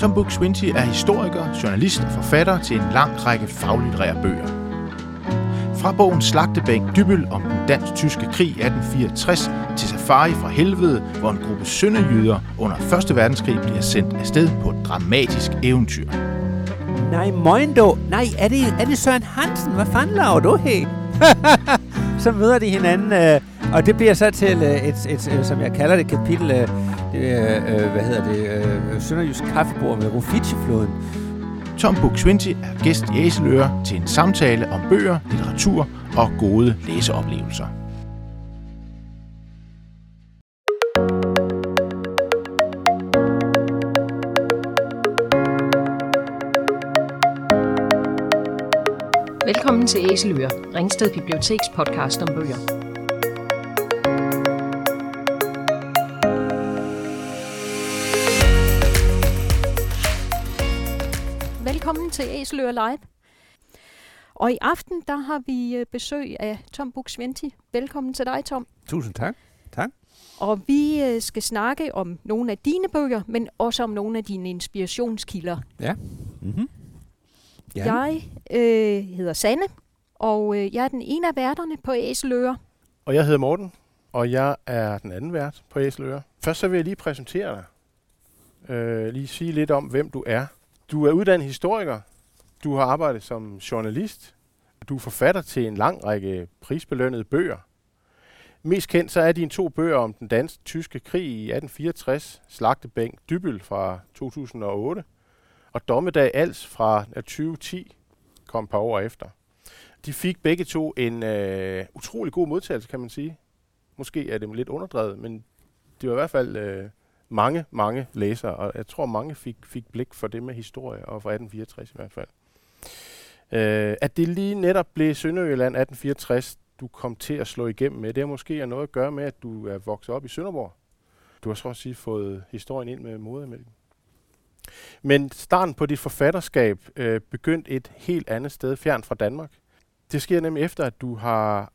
Tom Buk Swinty er historiker, journalist og forfatter til en lang række faglitterære bøger. Fra bogen Slagtebænk Dybbel om den dansk-tyske krig 1864 til Safari fra Helvede, hvor en gruppe sønderjyder under 1. verdenskrig bliver sendt afsted på et dramatisk eventyr. Nej, Moindo. Nej, er det, er det Søren Hansen? Hvad fanden laver du her? så møder de hinanden, øh, og det bliver så til øh, et, et, et, som jeg kalder det, kapitel, øh, det, øh, hvad hedder det, øh, Sønderjysk kaffebord med Rufiji-floden. Tom Buk-Swienty er gæst i Æseløre til en samtale om bøger, litteratur og gode læseoplevelser. Velkommen til Æseløre, Ringsted Biblioteks podcast om bøger. Velkommen til Æseløre Live. Og i aften der har vi øh, besøg af Tom Buk-Swienty. Velkommen til dig, Tom. Tusind tak. Tak. Og vi øh, skal snakke om nogle af dine bøger, men også om nogle af dine inspirationskilder. Ja. Mm-hmm. Ja. Jeg øh, hedder Sanne, og øh, jeg er den ene af værterne på Æseløre. Og jeg hedder Morten, og jeg er den anden vært på Æseløre. Først så vil jeg lige præsentere dig. Øh, lige sige lidt om, hvem du er. Du er uddannet historiker. Du har arbejdet som journalist. Du er forfatter til en lang række prisbelønnede bøger. Mest kendt så er dine to bøger om den dansk-tyske krig i 1864, Slagtebænk Dybbel fra 2008, og Dommedag Als fra 2010 kom et par år efter. De fik begge to en øh, utrolig god modtagelse, kan man sige. Måske er det lidt underdrevet, men det var i hvert fald øh, mange, mange læsere, og jeg tror, mange fik, fik blik for det med historie, og for 1864 i hvert fald. Øh, at det lige netop blev Sønderjylland 1864, du kom til at slå igennem med, det har måske noget at gøre med, at du er vokset op i Sønderborg. Du har så at sige fået historien ind med modermælken. Men starten på dit forfatterskab øh, begyndte et helt andet sted, fjern fra Danmark. Det sker nemlig efter, at du har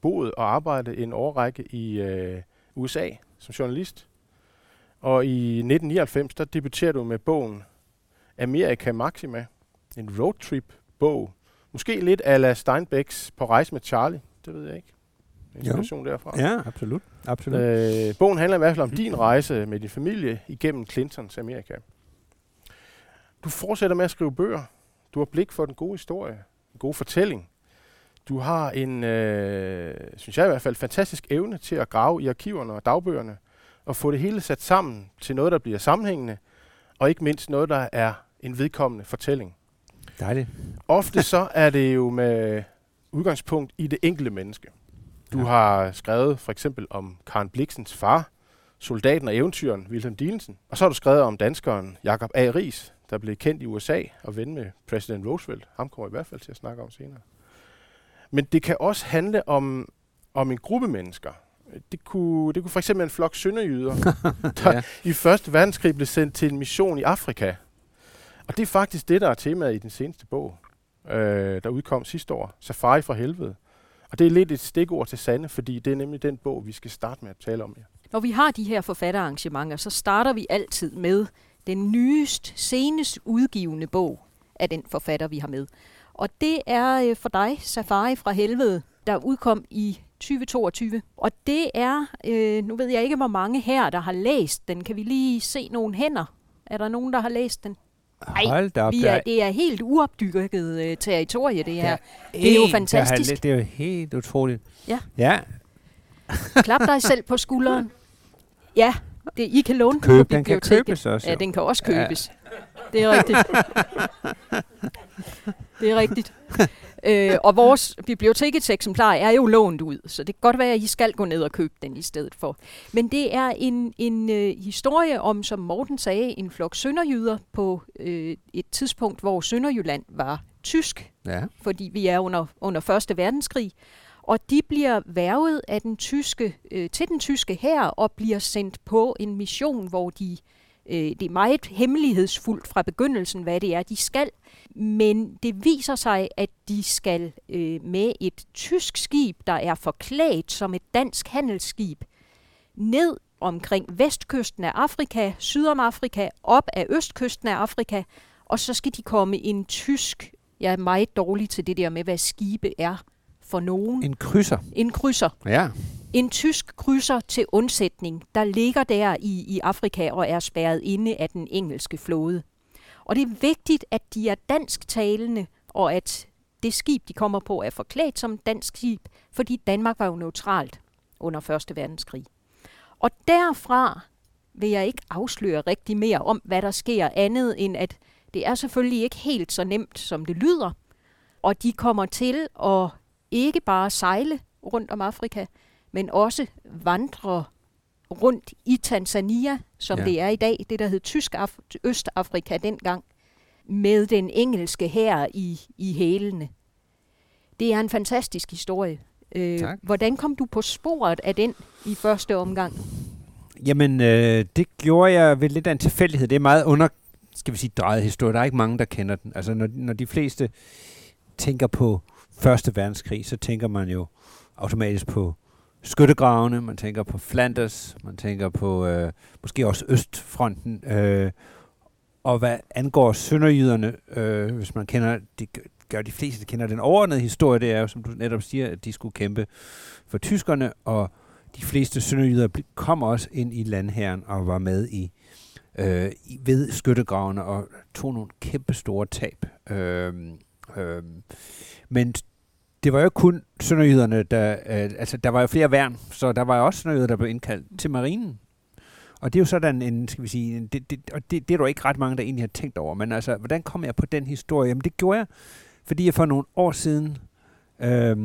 boet og arbejdet en årrække i øh, USA som journalist. Og i 1999, der debuterer du med bogen Amerika Maxima, en roadtrip-bog. Måske lidt ala Steinbecks På rejse med Charlie, det ved jeg ikke. Inspiration derfra. Ja, absolut. absolut. Øh, bogen handler i hvert fald om din rejse med din familie igennem Clintons Amerika. Du fortsætter med at skrive bøger. Du har blik for den gode historie, en god fortælling. Du har en, øh, synes jeg i hvert fald, fantastisk evne til at grave i arkiverne og dagbøgerne og få det hele sat sammen til noget, der bliver sammenhængende, og ikke mindst noget, der er en vedkommende fortælling. Dejligt. Ofte så er det jo med udgangspunkt i det enkelte menneske. Du Ja. har skrevet for eksempel om Karen Bliksens far, soldaten og eventyren Wilhelm Diensen. Og så har du skrevet om danskeren Jakob A. Ries, der blev kendt i USA og ven med præsident Roosevelt. Ham kommer jeg i hvert fald til at snakke om senere. Men det kan også handle om, om en gruppe mennesker. Det kunne, det kunne for eksempel en flok sønderjyder, der Ja. i Første Verdenskrig blev sendt til en mission i Afrika. Og det er faktisk det, der er temaet i den seneste bog, øh, der udkom sidste år, Safari fra Helvede. Og det er lidt et stikord til Sande, fordi det er nemlig den bog, vi skal starte med at tale om her. Når vi har de her forfatterarrangementer, så starter vi altid med den nyest, senest udgivende bog af den forfatter, vi har med. Og det er øh, for dig, Safari fra Helvede, der udkom i 2022. Og det er, øh, nu ved jeg ikke, hvor mange her, der har læst den. Kan vi lige se nogle hænder? Er der nogen, der har læst den? Ej, Hold da op. Vi der er, det er helt uopdykket øh, territorie, det her. det er jo fantastisk. læ- Det er jo helt utroligt. Ja. Ja, Klap dig selv på skulderen. Ja, det, I kan låne Køb, den kan købes også. Ja, den kan også Ja. Det er rigtigt. det er rigtigt. øh, og vores bibliotekets eksemplar er jo lånt ud, så det kan godt være, at I skal gå ned og købe den i stedet for. Men det er en, en øh, historie om, som Morten sagde, en flok sønderjyder på øh, et tidspunkt, hvor Sønderjylland var tysk Ja. fordi vi er under, under 1. verdenskrig. Og de bliver værvet af den tyske, øh, til den tyske her og bliver sendt på en mission, hvor de øh, det er meget hemmelighedsfuldt fra begyndelsen, hvad det er, de skal. Men det viser sig, at de skal øh, med et tysk skib, der er forklædt som et dansk handelsskib, ned omkring vestkysten af Afrika, syd om Afrika, op af østkysten af Afrika, og så skal de komme en tysk, jeg er meget dårlig til det der med, hvad skibe er for nogen. En krydser. En krydser. Ja. En tysk krydser til undsætning, der ligger der i, i Afrika og er spærret inde af den engelske flåde. Og det er vigtigt, at de er dansktalende, og at det skib, de kommer på, er forklædt som dansk skib, fordi Danmark var jo neutralt under 1. verdenskrig. Og derfra vil jeg ikke afsløre rigtig mere om, hvad der sker andet, end at det er selvfølgelig ikke helt så nemt, som det lyder. Og de kommer til at ikke bare sejle rundt om Afrika, men også vandre rundt i Tanzania, som Ja. det er i dag, det der hed Tysk Af- Østafrika dengang, med den engelske hær i, i hælene. Det er en fantastisk historie. Øh, Tak. hvordan kom du på sporet af den i første omgang? Jamen, øh, det gjorde jeg ved lidt af en tilfældighed. Det er meget under, skal vi sige, drejet historie. Der er ikke mange, der kender den. Altså, når, når de fleste tænker på Første Verdenskrig, så tænker man jo automatisk på skyttegravene, man tænker på Flanders, man tænker på øh, måske også Østfronten. Øh, og hvad angår sønderjyderne, øh, hvis man kender, det gør- de fleste, der kender den overordnede historie, det er jo, som du netop siger, at de skulle kæmpe for tyskerne, og de fleste sønderjyder kom også ind i landherren og var med i, øh, ved skyttegravene og tog nogle kæmpe store tab. Øh, øh, men det var jo kun sønderjyderne, der, øh, altså der var jo flere værn, så der var jo også sønderjyder, der blev indkaldt til marinen. Og det er jo sådan en, skal vi sige, en, det, det, og det, det er der ikke ret mange, der egentlig har tænkt over. Men altså, hvordan kom jeg på den historie? Jamen det gjorde jeg, fordi jeg for nogle år siden øh,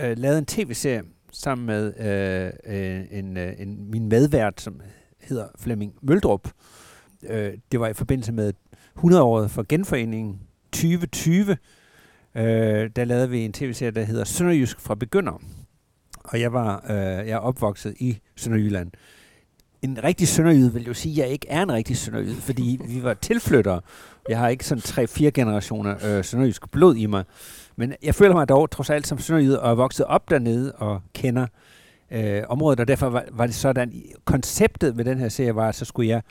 øh, lavede en tv-serie sammen med øh, øh, en, øh, en, min medvært, som hedder Flemming Møldrup. Øh, det var i forbindelse med 100-året for genforeningen 2020. Øh, der lavede vi en tv-serie, der hedder Sønderjysk fra begynder. Og jeg var øh, jeg er opvokset i Sønderjylland. En rigtig sønderjyde vil jo sige, at jeg ikke er en rigtig sønderjyde, fordi vi var tilflyttere. Jeg har ikke sådan tre-fire generationer øh, sønderjysk blod i mig. Men jeg føler mig dog trods alt som sønderjyde og er vokset op dernede og kender øh, området, og derfor var, var det sådan, konceptet med den her serie var, at så skulle jeg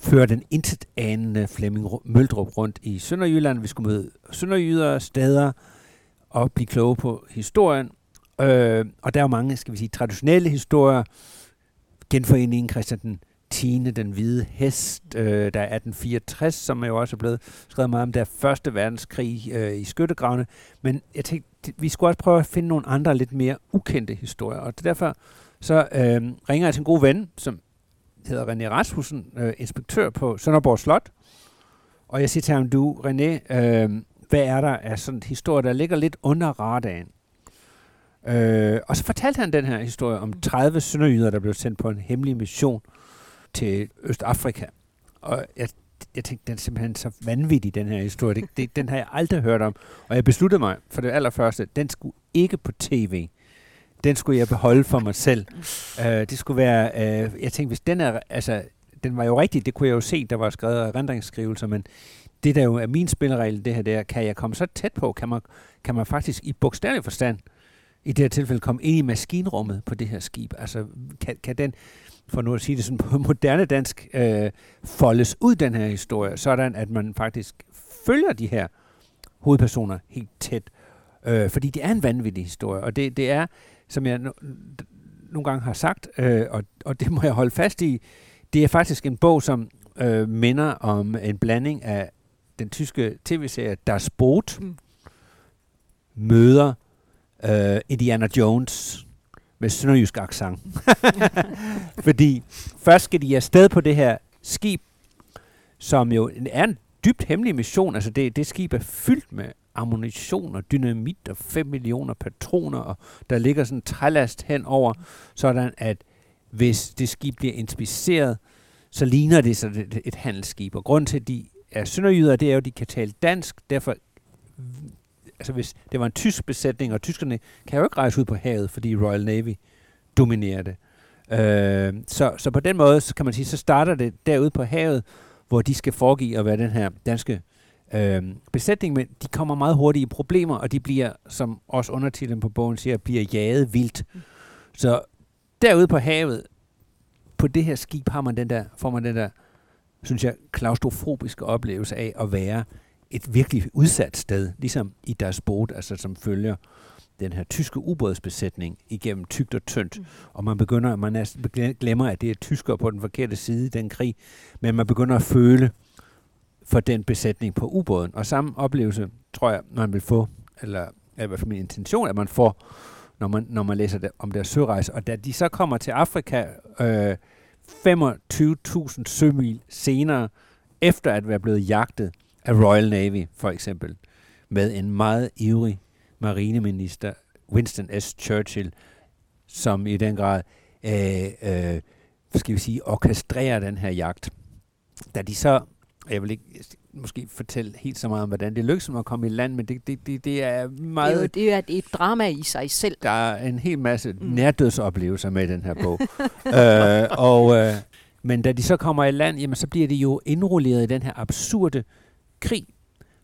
føre den intet anende Flemming Møldrup rundt i Sønderjylland. Vi skulle møde sønderjyder, steder og blive kloge på historien. Øh, og der er jo mange, skal vi sige, traditionelle historier. Genforeningen Christian den 10. Den hvide hest, øh, der er 1864, som jo også er blevet skrevet meget om, der Første Verdenskrig øh, i skyttegravene. Men jeg tænkte, vi skulle også prøve at finde nogle andre lidt mere ukendte historier. Og derfor så øh, ringer jeg til en god ven, som hedder René Rasmussen, øh, inspektør på Sønderborg Slot. Og jeg siger til ham, du René, øh, hvad er der af sådan en historie, der ligger lidt under radaren? Øh, og så fortalte han den her historie om 30 sønderjyder, der blev sendt på en hemmelig mission til Østafrika. Og jeg, jeg tænkte, den er simpelthen så vanvittig, den her historie. Det, det, den har jeg aldrig hørt om. Og jeg besluttede mig for det allerførste, den skulle ikke på tv. Den skulle jeg beholde for mig selv. Uh, det skulle være, uh, jeg tænkte, hvis den er, altså, den var jo rigtig, det kunne jeg jo se, der var skrevet rendringsskrivelser, men det der jo er min spilleregel, det her der, kan jeg komme så tæt på, kan man, kan man faktisk i bogstavelig forstand, i det her tilfælde, komme ind i maskinrummet på det her skib. Altså, kan, kan den, for nu at sige det sådan på moderne dansk, øh, foldes ud den her historie, sådan at man faktisk følger de her hovedpersoner helt tæt. Øh, fordi det er en vanvittig historie, og det, det er, som jeg no, nogle gange har sagt, øh, og, og det må jeg holde fast i, det er faktisk en bog, som øh, minder om en blanding af den tyske tv-serie Das Boot, Mm. møder øh, Indiana Jones med sønderjysk accent. Fordi først skal de afsted på det her skib, som jo er en dybt hemmelig mission. Altså det, det skib er fyldt med ammunition og dynamit og 5 millioner patroner, og der ligger sådan en trælast henover, sådan at hvis det skib bliver inspiceret, så ligner det så et, et handelsskib. Og grund til, at de er sønderjyder, det er jo, at de kan tale dansk, derfor altså hvis det var en tysk besætning, og tyskerne kan jo ikke rejse ud på havet, fordi Royal Navy dominerer det. Øh, så, så på den måde, så kan man sige, så starter det derude på havet, hvor de skal foregive at være den her danske øh, besætning, men de kommer meget hurtigt i problemer, og de bliver, som også undertitlen på bogen siger, bliver jaget vildt. Så derude på havet, på det her skib har man den der, får man den der, synes jeg, klaustrofobiske oplevelse af at være et virkelig udsat sted, ligesom i deres båd, altså som følger den her tyske ubådsbesætning igennem tygt og tyndt. Mm. Og man begynder, man næsten glemmer, at det er tyskere på den forkerte side i den krig, men man begynder at føle for den besætning på ubåden. Og samme oplevelse, tror jeg, man vil få, eller i hvert fald min intention, at man får, når man, når man læser det, om deres sørejse. Og da de så kommer til Afrika øh, 25.000 sømil senere, efter at være blevet jagtet af Royal Navy, for eksempel, med en meget ivrig marineminister, Winston S. Churchill, som i den grad øh, øh, skal vi sige, orkestrerer den her jagt. Da de så, jeg vil ikke måske fortælle helt så meget om, hvordan det lykkedes at komme i land, men det, det, det, det er meget... Det er, jo, det er et drama i sig selv. Der er en hel masse mm. nærdødsoplevelser med i den her bog. øh, og, øh, men da de så kommer i land, jamen, så bliver de jo indrulleret i den her absurde krig,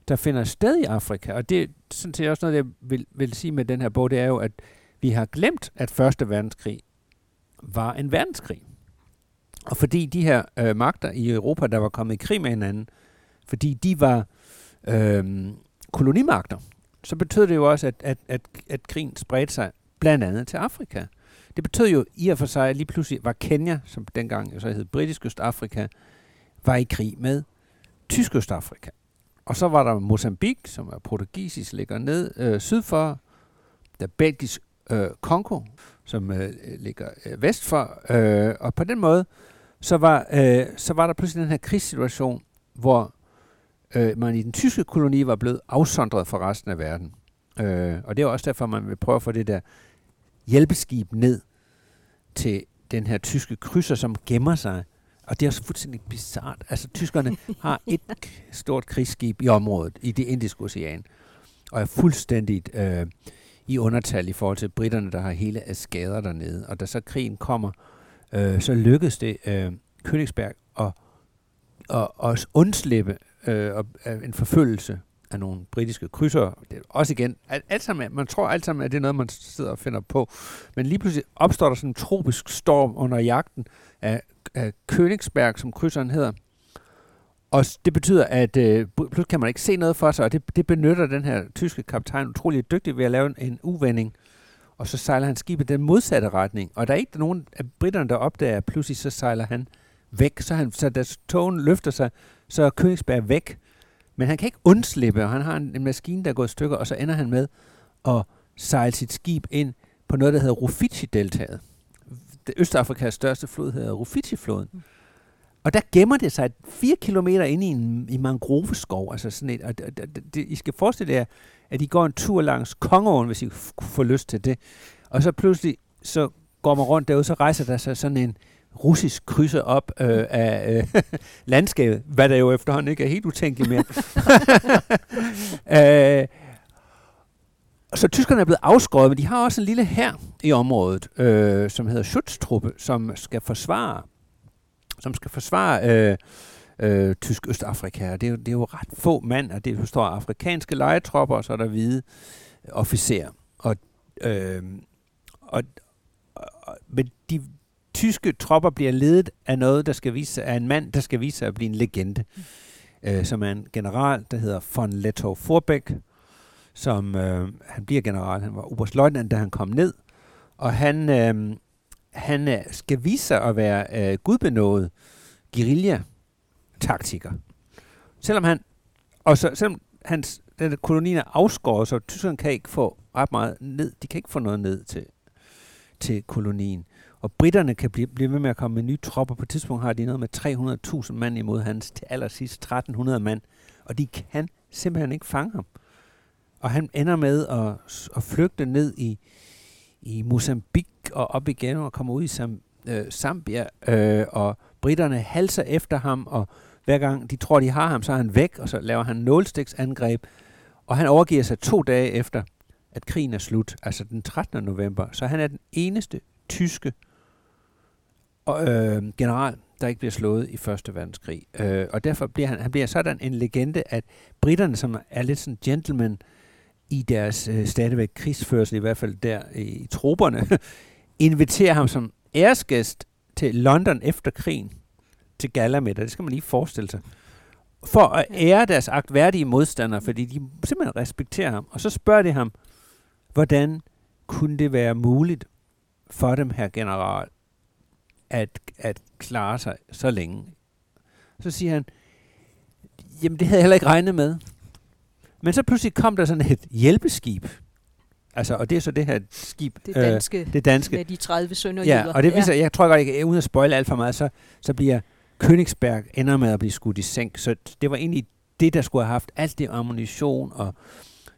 der finder sted i Afrika. Og det er sådan set også noget, jeg vil, vil sige med den her bog, det er jo, at vi har glemt, at Første Verdenskrig var en verdenskrig. Og fordi de her øh, magter i Europa, der var kommet i krig med hinanden, fordi de var øh, kolonimagter, så betød det jo også, at, at, at, at krigen spredte sig blandt andet til Afrika. Det betød jo i og for sig, at lige pludselig var Kenya, som dengang så hed Britisk Østafrika, var i krig med Tysk Østafrika. Og så var der Mozambique, som er portugisisk, ligger ned øh, syd for. Der belgisk øh, Kongo, som øh, ligger øh, vest for. Øh, og på den måde, så var, øh, så var der pludselig den her krigssituation, hvor øh, man i den tyske koloni var blevet afsondret fra resten af verden. Øh, og det er også derfor, man vil prøve at få det der hjælpeskib ned til den her tyske krydser, som gemmer sig og det er også fuldstændig bizart. Altså, tyskerne har et stort krigsskib i området, i det indiske ocean, og er fuldstændig øh, i undertal i forhold til britterne, der har hele af skader dernede. Og da så krigen kommer, øh, øh, så lykkedes det øh, Königsberg at, at, at undslippe øh, øh en forfølgelse af nogle britiske krydser. Det er også igen, alt, alt sammen, man tror alt sammen, at det er noget, man sidder og finder på. Men lige pludselig opstår der sådan en tropisk storm under jagten af af Königsberg, som krydseren hedder. Og det betyder, at øh, pludselig kan man ikke se noget for sig, og det, det benytter den her tyske kaptajn utrolig dygtigt ved at lave en, en uvending. Og så sejler han skibet den modsatte retning. Og der er ikke nogen af britterne, der opdager, at pludselig så sejler han væk. Så, han, så da togen løfter sig, så er Königsberg væk. Men han kan ikke undslippe, og han har en, en maskine, der går i stykker, og så ender han med at sejle sit skib ind på noget, der hedder Rufiji-deltaget Østafrikas største flod hedder Rufiji-floden. Mm. Og der gemmer det sig 4 kilometer inde i en i mangroveskov. Altså sådan et, og det, det, det, I skal forestille jer, at I går en tur langs Kongeåen, hvis I får lyst til det. Og så pludselig, så går man rundt derude, så rejser der sig sådan en russisk krydser op øh, af øh, landskabet, hvad der jo efterhånden ikke er helt utænkeligt mere. øh, så tyskerne er blevet afskåret, men de har også en lille her i området, øh, som hedder Schutztruppe, som skal forsvare, som skal forsvare øh, øh, tysk Østafrika. Og det er, jo, det er jo ret få mand, og det består af afrikanske legetropper, og så er der hvide officerer. Og, øh, og, og, men de tyske tropper bliver ledet af noget, der skal vise af en mand, der skal vise sig at blive en legende, mm. øh, som er en general, der hedder von Lettow Forbeck, som øh, han bliver general. Han var oberstløjtnant, da han kom ned, og han, øh, han øh, skal vise sig at være øh, gudbenået taktiker. Selvom han, og så, selvom hans, den koloni er afskåret, så tyskerne kan ikke få ret meget ned. De kan ikke få noget ned til, til kolonien. Og britterne kan blive, blive ved med at komme med nye tropper. På et tidspunkt har de noget med 300.000 mand imod hans til allersidst 1300 mand. Og de kan simpelthen ikke fange ham. Og han ender med at, at flygte ned i, i Mozambique og op igen og kommer ud i Sam, øh, Zambia. Øh, og britterne halser efter ham, og hver gang de tror, de har ham, så er han væk, og så laver han nålstiksangreb. Og han overgiver sig to dage efter, at krigen er slut, altså den 13. november. Så han er den eneste tyske øh, general, der ikke bliver slået i Første Verdenskrig. Øh, og derfor bliver han, han bliver sådan en legende, at britterne, som er lidt sådan gentleman, i deres øh, stadigvæk krigsførsel, i hvert fald der i, i inviterer ham som æresgæst til London efter krigen, til galamiddag, det skal man lige forestille sig, for at ære deres agtværdige modstandere, fordi de simpelthen respekterer ham. Og så spørger de ham, hvordan kunne det være muligt for dem, her general, at, at klare sig så længe? Så siger han, jamen det havde jeg heller ikke regnet med. Men så pludselig kom der sådan et hjælpeskib. Altså, og det er så det her skib. Det danske, øh, det danske. med de 30 sønderjyder. Ja, og det viser, ja. jeg tror godt ikke, uden at spoile alt for meget, så, så bliver Königsberg ender med at blive skudt i sænk. Så det var egentlig det, der skulle have haft alt det ammunition og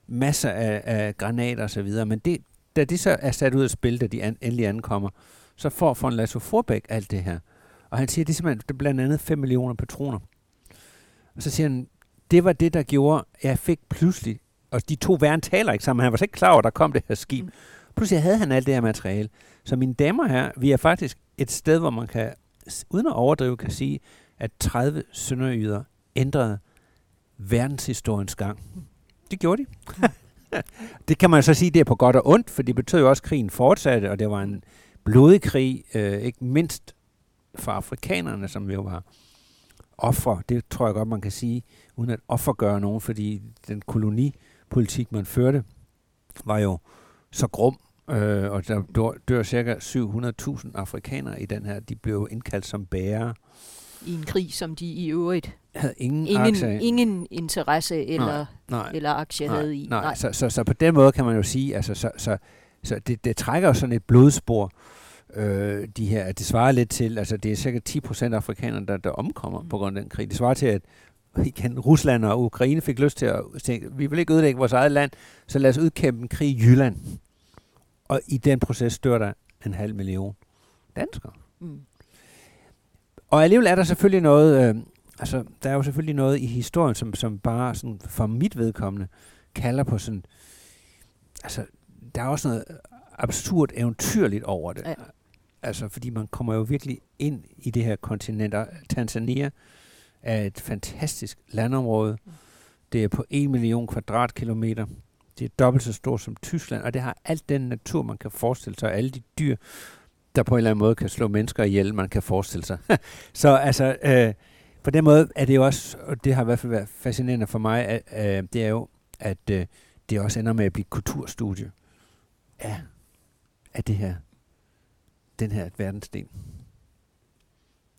masser af, af granater og så videre. Men det, da de så er sat ud af spil, da de an, endelig ankommer, så får von Lasso Forbæk alt det her. Og han siger, det er simpelthen det er blandt andet 5 millioner patroner. Og så siger han, det var det, der gjorde, at jeg fik pludselig, og de to væren taler ikke sammen, han var så ikke klar over, at der kom det her skib. Mm. Pludselig havde han alt det her materiale. Så mine damer her, vi er faktisk et sted, hvor man kan, uden at overdrive, kan sige, at 30 sønderjyder ændrede verdenshistoriens gang. Det gjorde de. det kan man så sige, det er på godt og ondt, for det betød jo også, at krigen fortsatte, og det var en blodig krig, øh, ikke mindst for afrikanerne, som jo var offer. Det tror jeg godt, man kan sige, uden at offergøre nogen, fordi den kolonipolitik, man førte, var jo så grum, øh, og der dør, dør cirka 700.000 afrikanere i den her. De blev indkaldt som bærere. I en krig, som de i øvrigt havde ingen, ingen, aktie. ingen interesse eller, Nej, nej, eller aktie nej, havde i. Nej, Så, så, så på den måde kan man jo sige, altså, så, så, så det, det trækker jo sådan et blodspor, øh, de her, det svarer lidt til, altså det er cirka 10 procent af afrikanerne, der, der omkommer mm. på grund af den krig. Det svarer til, at igen, Rusland og Ukraine fik lyst til at tænke, vi vil ikke ødelægge vores eget land, så lad os udkæmpe en krig i Jylland. Og i den proces dør der en halv million danskere. Mm. Og alligevel er der selvfølgelig noget, øh, altså der er jo selvfølgelig noget i historien, som, som bare sådan for mit vedkommende kalder på sådan, altså der er også noget absurd eventyrligt over det. Ja. Altså fordi man kommer jo virkelig ind i det her kontinent. Tanzania er et fantastisk landområde. Det er på 1 million kvadratkilometer. Det er dobbelt så stort som Tyskland, og det har alt den natur, man kan forestille sig, og alle de dyr, der på en eller anden måde kan slå mennesker ihjel, man kan forestille sig. så altså, øh, på den måde er det jo også, og det har i hvert fald været fascinerende for mig, at, øh, det er jo, at øh, det også ender med at blive kulturstudie af, af det her, den her verdensdel.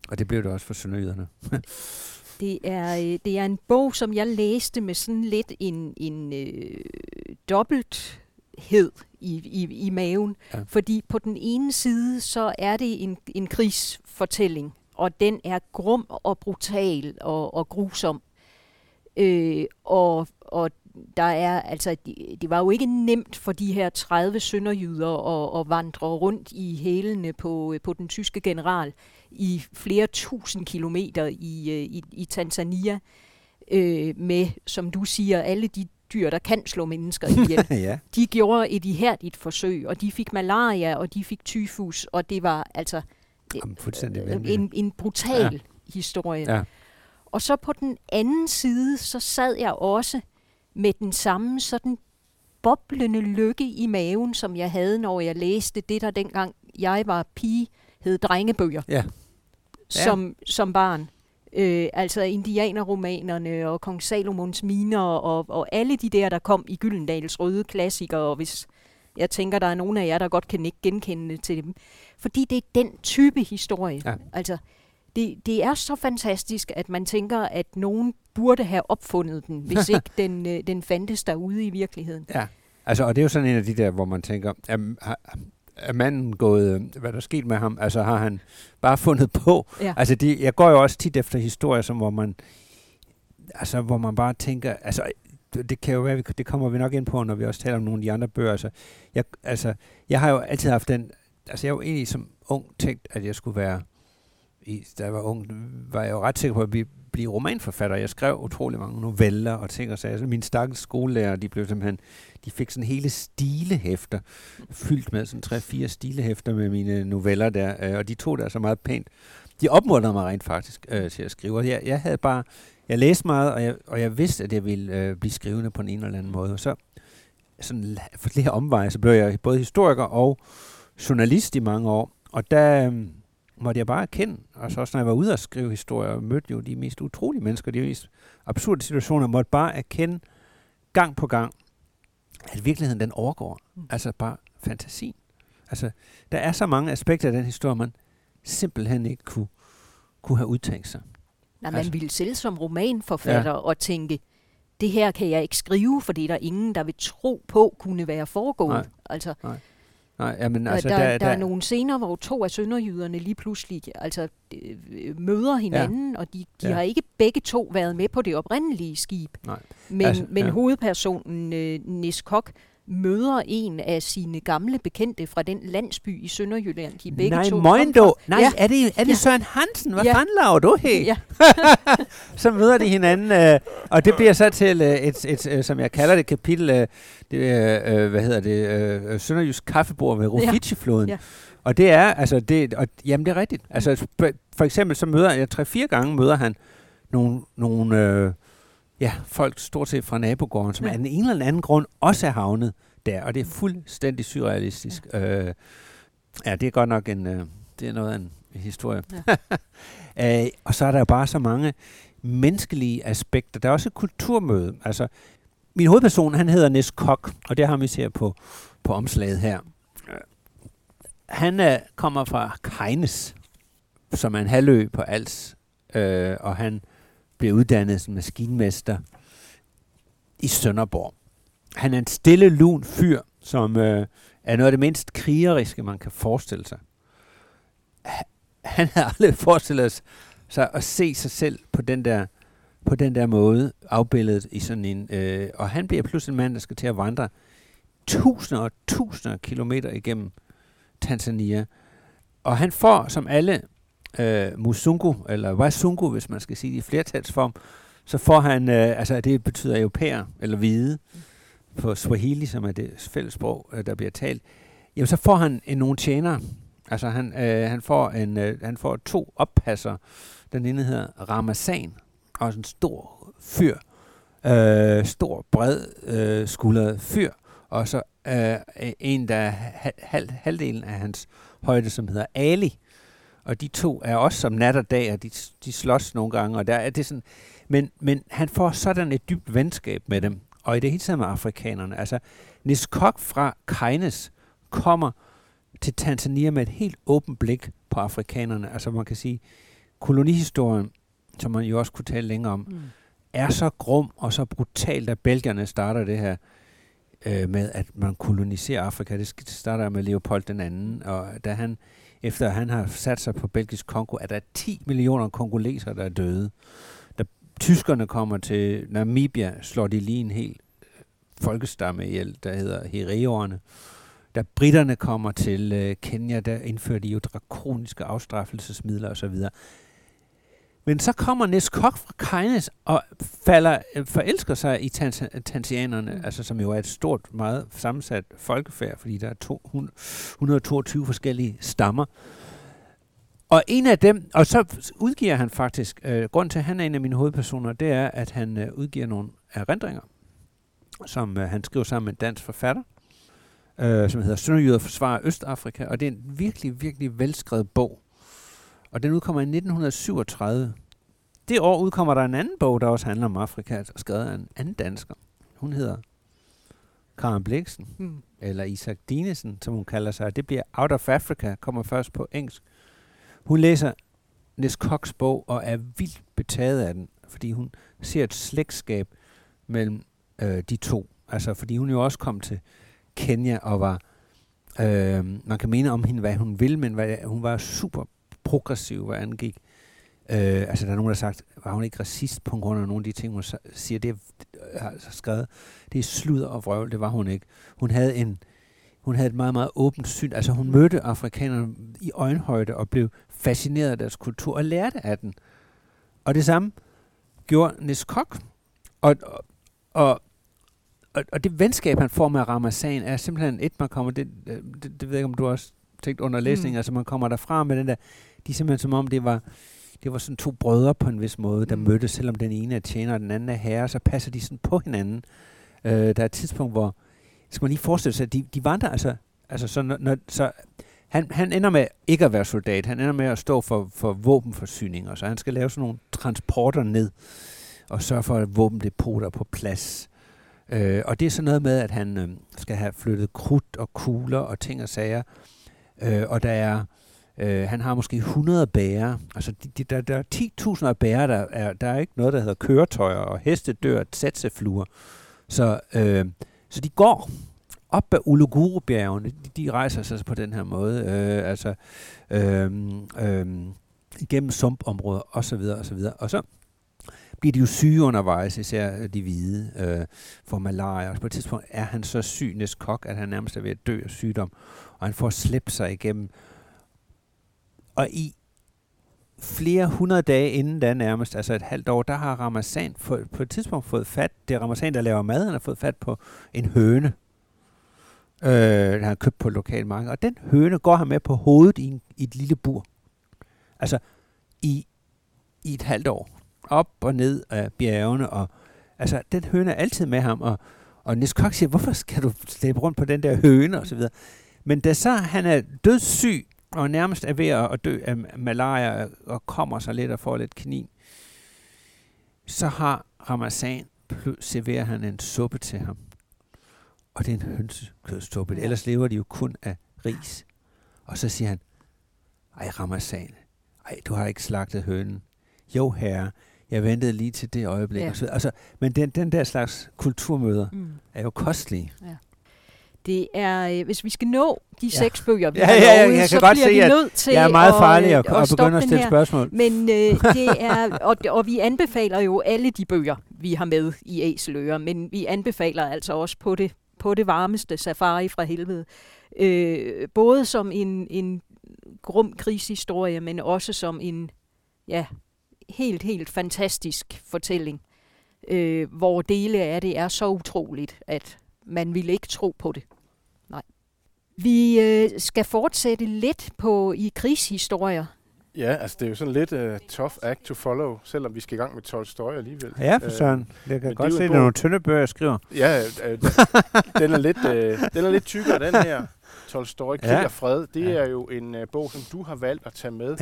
Og det blev det også for sønderjyderne. Det er, øh, det er en bog, som jeg læste med sådan lidt en, en øh, dobbelthed i, i, i maven. Ja. Fordi på den ene side, så er det en, en krigsfortælling, og den er grum og brutal og, og grusom. Øh, og, og der er, altså, det, det var jo ikke nemt for de her 30 sønderjyder at, at vandre rundt i hælene på, på den tyske general i flere tusind kilometer i, øh, i, i Tanzania, øh, med, som du siger, alle de dyr, der kan slå mennesker ihjel. ja. De gjorde et ihærdigt forsøg, og de fik malaria, og de fik tyfus, og det var altså Jamen, øh, en, en brutal ja. historie. Ja. Og så på den anden side, så sad jeg også med den samme sådan boblende lykke i maven, som jeg havde, når jeg læste det, der dengang jeg var pige, hed drengebøger, Ja. som, som barn. Øh, altså indianerromanerne og Kong Salomons miner og, og alle de der, der kom i Gyldendals røde klassikere, og hvis jeg tænker, der er nogle af jer, der godt kan ikke genkende til dem. Fordi det er den type historie. Ja. Altså, det, det er så fantastisk, at man tænker, at nogen burde have opfundet den, hvis ikke den, øh, den fandtes derude i virkeligheden. Ja, altså, og det er jo sådan en af de der, hvor man tænker, er, har- er manden gået, øh, hvad der er sket med ham? Altså, har han bare fundet på? Ja. Altså, det, jeg går jo også tit efter historier, som hvor man, altså, hvor man bare tænker, altså, det kan jo være, vi- det kommer vi nok ind på, når vi også taler om nogle af de andre bøger. Altså, jeg, altså, jeg har jo altid haft den, altså, jeg har jo egentlig som ung tænkt, at jeg skulle være, i, da jeg var ung, var jeg jo ret sikker på at blive, blive romanforfatter. Jeg skrev utrolig mange noveller og ting og sager. Så mine stakkels skolelærer, de blev simpelthen, de fik sådan hele stilehæfter, fyldt med sådan tre-fire stilehæfter med mine noveller der, øh, og de tog der så altså meget pænt. De opmuntrede mig rent faktisk øh, til at skrive. Og Jeg, jeg havde bare, jeg læste meget, og jeg, og jeg vidste, at jeg ville øh, blive skrivende på en eller anden måde. Og så sådan, for flere omveje, så blev jeg både historiker og journalist i mange år. Og der, øh, måtte jeg bare erkende, og så også når jeg var ude og skrive historier, og mødte jo de mest utrolige mennesker, de mest absurde situationer, måtte bare erkende gang på gang, at virkeligheden den overgår. Mm. Altså bare fantasien. Altså, der er så mange aspekter af den historie, man simpelthen ikke kunne, kunne have udtænkt sig. Nej, man altså. ville selv som romanforfatter ja. og tænke, det her kan jeg ikke skrive, fordi der er ingen, der vil tro på, kunne være foregået. Nej. Altså, Nej. Nej, jamen, altså, der, der, der, der er nogle scener, hvor to af sønderjyderne lige pludselig altså, øh, møder hinanden, ja. og de, de ja. har ikke begge to været med på det oprindelige skib. Nej. Men, altså, men ja. hovedpersonen, øh, Nis Kok, møder en af sine gamle bekendte fra den landsby i Sønderjylland. De begge Nej, to Moindo. Nej, ja. er det, er det ja. Søren Hansen? Hvad ja. fanden laver du her? Ja. så møder de hinanden, øh, og det bliver så til øh, et, et, et, som jeg kalder det, kapitel, øh, det, øh, hvad hedder det, øh, Sønderjysk kaffebord ved Rufiji-floden. Ja. Ja. Og det er, altså, det, og, jamen det er rigtigt. Altså, for eksempel så møder jeg, tre-fire gange møder han nogle, nogle øh, ja, folk stort set fra nabogården, som ja. af den ene eller anden grund også er havnet der, og det er fuldstændig surrealistisk. Ja, øh, ja det er godt nok en, øh, det er noget af en historie. Ja. øh, og så er der jo bare så mange menneskelige aspekter. Der er også et kulturmøde. Altså, min hovedperson, han hedder Nis Kok, og det har vi ser på, på omslaget her. Han øh, kommer fra Keines, som er en halvø på Als, øh, og han bliver uddannet som maskinmester i Sønderborg. Han er en stille, lun fyr, som øh, er noget af det mindst krigeriske, man kan forestille sig. Han havde aldrig forestillet sig at se sig selv på den der, på den der måde, afbildet i sådan en... Øh, og han bliver pludselig en mand, der skal til at vandre tusinder og tusinder af kilometer igennem Tanzania. Og han får, som alle øh, musungu, eller wasungu, hvis man skal sige det i flertalsform, så får han, øh, altså det betyder europæer, eller hvide, på Swahili, som er det fælles sprog, øh, der bliver talt, jamen så får han en, nogle tjenere. Altså han, øh, han, får en, øh, han får to oppasser. Den ene hedder Ramazan, og en stor fyr. Øh, stor, bred, øh, skuldret fyr. Og så øh, en, der er halv, halvdelen af hans højde, som hedder Ali. Og de to er også som nat og dag, og de, de slås nogle gange, og der er det sådan... Men, men han får sådan et dybt venskab med dem, og i det hele taget med afrikanerne. Altså, Nis Kok fra Keines kommer til Tanzania med et helt åbent blik på afrikanerne. Altså man kan sige, kolonihistorien, som man jo også kunne tale længere om, mm. er så grum og så brutalt, at belgierne starter det her øh, med, at man koloniserer Afrika. Det starter med Leopold den anden, og da han, efter han har sat sig på belgisk Kongo, at der 10 millioner kongoleser, der er døde tyskerne kommer til Namibia, slår de lige en hel øh, folkestamme ihjel, der hedder Hereoerne. Da britterne kommer til øh, Kenya, der indfører de jo drakoniske afstraffelsesmidler osv. Men så kommer Nes Kok fra Keines og falder, øh, forelsker sig i tans- tansianerne, mm. altså som jo er et stort, meget sammensat folkefærd, fordi der er to, 122 forskellige stammer. Og en af dem, og så udgiver han faktisk, øh, grund til, at han er en af mine hovedpersoner, det er, at han øh, udgiver nogle erindringer, som øh, han skriver sammen med en dansk forfatter, øh, som hedder Sønderjyder forsvarer Østafrika, og det er en virkelig, virkelig velskrevet bog. Og den udkommer i 1937. Det år udkommer der en anden bog, der også handler om Afrika, skrevet af en anden dansker. Hun hedder Karen Bliksen, mm. eller Isak Dinesen, som hun kalder sig. Det bliver Out of Africa, kommer først på engelsk. Hun læser Nis Cox bog og er vildt betaget af den, fordi hun ser et slægtskab mellem øh, de to. Altså, fordi hun jo også kom til Kenya og var, øh, man kan mene om hende, hvad hun vil, men hvad, hun var super progressiv, hvad angik. Øh, altså, der er nogen, der har sagt, var hun ikke racist på grund af nogle af de ting, hun siger, det har altså skrevet, det er sludder og vrøvl, det var hun ikke. Hun havde en, hun havde et meget, meget åbent syn. Altså hun mødte afrikanerne i øjenhøjde og blev fascineret af deres kultur og lærte af den. Og det samme gjorde Nis Kok. Og, og, og, og det venskab, han får med Ramazan, er simpelthen et, man kommer, det, det, det ved jeg ikke, om du også tænkt under læsning, mm. altså man kommer derfra med den der, de er simpelthen som om det var, det var sådan to brødre på en vis måde, der mm. mødtes, selvom den ene er tjener, og den anden er herre, så passer de sådan på hinanden. Øh, der er et tidspunkt, hvor, skal man lige forestille sig, at de, de vandrer altså, altså så, når, så han, han ender med ikke at være soldat. Han ender med at stå for, for våbenforsyninger. Så han skal lave sådan nogle transporter ned og sørge for, at våbendepoter er på plads. Øh, og det er sådan noget med, at han øh, skal have flyttet krudt og kugler og ting og sager. Øh, og der er, øh, han har måske 100 bærer. Altså, de, de, der, der er 10.000 bærer. Der er, der er ikke noget, der hedder køretøjer og hestedør dør, tsatsefluer. Så, øh, så de går op ad Uluguru-bjergene. De, de rejser sig på den her måde. Øh, altså, øh, øh, igennem sumpområder osv. Og, så videre. og så bliver de jo syge undervejs, især de hvide, øh, for malaria. Og på et tidspunkt er han så syg, kok, at han nærmest er ved at dø af sygdom, og han får slæbt sig igennem. Og i flere hundrede dage inden da nærmest, altså et halvt år, der har Ramazan fået, på et tidspunkt fået fat, det er Ramazan, der laver mad, han har fået fat på en høne, øh, han har købt på lokal marked, og den høne går han med på hovedet i, en, i et lille bur. Altså i, i et halvt år op og ned af bjergene, og altså, den høne er altid med ham, og, og Nis Kok siger, hvorfor skal du slæbe rundt på den der høne, og så videre. Men da så han er dødssyg, og nærmest er ved at dø af malaria, og kommer sig lidt og får lidt kni, så har Ramazan, serverer han en suppe til ham. Og det er en hønsekødsuppe. Ellers lever de jo kun af ris. Og så siger han, ej Ramazan, ej du har ikke slagtet hønen. Jo herre, jeg ventede lige til det øjeblik. Ja. Og så, altså, men den, den der slags kulturmøder mm. er jo kostelige. Ja. Det er, øh, hvis vi skal nå de ja. seks bøger, vi ja, har ja, ja, lovet, jeg så kan godt bliver se, vi nødt til jeg er meget farlig at, at, at, at begynde at stille her. spørgsmål. Men øh, det er, og, og vi anbefaler jo alle de bøger, vi har med i Æseløre, men vi anbefaler altså også på det, på det varmeste safari fra helvede. Øh, både som en, en grum krigshistorie, men også som en ja, helt, helt fantastisk fortælling, øh, hvor dele af det er så utroligt, at man vil ikke tro på det. Vi øh, skal fortsætte lidt på i krigshistorier. Ja, altså det er jo sådan lidt uh, tough act to follow, selvom vi skal i gang med Tolstoy alligevel. Ja, for søren. Jeg kan godt se, at det er nogle tynde bøger, jeg skriver. Ja, øh, den, er lidt, øh, den er lidt tykkere, den her. Tolstoy, Krig ja. og Fred. Det ja. er jo en uh, bog, som du har valgt at tage med,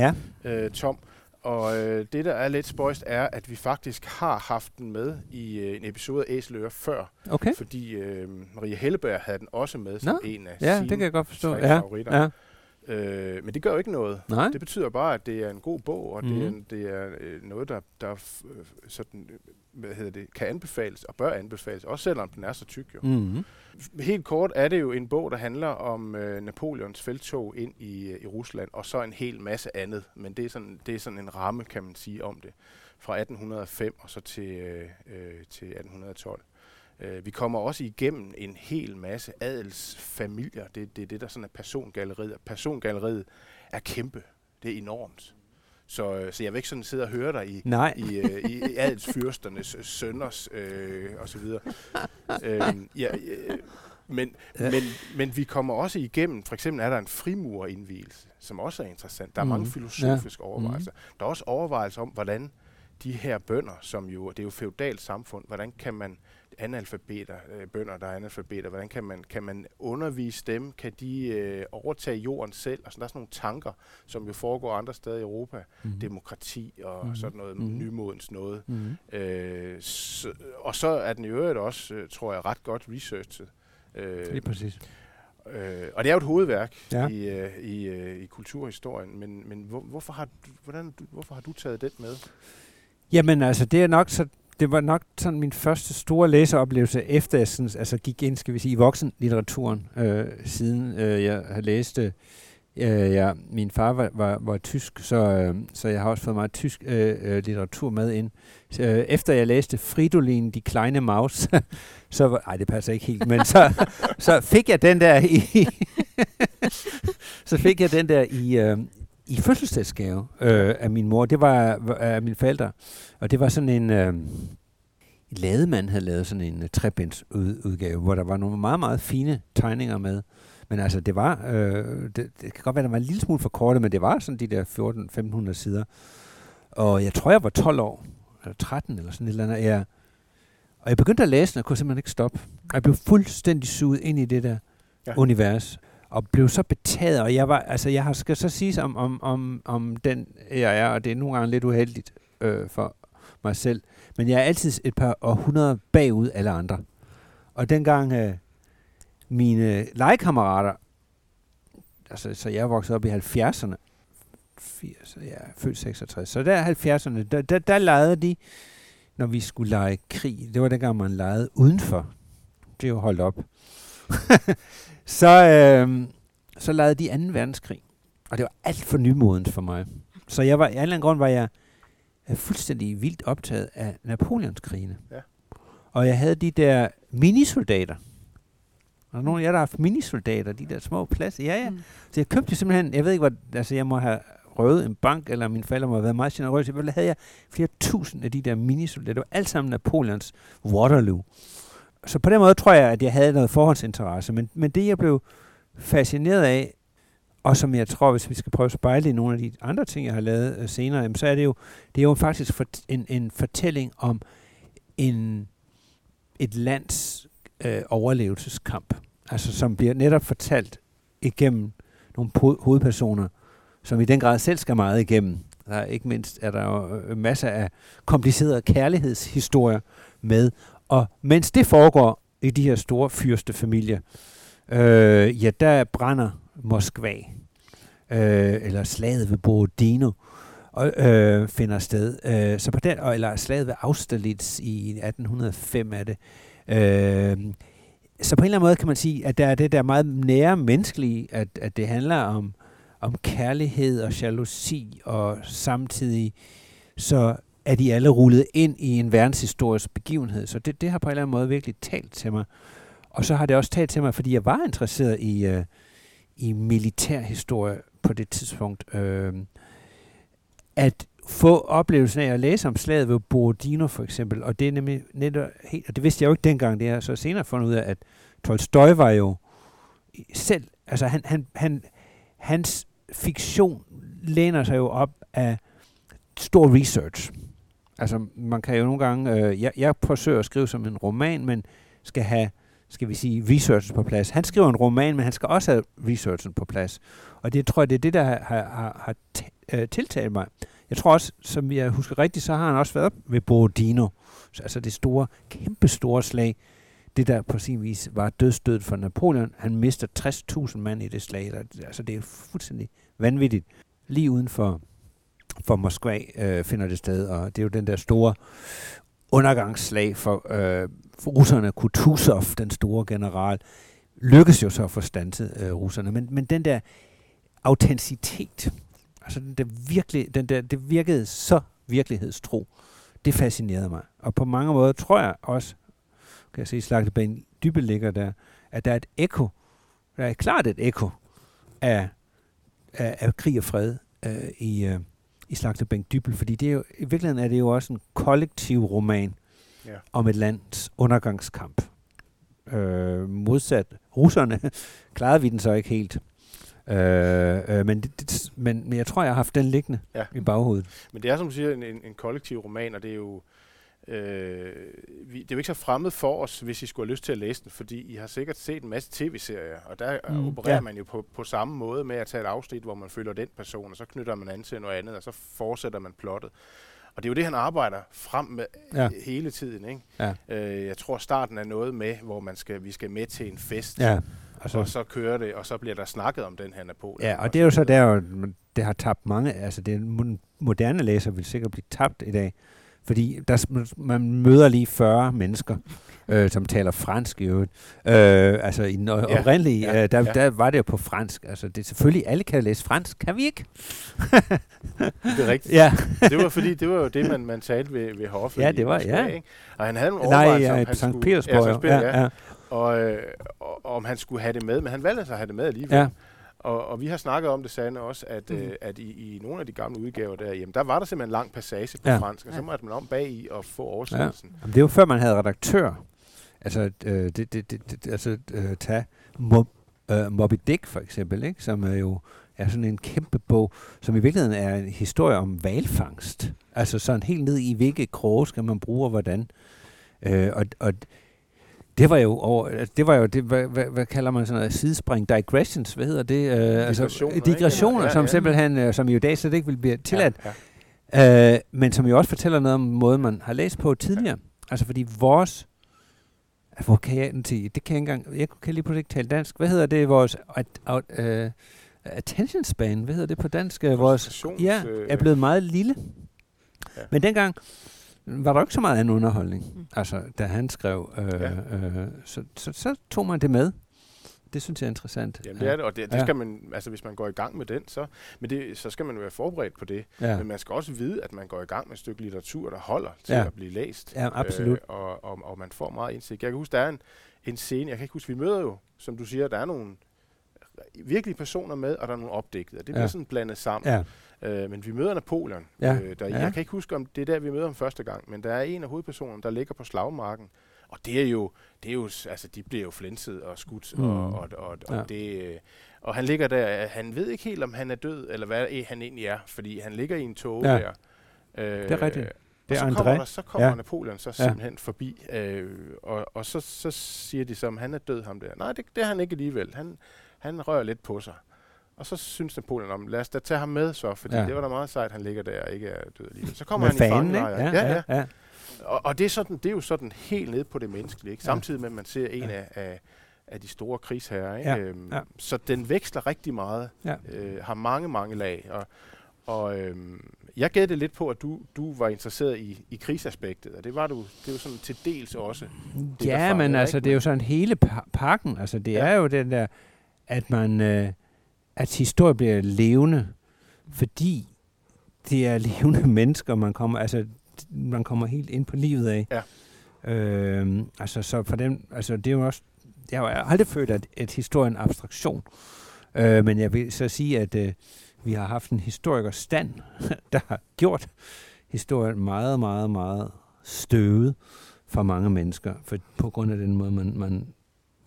ja. uh, Tom. Og øh, det, der er lidt spøjst, er, at vi faktisk har haft den med i øh, en episode af Æseløre før. Okay. Fordi øh, Maria Helleberg havde den også med som Nå, en af ja, sine det kan jeg godt forstå. Ja, favoritter. Ja. Øh, men det gør jo ikke noget. Nej. Det betyder bare, at det er en god bog, og mm. det er, mhm. det er øh, noget, der, der øh, sådan, hvad hedder det, kan anbefales og bør anbefales, også selvom den er så tyk jo. Mm. Helt kort er det jo en bog, der handler om øh, Napoleons feltog ind i, øh, i Rusland, og så en hel masse andet. Men det er, sådan, det er sådan en ramme, kan man sige, om det. Fra 1805 og så til, øh, øh til 1812. Øh, vi kommer også igennem en hel masse adelsfamilier. Det, det er det, der sådan er persongalleriet. Persongalleriet er kæmpe. Det er enormt. Så, øh, så jeg vil ikke sådan sidde og høre dig i, Nej. i, øh, i, i adelsfyrsternes sønners øh, og så videre. øhm, ja, øh, men, ja. men, men vi kommer også igennem, for eksempel er der en frimurindvielse, som også er interessant. Der er mm. mange filosofiske ja. overvejelser. Mm. Der er også overvejelser om, hvordan de her bønder, som jo, det er jo feudalt samfund, hvordan kan man analfabeter, øh, bønder, der er analfabeter, hvordan kan man, kan man undervise dem? Kan de øh, overtage jorden selv? Og sådan, der er sådan nogle tanker, som jo foregår andre steder i Europa. Mm. Demokrati og mm. sådan noget, mm. nymodens noget. Mm. Øh, så, og så er den i øvrigt også, øh, tror jeg, ret godt researchet. Øh, Lige præcis. Øh, og det er jo et hovedværk ja. i, øh, i, øh, i kulturhistorien, men, men hvor, hvorfor, har du, hvordan, hvorfor har du taget det med? Jamen altså, det er nok så det var nok sådan min første store læseoplevelse, efter jeg sådan, altså gik ind, skal vi sige, i voksenlitteraturen, øh, siden øh, jeg har læst øh, ja, min far var, var, var tysk, så, øh, så jeg har også fået meget tysk øh, øh, litteratur med ind. Så, øh, efter jeg læste Fridolin, de kleine Maus, så var, ej, det passer ikke helt, men så, så fik jeg den der i, så fik jeg den der i, øh, i fødselsdagsgave øh, af min mor. Det var af mine forældre. Og det var sådan en... Øh, Lademand havde lavet sådan en uh, trebinds udgave, hvor der var nogle meget, meget fine tegninger med. Men altså, det var... Øh, det, det kan godt være, der var en lille smule for korte, men det var sådan de der 14-1500 sider. Og jeg tror, jeg var 12 år, eller 13 eller sådan et eller andet. Jeg, og jeg begyndte at læse den, og kunne simpelthen ikke stoppe. Jeg blev fuldstændig suget ind i det der ja. univers og blev så betaget, og jeg var, altså jeg har, skal så sige om, om, om, om den jeg er, og det er nogle gange lidt uheldigt øh, for mig selv, men jeg er altid et par århundreder bagud alle andre. Og dengang øh, mine legekammerater, altså så jeg voksede op i 70'erne, 80, ja, født 66, så der 70'erne, der, der, der legede de, når vi skulle lege krig, det var dengang man legede udenfor. Det er jo holdt op. så, øh, så lavede de 2. verdenskrig. Og det var alt for nymodens for mig. Så jeg var, i en eller anden grund var jeg fuldstændig vildt optaget af Napoleonskrigene. Ja. Og jeg havde de der minisoldater. Og nogle af jer, der har haft minisoldater, de der små pladser. Ja, ja. Mm. Så jeg købte simpelthen, jeg ved ikke, hvad, altså jeg må have røvet en bank, eller mine forældre må have været meget generøse. Jeg havde jeg flere tusind af de der minisoldater. Det var alt sammen Napoleons Waterloo. Så på den måde tror jeg, at jeg havde noget forhåndsinteresse. Men, men det, jeg blev fascineret af, og som jeg tror, hvis vi skal prøve at spejle i nogle af de andre ting, jeg har lavet øh, senere, så er det jo, det er jo faktisk for, en, en fortælling om en, et lands øh, overlevelseskamp. Altså som bliver netop fortalt igennem nogle po- hovedpersoner, som i den grad selv skal meget igennem. Der er ikke mindst er der jo øh, masser af komplicerede kærlighedshistorier med. Og mens det foregår i de her store fyrstefamilier, øh, ja, der brænder Moskva, øh, eller slaget ved Borodino, og, øh, finder sted. Øh, så på den, eller slaget ved Austerlitz i 1805 er det. Øh, så på en eller anden måde kan man sige, at der er det der meget nære menneskelige, at, at det handler om, om kærlighed og jalousi, og samtidig så er de alle rullet ind i en verdenshistorisk begivenhed. Så det, det har på en eller anden måde virkelig talt til mig. Og så har det også talt til mig, fordi jeg var interesseret i, øh, i militærhistorie på det tidspunkt. Øh, at få oplevelsen af at læse om slaget ved Borodino for eksempel, og det er nemlig netop helt, og det vidste jeg jo ikke dengang, det er så senere fundet ud af, at Tolstoy var jo selv, altså han, han, han, hans fiktion læner sig jo op af stor research. Altså man kan jo nogle gange, øh, jeg, jeg forsøger at skrive som en roman, men skal have, skal vi sige, researchen på plads. Han skriver en roman, men han skal også have researchen på plads. Og det tror jeg, det er det, der har, har, har øh, tiltalt mig. Jeg tror også, som jeg husker rigtigt, så har han også været ved Borodino. Så, altså det store, kæmpe store slag. Det der på sin vis var dødstød for Napoleon. Han mister 60.000 mand i det slag. Altså det er fuldstændig vanvittigt. Lige uden for, for Moskva øh, finder det sted, og det er jo den der store undergangsslag for, øh, for russerne. Kutuzov, den store general, lykkes jo så at få stanset øh, russerne. Men, men den der autenticitet, altså den der virkelig, den der, det virkede så virkelighedstro. Det fascinerede mig. Og på mange måder tror jeg også, kan jeg se, slagtebanen Dybe ligger der, at der er et ekko, der er klart et ekko af, af, af krig og fred øh, i, øh, i Slagtebænk Dybel, fordi det er jo, i virkeligheden er det jo også en kollektiv roman Ja. om et lands undergangskamp. Øh, modsat russerne klarede vi den så ikke helt. Øh, øh, men, det, det, men, men jeg tror, jeg har haft den liggende Ja. i baghovedet. Men det er, som du siger, en, en, en kollektiv roman, og det er jo... Øh, vi, det er jo ikke så fremmed for os, hvis I skulle have lyst til at læse den, fordi I har sikkert set en masse tv-serier, og der Mm, mm, opererer ja. man jo på, på samme måde med at tage et afsnit, hvor man følger den person, og så knytter man an til noget andet, og så fortsætter man plottet. Og det er jo det, han arbejder frem med Ja. ja. hele tiden. Ikke? Ja. Øh, jeg tror, starten er noget med, hvor man skal, vi skal med til en fest, Ja, og så kører det, og så bliver der snakket om den her Napoleon. Ja, og det er jo så der, det har tabt mange, altså det mo- moderne læser vil sikkert blive tabt i dag, fordi der, man møder lige 40 mennesker, øh, som taler fransk i øvrigt. Øh, altså i den Ja, oprindelige, ja, øh, der, ja. der var det jo på fransk. Altså det selvfølgelig, alle kan læse fransk, kan vi ikke? Det er rigtigt. Ja, det var fordi, det var jo det, man, man talte ved, ved hoffet Ja, det var- Moskva, ja. Ikke? Og han havde nogle nej, om ja, han Sankt skulle, Petersborg, ja, ja, Sankt Peter, ja, ja. Og, øh, og, om han skulle have det med, men han valgte altså at have det med alligevel. ja. Og, og vi har snakket om det, Sande, også, at, Mhm. øh, at i, i nogle af de gamle udgaver der, jamen, der var der simpelthen en lang passage på Ja. ja. fransk, og så Ja. måtte man om bag i og få oversættelsen. Jamen, det var før man havde redaktør. Altså, øh, det, det, det, det, altså øh, tag Mo, øh, Moby Dick for eksempel, ikke? som er jo er sådan en kæmpe bog, som i virkeligheden er en historie om valfangst. Altså sådan helt ned i, hvilke kroge skal man bruge og hvordan. Øh, og, og Det var jo over, altså, det var jo det, hvad, hvad, hvad kalder man sådan noget, sidespring, digressions, hvad hedder det? Øh, Digressioner, altså, ikke? digressioner, Ja, som ja. simpelthen, øh, som i dag slet ikke vil blive tilladt, Ja, ja. Øh, men som jo også fortæller noget om måden, man har læst på tidligere. Ja. Altså fordi vores vokalen til, det kan jeg ikke engang, jeg kan lige pludselig ikke tale dansk. Hvad hedder det, vores at, at, uh, attention span, hvad hedder det på dansk? Øh, Vores, ja, øh, er blevet meget lille. Ja. Ja. Men dengang var der jo ikke så meget anden underholdning, Mm. mm. altså da han skrev. Øh, Ja. øh, så, så, så tog man det med. Det synes jeg er interessant. Jamen, det er det, og det, det Ja. skal man, altså hvis man går i gang med den, så, men det, så skal man være forberedt på det. Ja. Men man skal også vide, at man går i gang med et stykke litteratur, der holder til Ja. at blive læst. Ja, absolut. Øh, og, og, og man får meget indsigt. Jeg kan huske, der er en, en scene, jeg kan ikke huske, vi møder jo, som du siger, der er nogle virkelige personer med, og der er nogle opdigtede. Det bliver Ja. sådan blandet sammen. Ja. Øh, men vi møder Napoleon. Ja. Øh, der, Ja. Jeg kan ikke huske, om det er der, vi møder ham første gang, men der er en af hovedpersonerne, der ligger på slagmarken. Og det er jo, det er jo, altså de bliver jo flænset og skudt, mm. Og, og, og, og Ja. det, øh, og han ligger der, han ved ikke helt, om han er død, eller hvad øh, han egentlig er, fordi han ligger i en tåge Ja. der. Øh, Det er rigtigt. og Det er så kommer, André. der, så kommer Ja. Napoleon så Ja. simpelthen forbi, øh, og, og så, så siger de så, om han er død, ham der. Nej, det, det er han ikke alligevel. Han, han rører lidt på sig. Og så synes Napoleon om, lad os da tage ham med så, fordi ja. Ja. det var da meget sejt, han ligger der og ikke er død alligevel. Så kommer Med han i fanen, ikke? fangelejr. Ja, ja, ja. Og, og det, er sådan, det er jo sådan helt ned på det menneskelige, ikke? Ja. samtidig med, at man ser en Ja. af, af, af de store krigsherrer. Ikke? Ja, Øhm, ja. Så den veksler rigtig meget, Ja. øh, har mange, mange lag. Og, og øhm, jeg gættede lidt på, at du, du var interesseret i, i krigsaspektet, og det var du det jo sådan til dels også. der Ja, men altså, ikke? det er jo sådan hele pa- pakken. Altså, det Ja. ja. er jo den der, at man, øh, at historie bliver levende, fordi det er levende mennesker, man kommer, altså, man kommer helt ind på livet af. Ja. Øhm, altså, så for dem, altså, det er jo også, jeg har aldrig følt, at, at historien er en abstraktion. Øh, men jeg vil så sige, at øh, vi har haft en historikerstand, der har gjort historien meget, meget, meget støvet for mange mennesker, for, på grund af den måde, man, man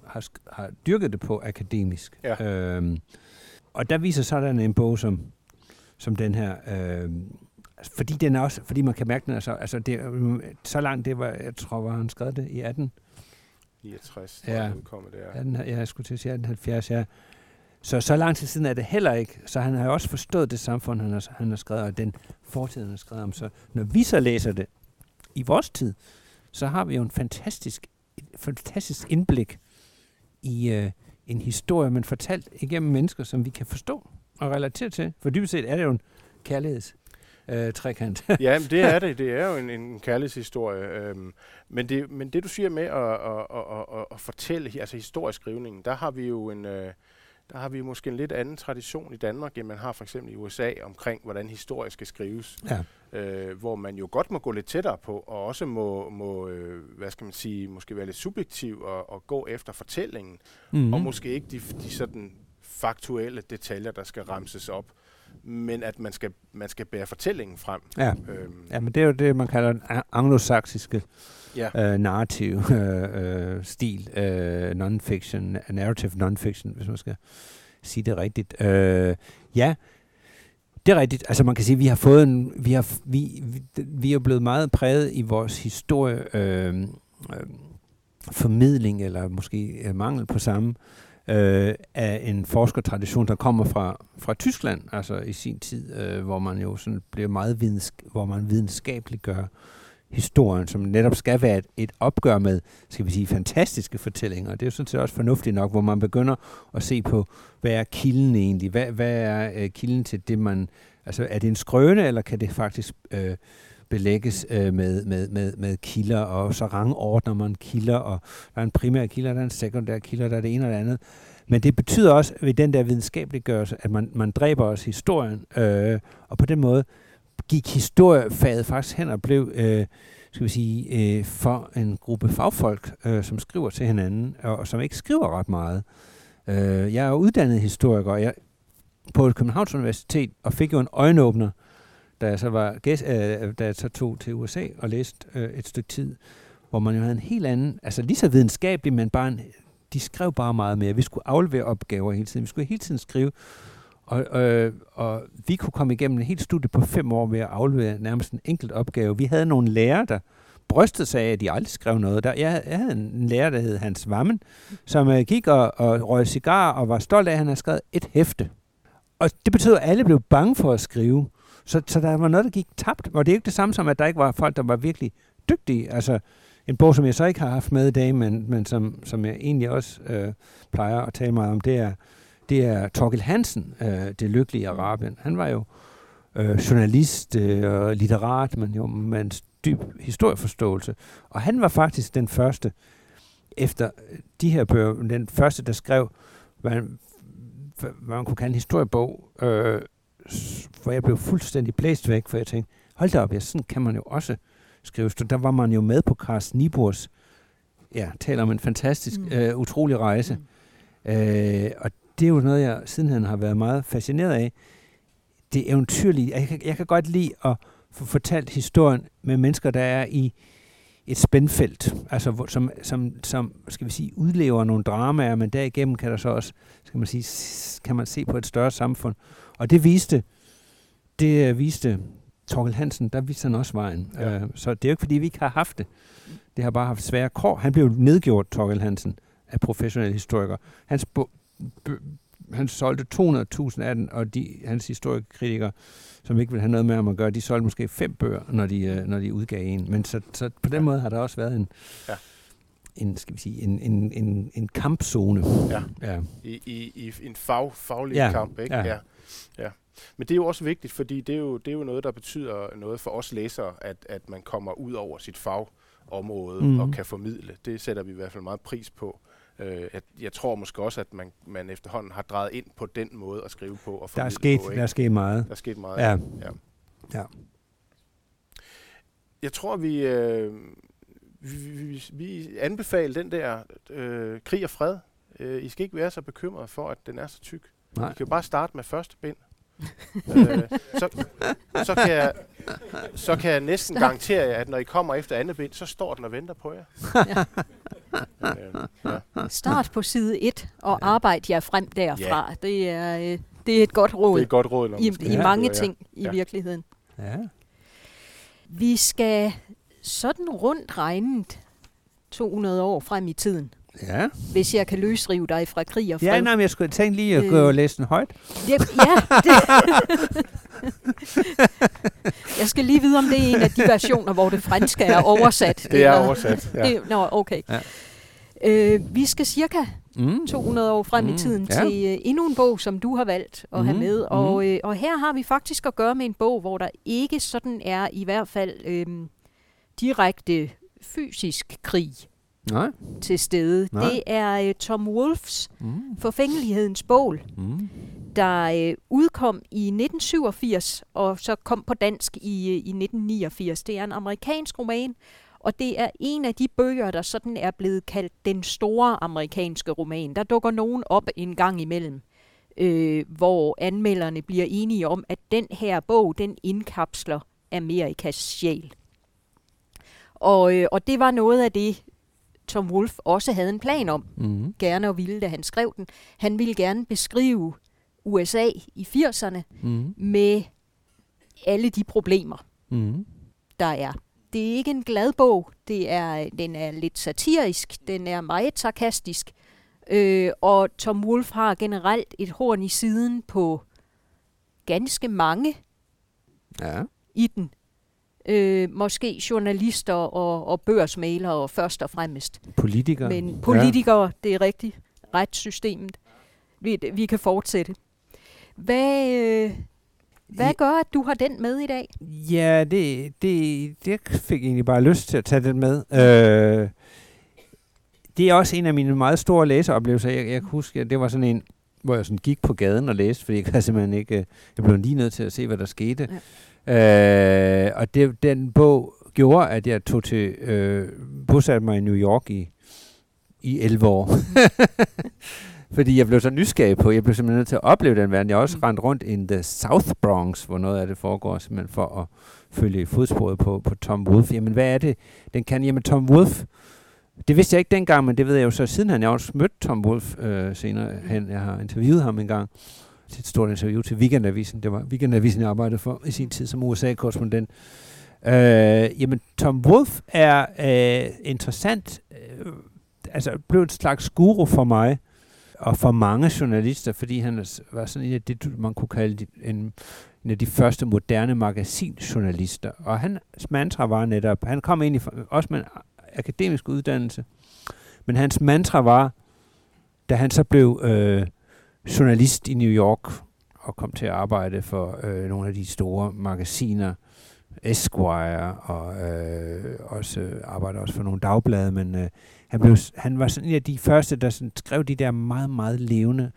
har, har dyrket det på akademisk. Ja. Øhm, og der viser sådan en bog som, som den her, øhm, altså, fordi den er også, fordi man kan mærke den, altså, altså det, øhm, så langt det var, jeg tror, var han skrev det i 18, 69, Ja. der udkommet der. 18 ja, jeg skulle til at sige 1870, ja. Så så lang tid siden er det heller ikke. Så han har jo også forstået det samfund, han har, han har skrevet, og den fortid, han har skrevet om. Så når vi så læser det i vores tid, så har vi jo en fantastisk, fantastisk indblik i øh, en historie, men fortalt igennem mennesker, som vi kan forstå og relatere til. For dybest set er det jo en kærligheds øh, trekant. ja, men det er det. Det er jo en, en kærlighedshistorie. Øhm, men, det, men det, du siger med at, at, at, at, at fortælle, altså historieskrivningen, der har vi jo en... Øh, der har vi måske en lidt anden tradition i Danmark, end man har for eksempel i USA, omkring hvordan historie skal skrives. ja. øh, hvor man jo godt må gå lidt tættere på, og også må, må øh, hvad skal man sige, måske være lidt subjektiv og, og gå efter fortællingen, Mm-hmm. mm. og måske ikke de, de sådan faktuelle detaljer, der skal ramses op, men at man skal, man skal bære fortællingen frem. Ja. Øhm, ja, men det er jo det, man kalder den anglosaksiske ja. øh, narrativ øh, øh, stil, øh, non-fiction, narrative non-fiction, hvis man skal sige det rigtigt. Øh, ja, det er rigtigt. Altså man kan sige, at vi har fået en, vi har, vi, vi, vi er blevet meget præget i vores historie, øh, øh, formidling, eller måske øh, mangel på samme, øh, af en forskertradition, der kommer fra, fra Tyskland, altså i sin tid, øh, hvor man jo sådan bliver meget vidensk- hvor man videnskabeligt gør historien, som netop skal være et, et opgør med, skal vi sige, fantastiske fortællinger. Det er jo sådan set også fornuftigt nok, hvor man begynder at se på, hvad er kilden egentlig? Hvad, hvad er øh, kilden til det, man... Altså, er det en skrøne, eller kan det faktisk øh, belægges øh, med, med, med, med kilder, og så rangordner man kilder, og der er en primær kilder, der er en sekundær kilder, der er det ene og det andet. Men det betyder også ved den der videnskabelige gørelse, at man, man dræber os historien, øh, og på den måde gik historiefaget faktisk hen og blev, øh, skal vi sige, øh, for en gruppe fagfolk, øh, som skriver til hinanden, og, og som ikke skriver ret meget. Øh, jeg er uddannet historiker, og jeg på Københavns Universitet, og fik jo en øjenåbner, da jeg så var gæst, øh, da jeg så tog til USA og læste øh, et stykke tid, hvor man jo havde en helt anden, altså lige så videnskabelig, men bare en, de skrev bare meget mere. Vi skulle aflevere opgaver hele tiden. Vi skulle hele tiden skrive. Og, øh, og vi kunne komme igennem en helt studie på fem år ved at aflevere nærmest en enkelt opgave. Vi havde nogle lærere, der brystet sig af, at de aldrig skrev noget. Der, jeg, jeg havde en lærer, der hed Hans Vammen, som øh, gik og, og røg cigar og var stolt af, at han havde skrevet et hæfte. Og det betød, at alle blev bange for at skrive. Så, så der var noget, der gik tabt. Og det er ikke det samme som, at der ikke var folk, der var virkelig dygtige. Altså, en bog, som jeg så ikke har haft med i dag, men, men som, som jeg egentlig også øh, plejer at tale meget om, det er, det er Torkel Hansen, øh, Det Lykkelige Arabien. Han var jo øh, journalist øh, og litterat, men jo med en dyb historieforståelse. Og han var faktisk den første, efter de her bøger, den første, der skrev, hvad, man, hvad man kunne kalde en historiebog, øh, hvor jeg blev fuldstændig blæst væk, for jeg tænkte, hold da op, ja, sådan kan man jo også skrive. Der var man jo med på Carsten Nibors, ja, taler om en fantastisk, mm. øh, utrolig rejse. Mm. Øh, og det er jo noget, jeg sidenhen har været meget fascineret af. Det eventyrlige. Jeg kan, jeg kan godt lide at få fortalt historien med mennesker, der er i et spændfelt, altså som, som, som, skal vi sige, udlever nogle dramaer, men derigennem kan der så også, skal man sige, kan man se på et større samfund. Og det viste, det viste Torkel Hansen, der viste han også vejen. Ja. Uh, så det er jo ikke, fordi vi ikke har haft det. Det har bare haft svære kår. Han blev nedgjort, Torkel Hansen, af professionelle historikere. Hans, han solgte 200.000 af den, og de, hans historikere, som ikke vil have noget med ham at gøre, de solgte måske fem bøger, når de, uh, når de udgav en. Men så, så på den måde har der også været en, ja. en skal vi sige, en, en, en, en kampzone. Ja, ja. I, i, i en fag, faglig ja. kamp, ikke? Ja. ja. ja. Men det er jo også vigtigt, fordi det er jo, det er jo noget, der betyder noget for os læsere, at, at man kommer ud over sit fagområde mm. og kan formidle. Det sætter vi i hvert fald meget pris på. Øh, jeg, jeg tror måske også, at man, man efterhånden har drejet ind på den måde at skrive på og Der er sket, på, der er sket meget. Der er sket meget, ja. ja. ja. Jeg tror, vi, øh, vi, vi, vi anbefaler den der øh, krig og fred. Øh, I skal ikke være så bekymrede for, at den er så tyk. Nej. I kan jo bare starte med første bind. øh, så, så, kan jeg, så kan jeg næsten garantere jer, at når I kommer efter andet bind, så står den og venter på jer. Ja. ja. Start på side 1 og arbejde jer frem derfra. Ja. Det, er, øh, det er et godt råd. Det er et godt råd, når I, i mange ja. ting i ja. virkeligheden. Ja. Vi skal sådan rundt regnet 200 år frem i tiden. Ja. Hvis jeg kan løsrive dig fra krig og fred. Ja, nej, men jeg skulle tænke lige at øh, gå og læse den højt. Det, ja. Det. jeg skal lige vide, om det er en af de versioner, hvor det franske er oversat. Det er oversat, ja. Det, nå, okay. Ja. Øh, vi skal cirka mm. 200 år frem mm. i tiden ja. til uh, endnu en bog, som du har valgt at mm. have med. Og, mm. uh, og her har vi faktisk at gøre med en bog, hvor der ikke sådan er i hvert fald øh, direkte fysisk krig Nej. til stede. Nej. Det er uh, Tom Wolfes mm. Forfængelighedens bål, mm. der uh, udkom i 1987 og så kom på dansk i, uh, i 1989. Det er en amerikansk roman, og det er en af de bøger, der sådan er blevet kaldt den store amerikanske roman. Der dukker nogen op en gang imellem, øh, hvor anmelderne bliver enige om, at den her bog, den indkapsler Amerikas sjæl. Og, øh, og det var noget af det, Tom Wolf også havde en plan om, mm. gerne og ville, da han skrev den. Han ville gerne beskrive USA i 80'erne mm. med alle de problemer, mm. der er. Det er ikke en glad bog. Det er, den er lidt satirisk. Den er meget sarkastisk. Øh, og Tom Wolf har generelt et horn i siden på ganske mange ja. i den øh, måske journalister og, og børsmalere først og fremmest. Politikere. Men politikere, ja. det er rigtigt. Retssystemet. Vi, vi kan fortsætte. Hvad, øh, hvad gør, at du har den med i dag? Ja, det, det, det fik egentlig bare lyst til at tage den med. Øh, det er også en af mine meget store læseoplevelser. Jeg, jeg kan huske, at det var sådan en, hvor jeg sådan gik på gaden og læste, fordi jeg simpelthen ikke... Øh, jeg blev lige nødt til at se, hvad der skete. Ja. Øh, og det, den bog gjorde, at jeg tog til, øh, bosatte mig i New York i, i 11 år. Fordi jeg blev så nysgerrig på, jeg blev simpelthen nødt til at opleve den verden. Jeg har også mm. rendt rundt i the South Bronx, hvor noget af det foregår, simpelthen for at følge fodsporet på, på Tom Wolfe. Jamen, hvad er det, den kan? Jamen, Tom Wolfe, det vidste jeg ikke dengang, men det ved jeg jo så siden han. Jeg har også mødt Tom Wolfe øh, senere hen. Jeg har interviewet ham en gang til et stort interview til Weekendavisen. Det var Weekendavisen, jeg arbejdede for i sin tid som USA-korrespondent. Øh, jamen, Tom Wolfe er øh, interessant. Øh, altså, blev en slags guru for mig, og for mange journalister, fordi han var sådan en af det, man kunne kalde en, en af de første moderne magasinjournalister. Og hans mantra var netop, han kom ind i, også med en akademisk uddannelse, men hans mantra var, da han så blev øh, journalist i New York og kom til at arbejde for øh, nogle af de store magasiner, Esquire, og øh, også øh, arbejder også for nogle dagblade, men øh, han, blev, han var sådan en af de første, der sådan skrev de der meget, meget levende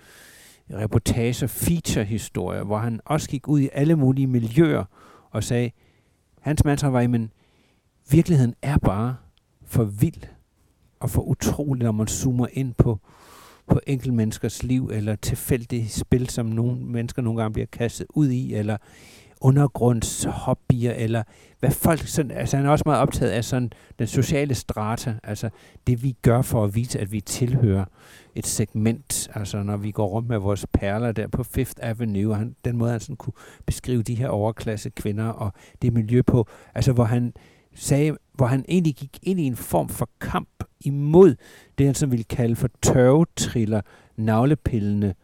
reportager, feature-historier, hvor han også gik ud i alle mulige miljøer og sagde, hans mantra var, men virkeligheden er bare for vild og for utrolig, når man zoomer ind på, på enkel menneskers liv, eller tilfældige spil, som nogle mennesker nogle gange bliver kastet ud i, eller undergrundshobbyer, eller hvad folk sådan, altså han er også meget optaget af sådan den sociale strata, altså det vi gør for at vise, at vi tilhører et segment, altså når vi går rundt med vores perler der på Fifth Avenue, og han, den måde han sådan kunne beskrive de her overklasse kvinder og det miljø på, altså hvor han sagde, hvor han egentlig gik ind i en form for kamp imod det, han som ville kalde for tørvetriller, navlepillende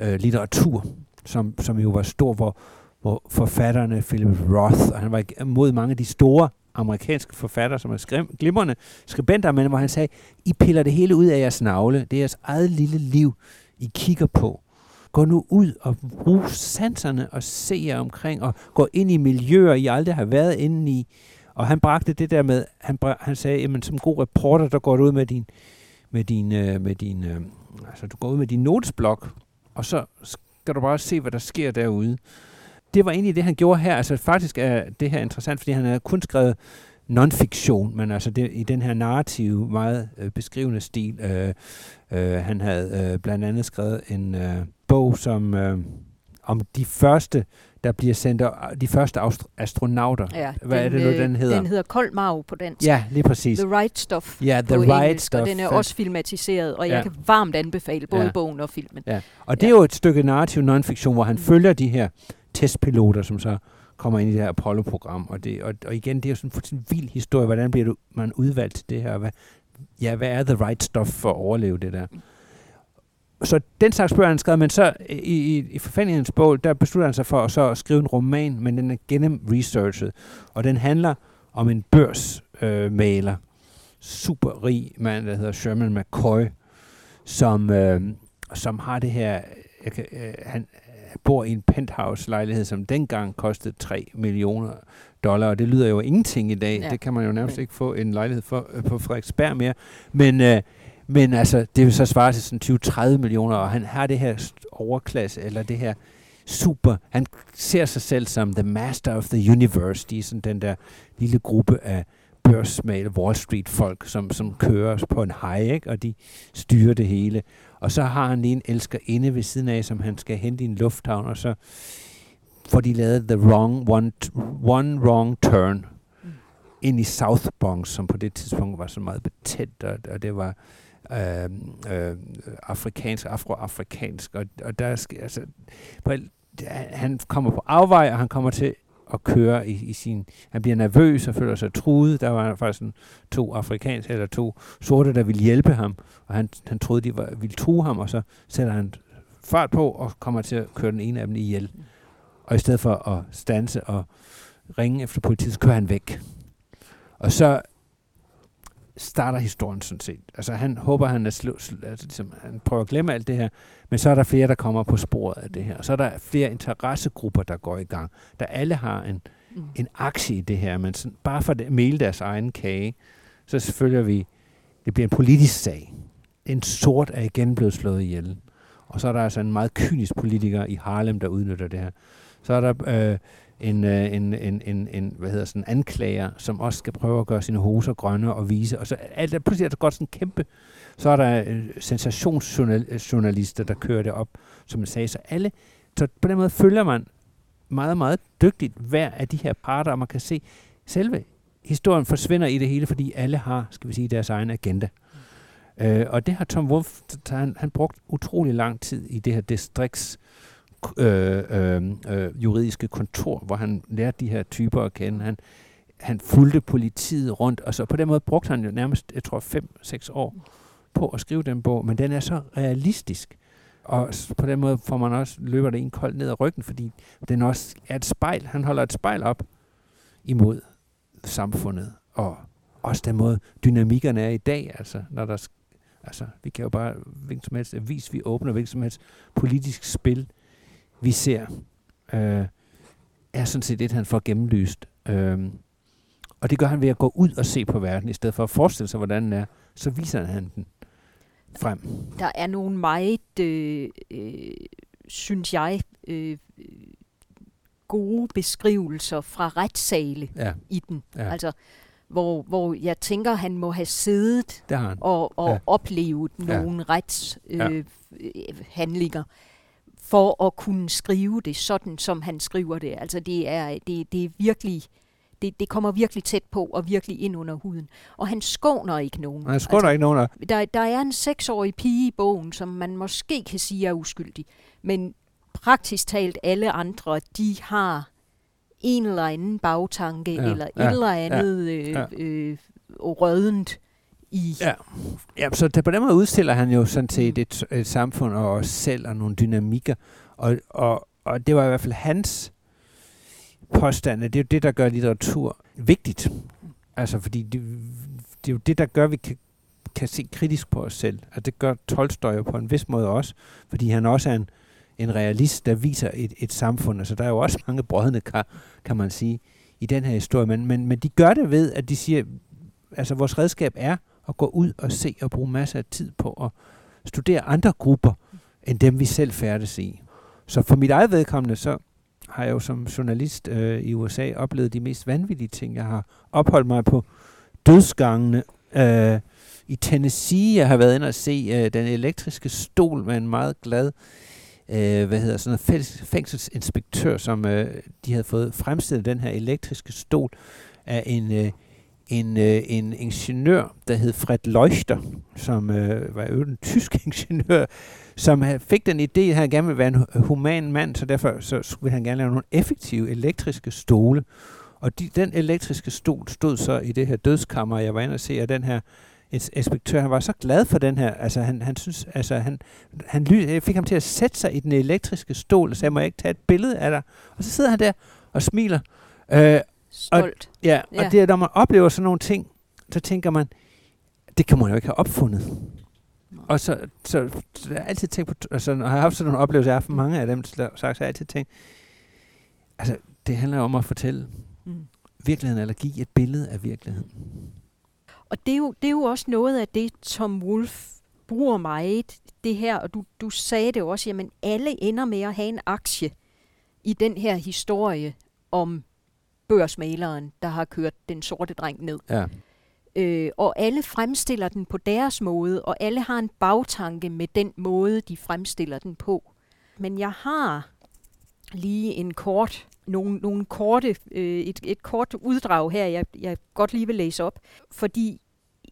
øh, litteratur, som, som jo var stor, hvor, hvor forfatterne Philip Roth, og han var imod mange af de store amerikanske forfattere, som er skrim, glimrende skribenter, men hvor han sagde, I piller det hele ud af jeres navle. Det er jeres eget lille liv, I kigger på. Gå nu ud og brug sanserne og se jer omkring, og gå ind i miljøer, I aldrig har været inde i. Og han bragte det der med, han, han sagde, jamen som god reporter, der går du ud med din, med din, øh, med din øh, altså du går ud med din notesblok, og så skal du bare se, hvad der sker derude det var egentlig det, han gjorde her. Altså faktisk er det her interessant, fordi han havde kun skrevet non-fiktion, men altså det, i den her narrative, meget øh, beskrivende stil. Øh, øh, han havde øh, blandt andet skrevet en øh, bog som øh, om de første, der bliver sendt, de første astronauter. Ja, Hvad den, er det nu, den hedder? Den hedder Kold Mav på dansk. Ja, lige præcis. The Right Stuff Ja, The Right engelsk, Stuff. og den er også filmatiseret, og jeg Ja. kan varmt anbefale både Ja. bogen og filmen. Ja. Og det er jo et stykke narrativ non-fiktion, hvor han følger de her testpiloter, som så kommer ind i det her Apollo-program. Og, det, og, og igen, det er jo sådan en fuldstændig vild historie. Hvordan bliver du, man udvalgt til det her? Hvad, ja, hvad er the right stuff for at overleve det der? Så den slags bøger han skrevet, men så i, i, i forfændighedens bog, der beslutter han sig for at, så at skrive en roman, men den er gennem-researchet. Og den handler om en børsmaler, øh, super rig mand, der hedder Sherman McCoy, som, øh, som har det her, jeg kan, øh, han bor i en penthouse-lejlighed, som dengang kostede 3 millioner dollar, og det lyder jo ingenting i dag. Ja. Det kan man jo nærmest ikke få en lejlighed for, øh, på Frederiksberg mere. Men, øh, men altså, det vil så svare til sådan 20-30 millioner, og han har det her overklasse, eller det her super, han ser sig selv som the master of the universe. De er sådan den der lille gruppe af børsmal Wall Street folk, som, som kører på en high, ikke? og de styrer det hele. Og så har han lige en elskerinde ved siden af, som han skal hente i en lufthavn, og så får de lavet the wrong one, one wrong turn ind i South Bronx, som på det tidspunkt var så meget betændt, og, og det var øh, øh, afrikansk, afroafrikansk, og, og der skal, altså, på, han kommer på afvej, og han kommer til at køre i, i sin... Han bliver nervøs og føler sig truet. Der var faktisk sådan to afrikanske eller to sorte, der ville hjælpe ham, og han, han troede, de var, ville true ham, og så sætter han fart på og kommer til at køre den ene af dem ihjel. Og i stedet for at stanse og ringe efter politiet, så kører han væk. Og så starter historien sådan set. Altså han håber, han er slu, slu, altså, ligesom, han prøver at glemme alt det her, men så er der flere, der kommer på sporet af det her. Og så er der flere interessegrupper, der går i gang, der alle har en, Mm. en aktie i det her, men sådan, bare for at mele deres egen kage, så selvfølgelig vi, det bliver en politisk sag. En sort er igen blevet slået ihjel. Og så er der altså en meget kynisk politiker i Harlem, der udnytter det her. Så er der øh, en, øh, en, en, en, en, hvad hedder sådan, anklager, som også skal prøve at gøre sine hoser grønne og vise. Og så alt, er- pludselig er der godt sådan kæmpe. Så er der øh, sensationsjournalister, der kører det op, som jeg sagde. Så alle, så på den måde følger man meget, meget dygtigt hver af de her parter, og man kan se, selve historien forsvinder i det hele, fordi alle har, skal vi sige, deres egen agenda. Øh, og det har Tom Wolfe, han, han brugt utrolig lang tid i det her distrikts øh, øh, øh, juridiske kontor, hvor han lærte de her typer at kende. Han, han fulgte politiet rundt, og så på den måde brugte han jo nærmest, jeg tror, 5-6 år på at skrive den bog, men den er så realistisk. Og på den måde får man også, løber det en kold ned ad ryggen, fordi den også er et spejl. Han holder et spejl op imod samfundet, og også den måde dynamikkerne er i dag, altså når der Altså, vi kan jo bare, hvilken som helst avis, vi åbner, hvilken som helst politisk spil, vi ser, øh, er sådan set det, han får gennemlyst. Øh, og det gør han ved at gå ud og se på verden, i stedet for at forestille sig, hvordan den er. Så viser han den frem. Der er nogle meget, øh, øh, synes jeg, øh, gode beskrivelser fra retssale ja. i den. Ja. Altså, hvor, hvor jeg tænker, han må have siddet han. og, og ja. oplevet ja. nogle retshandlinger. Øh, for at kunne skrive det sådan, som han skriver det. Altså det er, det, det er virkelig, det, det kommer virkelig tæt på og virkelig ind under huden. Og han skåner ikke nogen. Han skåner altså, ikke nogen. Der, der er en seksårig pige i bogen, som man måske kan sige er uskyldig. Men praktisk talt alle andre, de har en eller anden bagtanke, ja, eller ja, et eller andet ja, øh, øh, rødent i... Ja. ja, så der, på den måde udstiller han jo sådan set et, et samfund og os selv og nogle dynamikker. Og, og, og det var i hvert fald hans påstande. Det er jo det, der gør litteratur vigtigt. Altså, fordi det, det er jo det, der gør, at vi kan, kan se kritisk på os selv. Og det gør Tolstoy jo på en vis måde også, fordi han også er en, en realist, der viser et, et samfund. Altså, der er jo også mange brødne kar, kan man sige, i den her historie. Men, men, men de gør det ved, at de siger, altså vores redskab er at gå ud og se og bruge masser af tid på at studere andre grupper, end dem vi selv færdes i. Så for mit eget vedkommende, så har jeg jo som journalist øh, i USA oplevet de mest vanvittige ting. Jeg har opholdt mig på dødsgangene øh, i Tennessee. Jeg har været inde og se øh, den elektriske stol med en meget glad øh, hvad hedder sådan noget, fængselsinspektør, som øh, de havde fået fremstillet den her elektriske stol af en øh, en, øh, en ingeniør, der hed Fred Leuchter, som øh, var jo en tysk ingeniør, som fik den idé, at han gerne ville være en human mand, så derfor så ville han gerne lave nogle effektive elektriske stole. Og de, den elektriske stol stod så i det her dødskammer, jeg var inde og se, og den her inspektør, han var så glad for den her, altså han, han synes, altså han, han øh, fik ham til at sætte sig i den elektriske stol, og sagde, må jeg ikke tage et billede af dig? Og så sidder han der og smiler. Øh, stolt. Og, ja, ja, og det, når man oplever sådan nogle ting, så tænker man, det kan man jo ikke have opfundet. Og så, så, så jeg har altid tænkt på, altså, når jeg har haft sådan nogle oplevelser, jeg har haft mange af dem, så har jeg altid tænkt, altså, det handler om at fortælle mm. virkeligheden, eller give et billede af virkeligheden. Og det er, jo, det er jo også noget af det, Tom Wolf bruger meget, det her, og du, du sagde det jo også, jamen alle ender med at have en aktie i den her historie om børsmaleren, der har kørt den sorte dreng ned. Ja. Øh, og alle fremstiller den på deres måde, og alle har en bagtanke med den måde, de fremstiller den på. Men jeg har lige en kort, nogle, nogle korte, øh, et, et kort uddrag her, jeg, jeg godt lige vil læse op. Fordi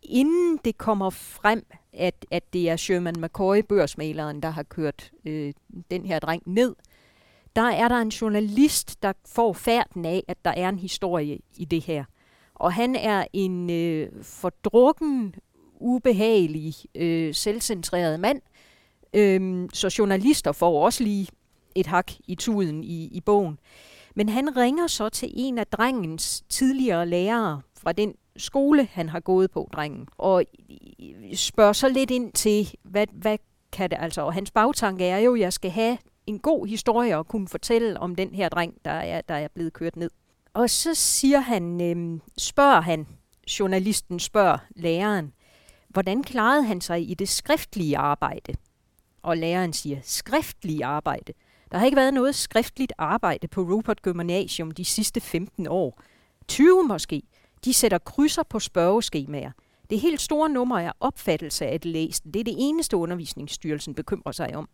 inden det kommer frem, at, at det er Sherman McCoy, børsmaleren, der har kørt øh, den her dreng ned, der er der en journalist, der får færden af, at der er en historie i det her. Og han er en øh, fordrukken, ubehagelig, øh, selvcentreret mand. Øhm, så journalister får også lige et hak i tuden i, i bogen. Men han ringer så til en af drengens tidligere lærere fra den skole, han har gået på, drengen, og øh, spørger så lidt ind til, hvad, hvad kan det altså? Og hans bagtanke er jo, at jeg skal have en god historie at kunne fortælle om den her dreng, der er, der er blevet kørt ned. Og så siger han, øh, spørger han, journalisten spørger læreren, hvordan klarede han sig i det skriftlige arbejde? Og læreren siger, skriftlige arbejde. Der har ikke været noget skriftligt arbejde på Rupert Gymnasium de sidste 15 år. 20 måske. De sætter krydser på spørgeskemaer. Det helt store nummer er opfattelse af det læste. Det er det eneste undervisningsstyrelsen bekymrer sig om.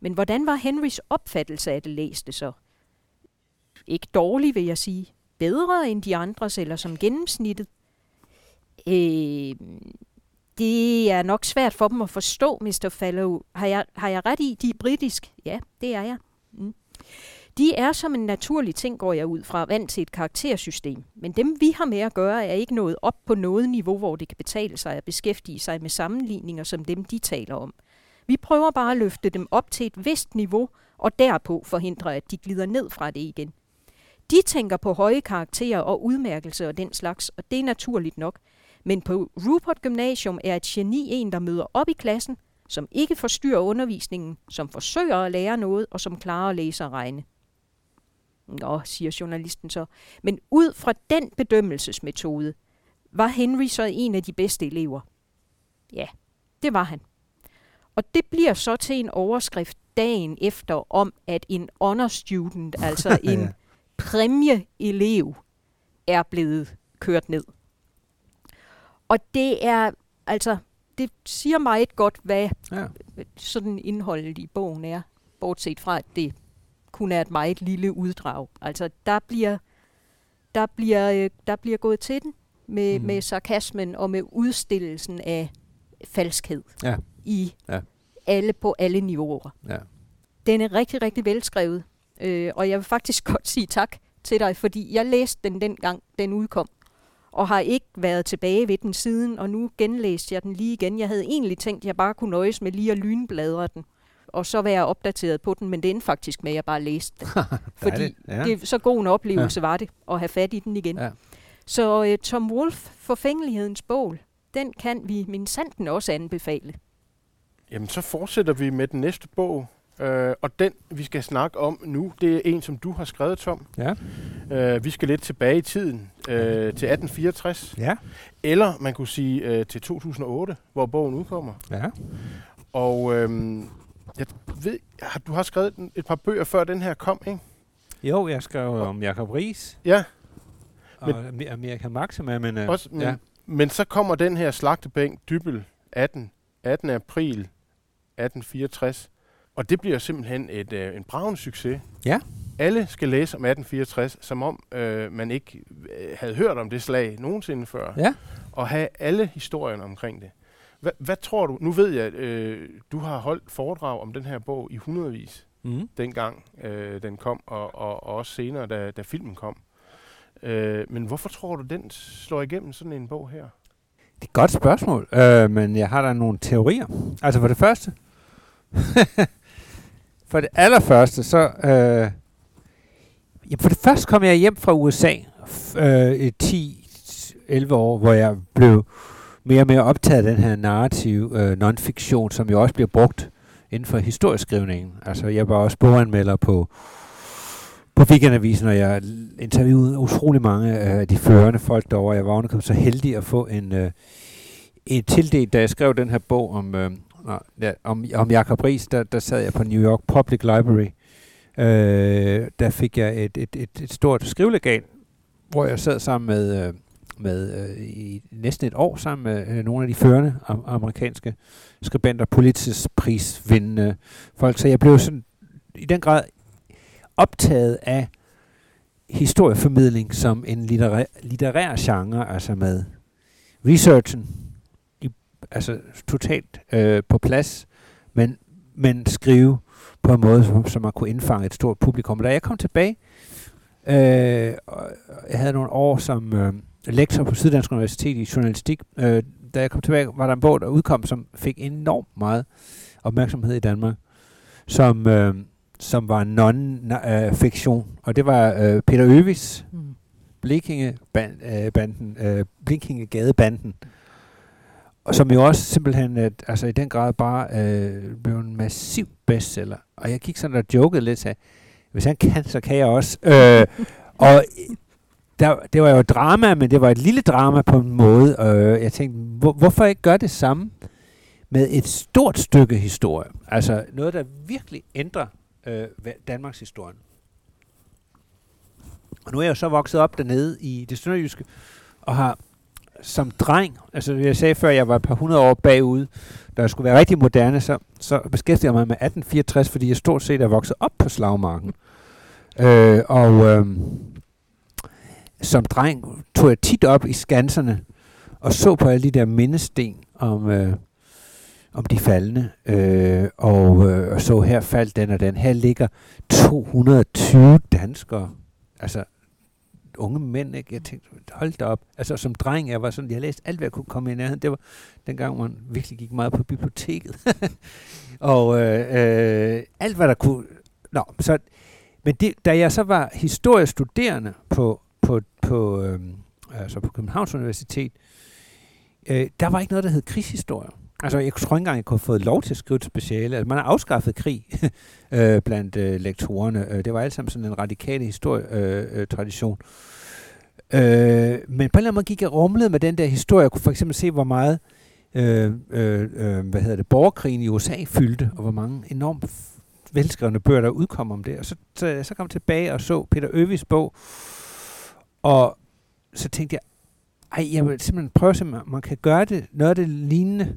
Men hvordan var Henrys opfattelse af det læste så? Ikke dårlig, vil jeg sige. Bedre end de andres, eller som gennemsnittet. Øh, det er nok svært for dem at forstå, Mr. Fallow. Har jeg, har jeg ret i, de er britisk? Ja, det er jeg. Mm. De er som en naturlig ting, går jeg ud fra, vant til et karaktersystem. Men dem, vi har med at gøre, er ikke nået op på noget niveau, hvor det kan betale sig at beskæftige sig med sammenligninger som dem, de taler om. Vi prøver bare at løfte dem op til et vist niveau, og derpå forhindre, at de glider ned fra det igen. De tænker på høje karakterer og udmærkelse og den slags, og det er naturligt nok. Men på Rupert Gymnasium er et geni en, der møder op i klassen, som ikke forstyrrer undervisningen, som forsøger at lære noget, og som klarer at læse og regne. Nå, siger journalisten så. Men ud fra den bedømmelsesmetode, var Henry så en af de bedste elever? Ja, det var han. Og det bliver så til en overskrift dagen efter om, at en honor student, altså en ja. præmieelev, er blevet kørt ned. Og det er, altså, det siger meget godt, hvad ja. sådan indholdet i bogen er, bortset fra, at det kun er et meget lille uddrag. Altså, der bliver, der bliver, øh, der bliver gået til den med, mm. med sarkasmen og med udstillelsen af falskhed ja. I ja. alle på alle niveauer. Ja. Den er rigtig, rigtig velskrevet, øh, og jeg vil faktisk godt sige tak til dig, fordi jeg læste den dengang, den udkom, og har ikke været tilbage ved den siden, og nu genlæste jeg den lige igen. Jeg havde egentlig tænkt, at jeg bare kunne nøjes med lige at lynbladre den og så være opdateret på den, men det endte faktisk med, at jeg bare læste den. fordi ja. det, så god en oplevelse ja. var det at have fat i den igen. Ja. Så uh, Tom Wolf, Forfængelighedens bål, den kan vi min sanden også anbefale. Jamen, så fortsætter vi med den næste bog, Uh, og den, vi skal snakke om nu, det er en, som du har skrevet, Tom. Ja. Uh, vi skal lidt tilbage i tiden, uh, til 1864. Ja. Eller man kunne sige uh, til 2008, hvor bogen udkommer. Ja. Og uh, jeg ved, du har skrevet et par bøger før den her kom, ikke? Jo, jeg skrev om Jacob Ries. Ja. Og men, Amerika Maxima, men... Uh, også, men, ja. men så kommer den her slagtebænk, Dybel, 18, 18. april 1864. Og det bliver simpelthen et, øh, en bravende succes. Ja. Alle skal læse om 1864, som om øh, man ikke øh, havde hørt om det slag nogensinde før. Ja. Og have alle historierne omkring det. Hva, hvad tror du? Nu ved jeg, at øh, du har holdt foredrag om den her bog i hundredvis, mm. dengang øh, den kom, og, og, og også senere, da, da filmen kom. Øh, men hvorfor tror du, den slår igennem sådan en bog her? Det er et godt spørgsmål, øh, men jeg har da nogle teorier. Altså for det første, for det allerførste, så... Øh, ja, for det første kom jeg hjem fra USA øh, 10-11 år, hvor jeg blev mere og mere optaget af den her narrative øh, non-fiktion, som jo også bliver brugt inden for historieskrivningen. Altså, jeg var også boganmelder på, på Weekendavisen, og jeg interviewede utrolig mange af de førende folk derovre. Jeg var så heldig at få en, øh, en tildel, da jeg skrev den her bog om, øh, ja, om, om Jacob Ries, der, der sad jeg på New York Public Library. Øh, der fik jeg et, et, et, et stort skrivelegat, hvor jeg sad sammen med... Øh, med øh, i næsten et år sammen med øh, nogle af de førende am- amerikanske skribenter, politisk prisvindende folk. Så jeg blev sådan i den grad optaget af historieformidling som en litterær, litterær genre, altså med researchen altså totalt øh, på plads, men, men skrive på en måde, som, som man kunne indfange et stort publikum. Da jeg kom tilbage, øh, jeg havde nogle år som øh, lektor på Syddansk Universitet i journalistik. Øh, da jeg kom tilbage, var der en bog, der udkom, som fik enormt meget opmærksomhed i Danmark, som, øh, som var non-fiktion. og det var øh, Peter Øvis, mm. Blikkinge-banden, øh, Blikkinge-gadebanden, og som jo også simpelthen, øh, altså i den grad bare øh, blev en massiv bestseller. Og jeg gik sådan og jokede lidt af, hvis han kan, så kan jeg også. Øh, og der, det var jo drama, men det var et lille drama på en måde. Og jeg tænkte, hvor, hvorfor ikke gøre det samme med et stort stykke historie? Altså noget, der virkelig ændrer øh, Danmarks historie. Og nu er jeg jo så vokset op dernede i det sønderjyske, og har som dreng, altså jeg sagde før, jeg var et par hundrede år bagud, da jeg skulle være rigtig moderne, så, så beskæftigede jeg mig med 1864, fordi jeg stort set er vokset op på slagmarken. Øh, og øh, som dreng tog jeg tit op i skanserne og så på alle de der mindesten om, øh, om de faldende, øh, og, øh, og så her faldt den og den. Her ligger 220 danskere, altså unge mænd, ikke? Jeg tænkte, hold da op. Altså som dreng, jeg var sådan, jeg læste alt, hvad jeg kunne komme i nærheden. Det var dengang, man virkelig gik meget på biblioteket. og øh, øh, alt, hvad der kunne... Nå, så... Men det, da jeg så var historiestuderende på, på, på, øh, altså på Københavns Universitet, øh, der var ikke noget, der hed krigshistorie. Altså, jeg tror ikke engang, jeg kunne have fået lov til at skrive et speciale. Altså, man har afskaffet krig øh, blandt øh, lektorerne. Øh, det var alt sammen sådan en radikal historietradition. Øh, øh, øh, men på en eller anden måde gik jeg rumlet med den der historie. Jeg kunne for eksempel se, hvor meget øh, øh, øh, hvad hedder det, borgerkrigen i USA fyldte, og hvor mange enormt velskrevne bøger, der udkom om det. Og så, så, så kom jeg tilbage og så Peter Øvis bog, og så tænkte jeg, ej, jeg vil simpelthen prøve, at man kan gøre det, noget af det lignende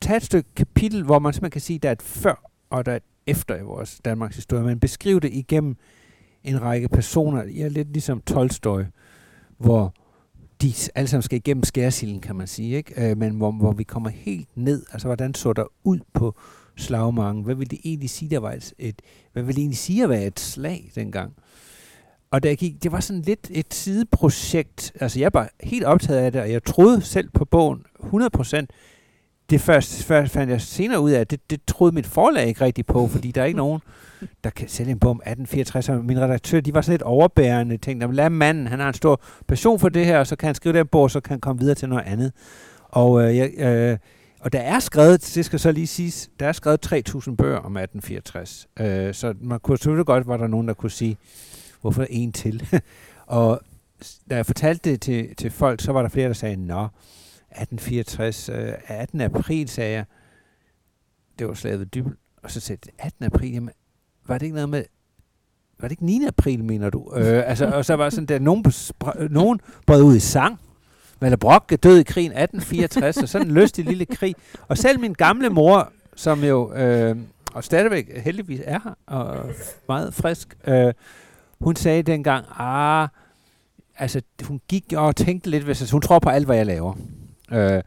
tage et stykke kapitel, hvor man simpelthen kan sige, at der er et før og der er et efter i vores Danmarks historie, men beskrive det igennem en række personer. Jeg er lidt ligesom Tolstoy, hvor de alle sammen skal igennem skærsilden, kan man sige, ikke? Øh, men hvor, hvor vi kommer helt ned, altså hvordan så der ud på slagmarken? Hvad vil det egentlig sige, der var et, et hvad vil det egentlig sige at være et slag dengang? Og der gik, det var sådan lidt et sideprojekt, altså jeg var helt optaget af det, og jeg troede selv på bogen 100%, det først, først fandt jeg senere ud af, at det, det troede mit forlag ikke rigtig på, fordi der er ikke nogen, der kan sælge en bog om 1864. Og min redaktør, de var sådan lidt overbærende, tænkte, lad manden, han har en stor passion for det her, og så kan han skrive den bog, så kan han komme videre til noget andet. Og, øh, jeg, øh, og der er skrevet, det skal så lige siges, der er skrevet 3.000 bøger om 1864. Øh, så man kunne selvfølgelig godt, var der nogen, der kunne sige, hvorfor en til? og da jeg fortalte det til, til folk, så var der flere, der sagde, nå, 1864, øh, 18. april, sagde jeg, det var slaget ved Dybel, og så sagde jeg, 18. april, jamen, var det ikke noget med, var det ikke 9. april, mener du? Øh, altså, og så var sådan, der nogen, nogen brød ud i sang, Valle Brock døde i krigen 1864, og sådan en lystig lille krig. Og selv min gamle mor, som jo, øh, og stadigvæk heldigvis er her, og meget frisk, øh, hun sagde dengang, ah, altså hun gik og tænkte lidt ved sig, hun tror på alt, hvad jeg laver. Øh,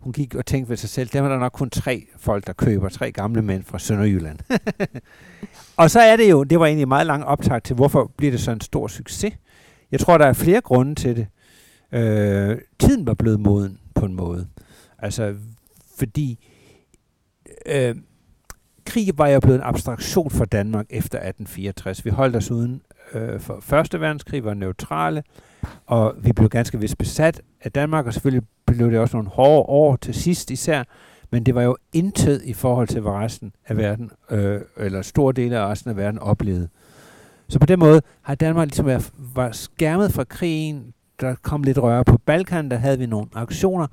hun gik og tænkte ved sig selv, der var der nok kun tre folk, der køber, tre gamle mænd fra Sønderjylland. og så er det jo, det var egentlig en meget lang optag til, hvorfor bliver det så en stor succes. Jeg tror, der er flere grunde til det. Øh, tiden var blevet moden på en måde. Altså, fordi øh, krig var jo blevet en abstraktion for Danmark efter 1864. Vi holdt os uden øh, for Første Verdenskrig, var neutrale, og vi blev ganske vist besat af Danmark, og selvfølgelig blev det også nogle hårde år til sidst især, men det var jo intet i forhold til, hvad resten af verden, øh, eller store dele af resten af verden oplevede. Så på den måde har Danmark ligesom været, var skærmet fra krigen, der kom lidt røre på Balkan, der havde vi nogle aktioner,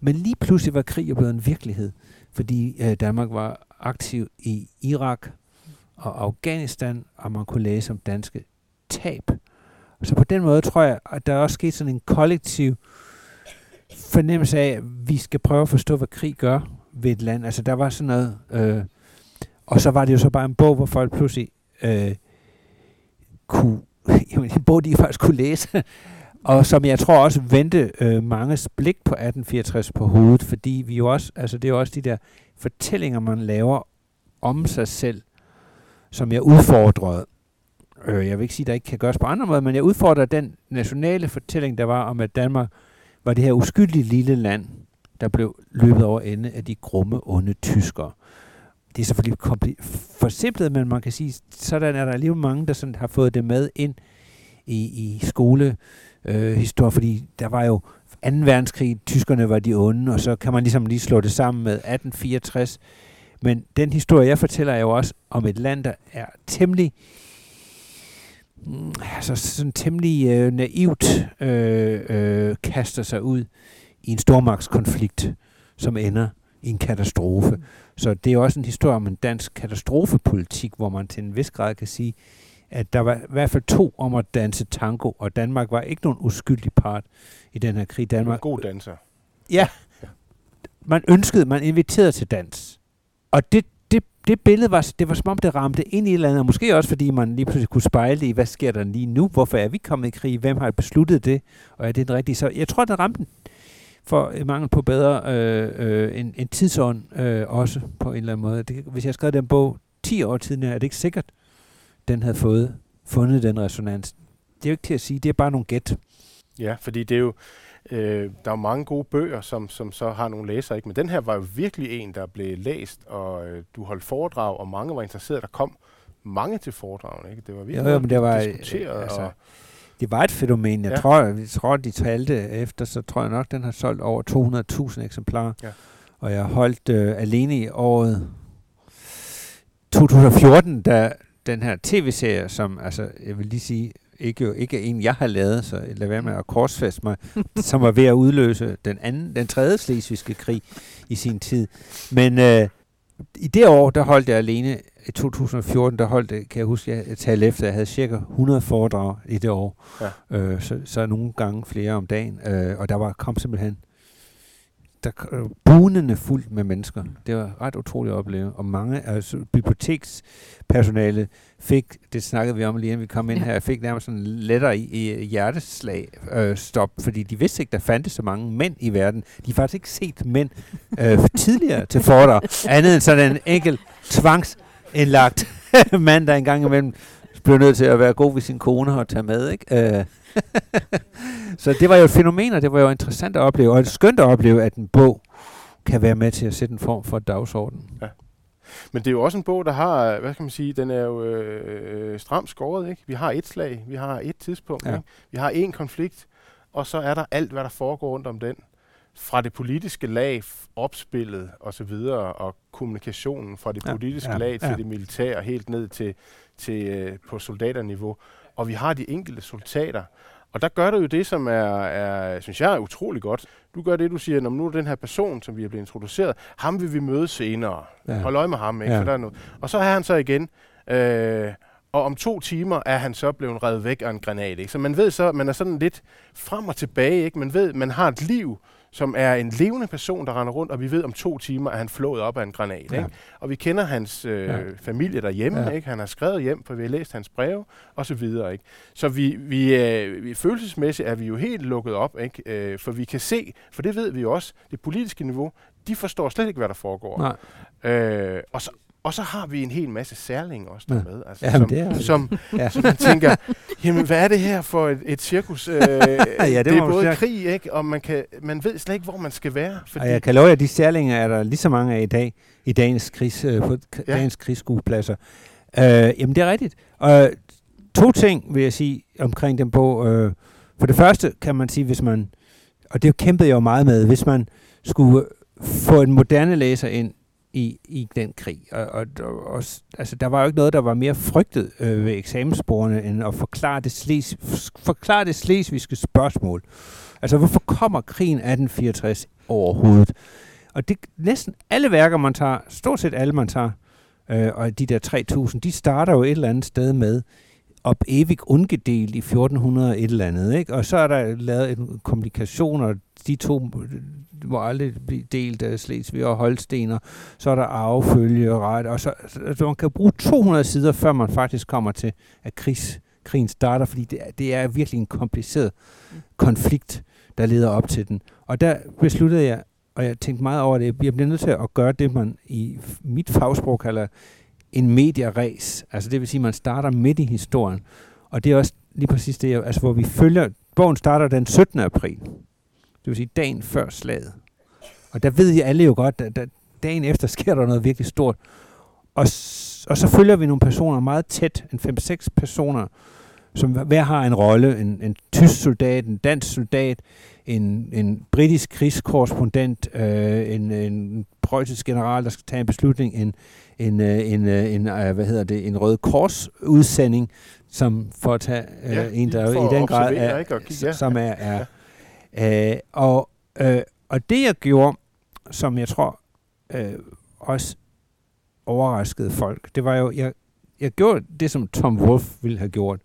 men lige pludselig var krig blevet en virkelighed, fordi øh, Danmark var aktiv i Irak og Afghanistan, og man kunne læse om danske tab. Så på den måde tror jeg, at der er også sket sådan en kollektiv fornemmelse af, at vi skal prøve at forstå, hvad krig gør ved et land. Altså der var sådan noget, øh, og så var det jo så bare en bog, hvor folk pludselig øh, kunne, jamen en bog, de faktisk kunne læse, og som jeg tror også vendte øh, manges blik på 1864 på hovedet, fordi vi jo også, altså det er jo også de der fortællinger, man laver om sig selv, som jeg udfordrede. Øh, jeg vil ikke sige, at der ikke kan gøres på andre måder, men jeg udfordrer den nationale fortælling, der var om, at Danmark var det her uskyldige lille land, der blev løbet over ende af de grumme, onde tyskere. Det er selvfølgelig forsimplet, men man kan sige, sådan er der alligevel mange, der sådan har fået det med ind i, i skole øh, historie, fordi der var jo 2. verdenskrig, tyskerne var de onde, og så kan man ligesom lige slå det sammen med 1864. Men den historie, jeg fortæller, er jo også om et land, der er temmelig øh, altså sådan temmelig øh, naivt øh, øh, kaster sig ud i en stormagtskonflikt, som ender i en katastrofe. Så det er også en historie om en dansk katastrofepolitik, hvor man til en vis grad kan sige, at der var i hvert fald to om at danse tango, og Danmark var ikke nogen uskyldig part i den her krig. Danmark, en god danser. Ja. Man ønskede, man inviterede til dans. Og det, det, billede var, det var som om det ramte ind i et eller andet, og måske også fordi man lige pludselig kunne spejle i, hvad sker der lige nu? Hvorfor er vi kommet i krig? Hvem har besluttet det? Og er det den rigtige? Så jeg tror, det ramte for i mangel på bedre øh, øh, en, en tidsånd øh, også på en eller anden måde. Det, hvis jeg skrev den bog 10 år tidligere, er det ikke sikkert, den havde fået fundet den resonans. Det er jo ikke til at sige, det er bare nogle gæt. Ja, fordi det er jo, øh, der er jo mange gode bøger, som, som så har nogle læsere, ikke? men den her var jo virkelig en, der blev læst, og øh, du holdt foredrag, og mange var interesserede. Der kom mange til foredragene, ikke? Det var virkelig Jo, jo, men det var, diskuteret. øh, altså, og, Det var et fænomen. Jeg, ja. tror, jeg tror, de talte efter, så tror jeg nok, den har solgt over 200.000 eksemplarer. Ja. Og jeg holdt øh, alene i året 2014, da den her tv-serie, som altså, jeg vil lige sige, ikke, ikke en, jeg har lavet, så lad være med at korsfeste mig, som var ved at udløse den anden, den tredje slesvigske krig i sin tid. Men øh, i det år, der holdt jeg alene, i 2014, der holdt, kan jeg huske, jeg talte efter, jeg havde cirka 100 foredrag i det år. Ja. Øh, så, så nogle gange flere om dagen. Øh, og der var kom simpelthen der øh, bunende fuldt med mennesker. Det var ret utroligt at opleve. Og mange altså, bibliotekspersonale fik, det snakkede vi om lige inden vi kom ind Ja. her, fik nærmest sådan letter i, i hjerteslag øh, stop, fordi de vidste ikke, der fandtes så mange mænd i verden. De har faktisk ikke set mænd øh, tidligere til foredrag, andet end sådan en enkelt tvangsindlagt mand, der engang imellem blev nødt til at være god ved sin kone og tage med, ikke? Øh. Så det var jo et fænomen, og det var jo interessant at opleve, og skønt at opleve, at en bog kan være med til at sætte en form for dagsorden. Men det er jo også en bog, der har, hvad skal man sige, den er jo øh, stramt skåret, ikke? Vi har et slag, vi har et tidspunkt, Ja. ja. ikke? Vi har en konflikt, og så er der alt, hvad der foregår rundt om den. Fra det politiske lag, opspillet og så videre, og kommunikationen fra det Ja, politiske ja, lag til ja. det militære, helt ned til, til øh, på soldaterniveau. Og vi har de enkelte soldater. Og der gør du jo det, som er, er, synes jeg, er utrolig godt. Du gør det, du siger, når nu er den her person, som vi er blevet introduceret, ham vil vi møde senere. Ja. Hold øje med ham, ikke? Ja. For der er noget. Og så er han så igen, øh, og om to timer er han så blevet revet væk af en granat. Ikke? Så man ved så, man er sådan lidt frem og tilbage. Ikke? Man ved, man har et liv, som er en levende person, der render rundt, og vi ved, om to timer er han flået op af en granat. Ja. Ikke? Og vi kender hans øh, Ja. familie derhjemme, ja. ikke? han har skrevet hjem, for vi har læst hans breve, og så videre. Ikke? Så vi, vi, øh, vi, følelsesmæssigt er vi jo helt lukket op, ikke? Øh, for vi kan se, for det ved vi jo også, det politiske niveau, de forstår slet ikke, hvad der foregår. Nej. Øh, og, så, og så har vi en hel masse særlinge også der med, altså, Jamen, som, det er- som, Ja. som man tænker, jamen hvad er det her for et, et cirkus? Øh, ja, det det, er både sige. krig, ikke? og man, kan, man ved slet ikke, hvor man skal være. Fordi, Og jeg kan love jer, at de særlinger er der lige så mange af i dag, i dagens, krigs, øh, på Ja. dagens krigsskuepladser. Øh, jamen, det er rigtigt. Og to ting vil jeg sige omkring den bog. Øh, for det første kan man sige, hvis man, og det kæmpede jeg jo meget med, hvis man skulle få en moderne læser ind i, i den krig. Og, og, og, og altså, der var jo ikke noget, der var mere frygtet øh, ved eksamensborene, end at forklare det, sles, forklare det slesvigske spørgsmål. Altså, hvorfor kommer krigen 1864 overhovedet? Og det næsten alle værker, man tager, stort set alle, man tager, øh, og de der 3.000, de starter jo et eller andet sted med op evig ungedel i 1400 et eller andet, ikke? Og så er der lavet en komplikation, og de to øh, må aldrig blive delt af Slesvig og Holstener. Så er der arvefølge og ret, og så, så man kan bruge 200 sider, før man faktisk kommer til, at krigs, krigen starter, fordi det, er- det er virkelig en kompliceret konflikt, der leder op til den. Og der besluttede jeg, og jeg tænkte meget over det, jeg bliver nødt til at gøre det, man i mit fagsprog kalder en medieræs. Altså det vil sige, at man starter midt i historien. Og det er også lige præcis det, altså hvor vi følger, bogen starter den 17. april. Det vil sige dagen før slaget. Og der ved I alle jo godt, at dagen efter sker der noget virkelig stort. Og, og så følger vi nogle personer meget tæt, en 5-6 personer, som hver har en rolle. En, en tysk soldat, en dansk soldat, en, en britisk krigskorrespondent, øh, en, en preussisk general, der skal tage en beslutning, en, en, øh, en, øh, en, øh, hvad hedder det, en rød kors udsending, som for at tage øh, Ja, en, der i den grad er, ikke, og kigge, ja, som er, er øh, og, øh, og det jeg gjorde, som jeg tror øh, også overraskede folk, det var jo, jeg, jeg gjorde det, som Tom Wolfe ville have gjort,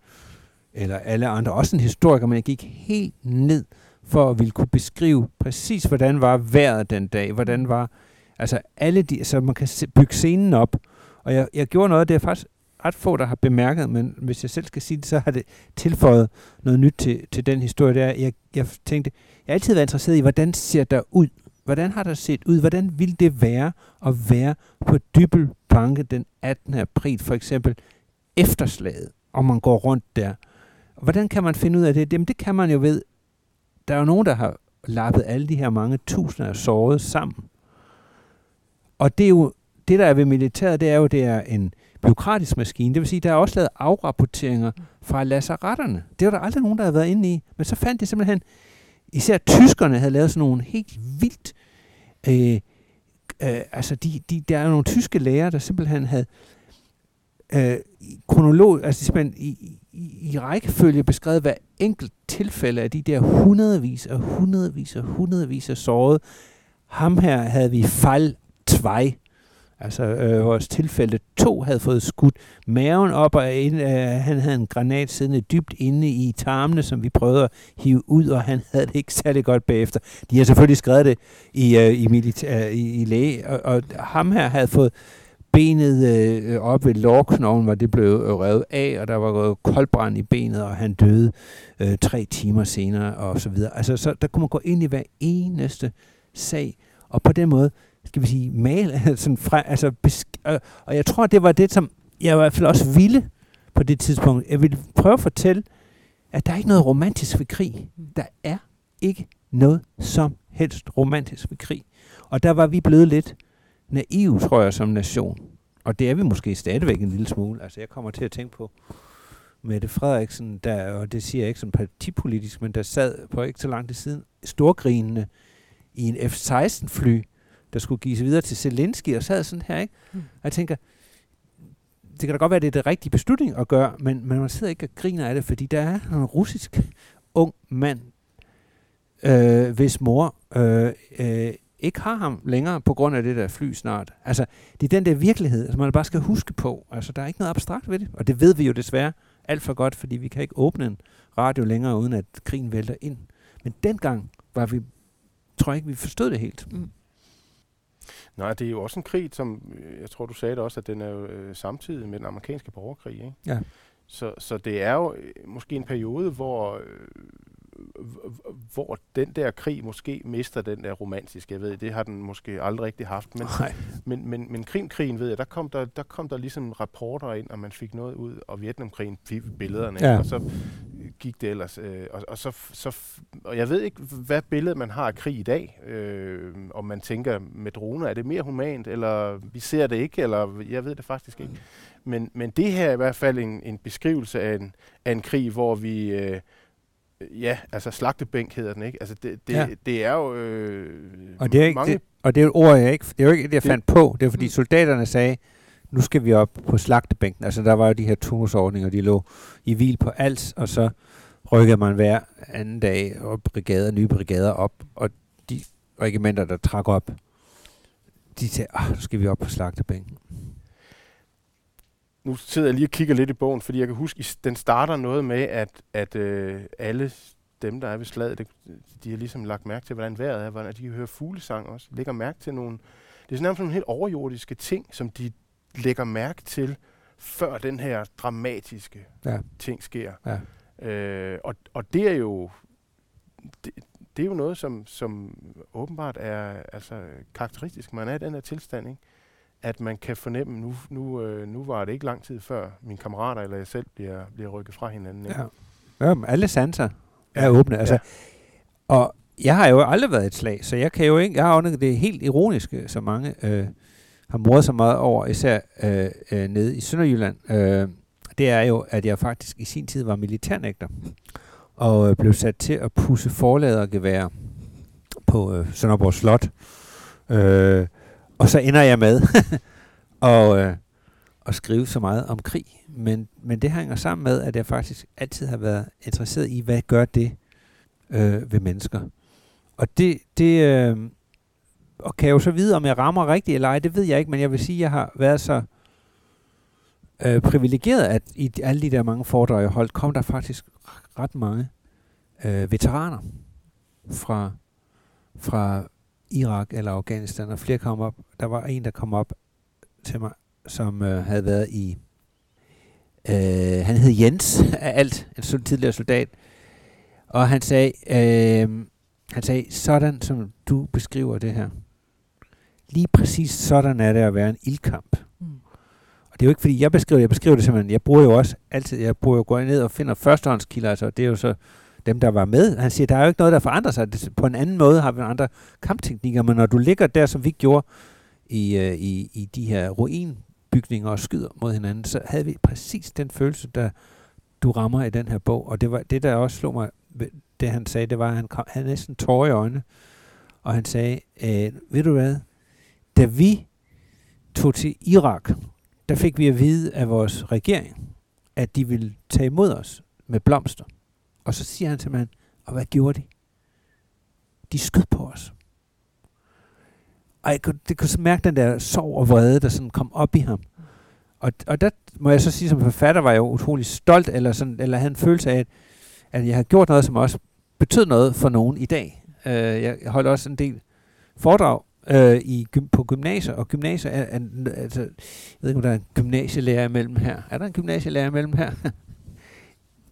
eller alle andre, også en historiker, men jeg gik helt ned for at ville kunne beskrive præcis, hvordan var vejret den dag, hvordan var, altså alle de, så man kan se, bygge scenen op, og jeg, jeg gjorde noget, det er faktisk ret få, der har bemærket, men hvis jeg selv skal sige det, så har det tilføjet noget nyt til, til den historie. Der. Jeg, jeg tænkte, jeg har altid været interesseret i, hvordan ser der ud? Hvordan har der set ud? Hvordan ville det være at være på Dybel Banke den 18. april, for eksempel efterslaget, om man går rundt der? Hvordan kan man finde ud af det? Jamen, det kan man jo ved, der er jo nogen, der har lappet alle de her mange tusinder af sårede sammen. Og det er jo, det der er ved militæret, det er jo, det er en byråkratisk maskine. Det vil sige, der er også lavet afrapporteringer fra lazaretterne. Det var der aldrig nogen, der havde været inde i. Men så fandt de simpelthen, især tyskerne havde lavet sådan nogle helt vildt, øh, øh, altså de, de, der er nogle tyske læger, der simpelthen havde øh, kronolog, altså simpelthen i, i, i rækkefølge beskrevet hver enkelt tilfælde af de der hundredvis og hundredvis og hundredvis af sårede. Ham her havde vi fald tvej. Altså øh, vores tilfælde to havde fået skudt maven op, og ind, øh, han havde en granat siddende dybt inde i tarmene, som vi prøvede at hive ud, og han havde det ikke særlig godt bagefter. De har selvfølgelig skrevet det i, øh, i, militær, øh, i, i læge, og, og ham her havde fået benet øh, op ved lårknoglen, hvor det blev revet af, og der var gået koldbrand i benet, og han døde øh, tre timer senere, og så videre. Altså, så der kunne man gå ind i hver eneste sag, og på den måde, skal vi sige, male, altså, sådan fra, altså, besk- og jeg tror, det var det, som jeg i hvert fald også ville på det tidspunkt. Jeg ville prøve at fortælle, at der er ikke noget romantisk ved krig. Der er ikke noget som helst romantisk ved krig. Og der var vi blevet lidt naive, tror jeg, som nation. Og det er vi måske stadigvæk en lille smule. Altså, jeg kommer til at tænke på Mette Frederiksen, der, og det siger jeg ikke som partipolitisk, men der sad på ikke så lang tid siden, storgrinende i en F-16-fly, der skulle gives videre til Zelensky, og sad sådan her, ikke? Mm. Og jeg tænker, det kan da godt være, at det er det rigtige beslutning at gøre, men, men man sidder ikke og griner af det, fordi der er en russisk ung mand, øh, hvis mor øh, øh, ikke har ham længere på grund af det der fly snart. Altså, det er den der virkelighed, som man bare skal huske på. Altså, der er ikke noget abstrakt ved det, og det ved vi jo desværre alt for godt, fordi vi kan ikke åbne en radio længere, uden at krigen vælter ind. Men dengang var vi, tror jeg ikke, vi forstod det helt. Mm. Nej, det er jo også en krig, som, jeg tror du sagde det også, at den er jo øh, samtidig med den amerikanske borgerkrig. Ikke? Ja. Så, så det er jo øh, måske en periode, hvor øh, hvor den der krig måske mister den der romantiske. Jeg ved, det har den måske aldrig rigtig haft. Men, men, men, men Krimkrigen, ved jeg, der kom der, der kom der ligesom rapporter ind, og man fik noget ud, og Vietnamkrigen fik billederne, ja. og så gik det ellers. Øh, og, og, så, så, og jeg ved ikke, hvad billede man har af krig i dag. Øh, om man tænker med droner, er det mere humant, eller vi ser det ikke, eller jeg ved det faktisk ikke. Men, men det her er i hvert fald en, en beskrivelse af en, af en krig, hvor vi... Øh, Ja, altså slagtebænk hedder den, ikke? Altså det, det, ja. det er jo øh, og det er ikke, mange... Det, og det er et ord, jeg ikke... Det er jo ikke det, jeg det, fandt på. Det er fordi soldaterne sagde, nu skal vi op på slagtebænken. Altså der var jo de her turnusordninger, de lå i hvil på alt, og så rykkede man hver anden dag og brigader, nye brigader op, og de regimenter, der trak op, de sagde, ah, nu skal vi op på slagtebænken nu sidder jeg lige og kigger lidt i bogen, fordi jeg kan huske, den starter noget med, at, at øh, alle dem, der er ved slaget, det, de har ligesom lagt mærke til, hvordan vejret er, hvordan de kan høre fuglesang også. Lægger mærke til nogle, det er nærmest nogle helt overjordiske ting, som de lægger mærke til, før den her dramatiske ja. ting sker. Ja. Øh, og, og det er jo, det, det er jo noget, som, som åbenbart er altså, karakteristisk. Man er i den her tilstand, ikke? At man kan fornemme, nu, nu, øh, nu var det ikke lang tid før mine kammerater eller jeg selv bliver, bliver rykket fra hinanden. Ja. ja, alle sanser er åbne. Altså, ja. Og jeg har jo aldrig været et slag, så jeg kan jo ikke, jeg har jo det helt ironiske, som mange øh, har mordet så meget over, især øh, øh, nede i Sønderjylland, øh, det er jo, at jeg faktisk i sin tid var militærnægter, og øh, blev sat til at pusse forladergevær på øh, Sønderborg Slot. Øh, og så ender jeg med og, øh, at skrive så meget om krig. Men, men det hænger sammen med, at jeg faktisk altid har været interesseret i, hvad gør det øh, ved mennesker. Og det, det øh, og kan jeg jo så vide, om jeg rammer rigtigt eller ej, det ved jeg ikke, men jeg vil sige, at jeg har været så øh, privilegeret, at i alle de der mange foredrag, jeg holdt, kom der faktisk ret mange øh, veteraner fra, fra Irak eller Afghanistan, og flere kom op. Der var en, der kom op til mig, som øh, havde været i Øh, han hed Jens af alt, en sådan tidligere soldat. Og han sagde, øh, han sagde, sådan som du beskriver det her. Lige præcis sådan er det at være en ildkamp. Mm. Og det er jo ikke fordi, jeg beskriver det, jeg beskriver det simpelthen, jeg bruger jo også altid, jeg bruger jo går ned og finder førstehåndskilder, altså det er jo så dem, der var med. Han siger, der er jo ikke noget, der forandrer sig. På en anden måde har vi andre kampteknikker, men når du ligger der, som vi gjorde i, øh, i, i de her ruinbygninger og skyder mod hinanden, så havde vi præcis den følelse, der du rammer i den her bog. Og det var det, der også slog mig, det han sagde, det var, at han kom, havde næsten tårer i øjnene, og han sagde, øh, ved du hvad, da vi tog til Irak, der fik vi at vide af vores regering, at de ville tage imod os med blomster. Og så siger han simpelthen, og hvad gjorde de? De skød på os. Og jeg kunne, det kunne så mærke den der sorg og vrede, der sådan kom op i ham. Og, og der må jeg så sige, som forfatter var jeg jo utrolig stolt, eller, sådan, eller havde en følelse af, at, at jeg har gjort noget, som også betød noget for nogen i dag. Uh, jeg holdt også en del foredrag uh, i, gym- på gymnasier, og gymnasier er, er, altså, jeg ved ikke, om der er en gymnasielærer imellem her. Er der en gymnasielærer imellem her?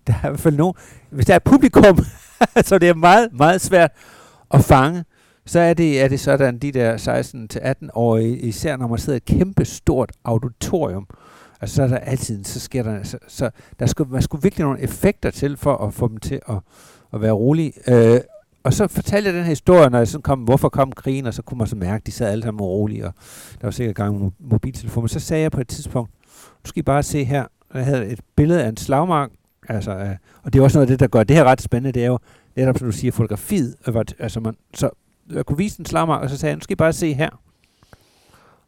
der er i hvert fald nogen. Hvis der er et publikum, så det er meget, meget svært at fange, så er det, er det sådan, de der 16-18-årige, især når man sidder i et kæmpe stort auditorium, altså så er der altid, så sker der, så, så der skulle, man skulle virkelig nogle effekter til, for at få dem til at, at være rolige. Øh, og så fortalte jeg den her historie, når jeg sådan kom, hvorfor kom krigen, og så kunne man så mærke, at de sad alle sammen urolige, og der var sikkert gang med mobiltelefoner. Så sagde jeg på et tidspunkt, du skal I bare se her, jeg havde et billede af en slagmark, altså, øh, og det er også noget af det, der gør det her ret spændende, det er jo netop, som du siger, fotografiet. Altså man, så jeg kunne vise en slagmark, og så sagde jeg, nu skal I bare se her.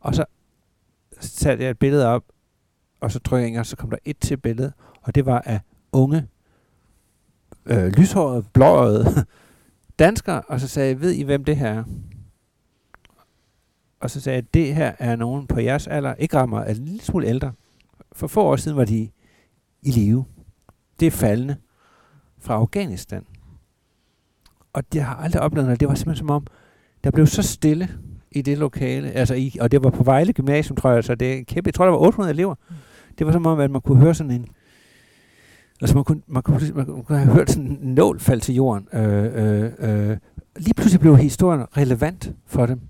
Og så satte jeg et billede op, og så trykkede jeg, og så kom der et til billede, og det var af unge, øh, lyshårede, blåøjede danskere, og så sagde jeg, ved I, hvem det her er? Og så sagde jeg, det her er nogen på jeres alder, ikke rammer, er en lille smule ældre. For få år siden var de i live. Det er faldende fra Afghanistan. Og det har aldrig oplevet noget. Det var simpelthen som om, der blev så stille i det lokale. Altså i, og det var på Vejle Gymnasium, tror jeg. Så det er kæmpe. Jeg tror, der var 800 elever. Mm. Det var som om, at man kunne høre sådan en... Altså man kunne, man kunne, man kunne have hørt sådan en nål falde til jorden. Øh, øh, øh. Lige pludselig blev historien relevant for dem.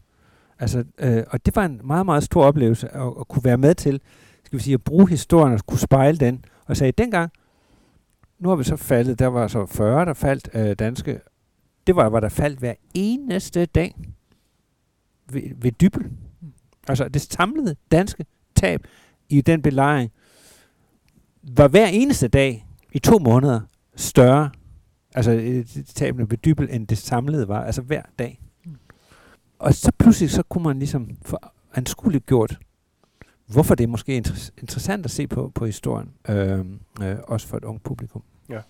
Altså, øh, og det var en meget, meget stor oplevelse at, at kunne være med til, skal vi sige, at bruge historien og kunne spejle den. Og sagde, dengang, nu har vi så faldet, der var så 40, der faldt øh, danske, det var, hvor der faldt hver eneste dag ved, ved dybel. Altså det samlede danske tab i den belejring var hver eneste dag i to måneder større, altså tabene ved dybel, end det samlede var, altså hver dag. Og så pludselig, så kunne man ligesom få anskueligt gjort, hvorfor det er måske inter- interessant at se på, på historien, øh, øh, også for et ungt publikum. Ja.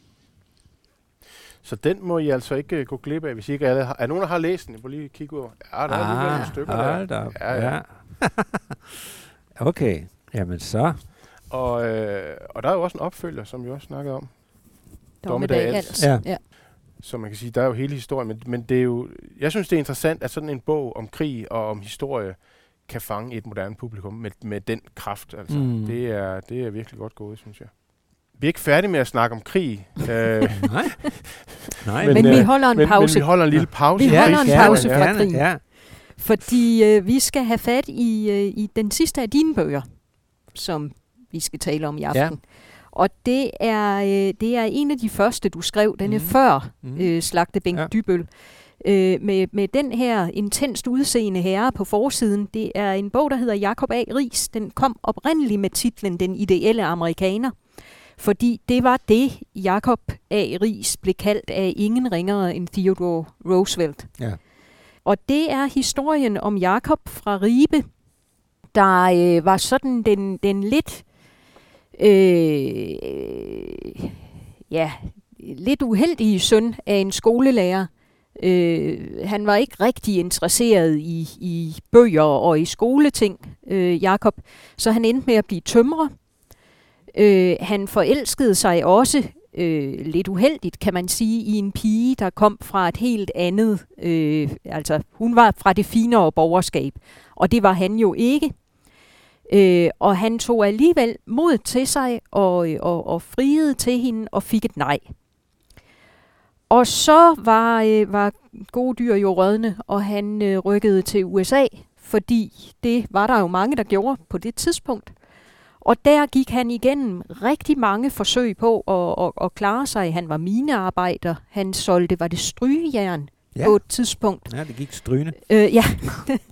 Så den må I altså ikke uh, gå glip af, hvis I ikke alle har. Er nogen, der har læst den? Jeg må lige kigge over. Ja, der er lige nogle stykker hold der. Op. Ja, ja. okay, jamen så. Og, øh, og der er jo også en opfølger, som vi også snakkede om. Dommedag Als. Ja. ja. Så man kan sige, der er jo hele historien, men, men det er jo, jeg synes, det er interessant, at sådan en bog om krig og om historie kan fange et moderne publikum med, med den kraft. Altså. Mm. Det, er, det er virkelig godt gået, synes jeg. Vi er ikke færdige med at snakke om krig. øh, Nej. Nej. Men, men vi holder en men, pause. Men vi holder en lille pause. Vi holder en ja, pause ja, fra ja, krigen. Ja. Fordi øh, vi skal have fat i, øh, i den sidste af dine bøger, som vi skal tale om i aften. Ja. Og det er, øh, det er en af de første, du skrev. Den er mm. før mm. øh, Slagtebænk ja. Dybøl. Øh, med, med den her intenst udseende herre på forsiden. Det er en bog, der hedder Jakob A. Ries. Den kom oprindeligt med titlen Den ideelle amerikaner. Fordi det var det, Jakob A. Ries blev kaldt af ingen ringere end Theodore Roosevelt. Ja. Og det er historien om Jakob fra Ribe, der øh, var sådan den, den lidt, øh, ja, lidt uheldige søn af en skolelærer. Øh, han var ikke rigtig interesseret i, i bøger og i skoleting, øh, Jakob, så han endte med at blive tømrer. Øh, han forelskede sig også øh, lidt uheldigt, kan man sige, i en pige, der kom fra et helt andet, øh, altså hun var fra det finere borgerskab, og det var han jo ikke. Øh, og han tog alligevel mod til sig og, og, og friede til hende og fik et nej. Og så var, øh, var gode dyr jo rødne, og han øh, rykkede til USA, fordi det var der jo mange, der gjorde på det tidspunkt. Og der gik han igennem rigtig mange forsøg på at, at, at klare sig. Han var minearbejder. Han solgte, var det strygejern ja. på et tidspunkt. Ja, det gik strygende. Øh, ja,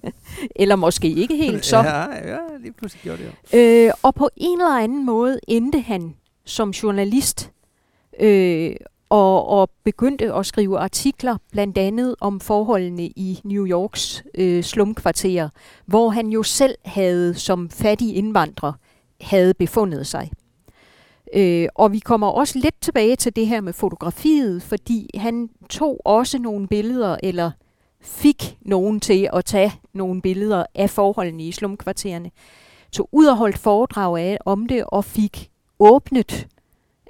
eller måske ikke helt så. Ja, ja lige pludselig gjorde det jo. Øh, og på en eller anden måde endte han som journalist øh, og, og begyndte at skrive artikler, blandt andet om forholdene i New Yorks øh, slumkvarterer, hvor han jo selv havde som fattig indvandrer havde befundet sig. Øh, og vi kommer også lidt tilbage til det her med fotografiet, fordi han tog også nogle billeder, eller fik nogen til at tage nogle billeder af forholdene i slumkvartererne. tog ud og holdt foredrag af, om det, og fik åbnet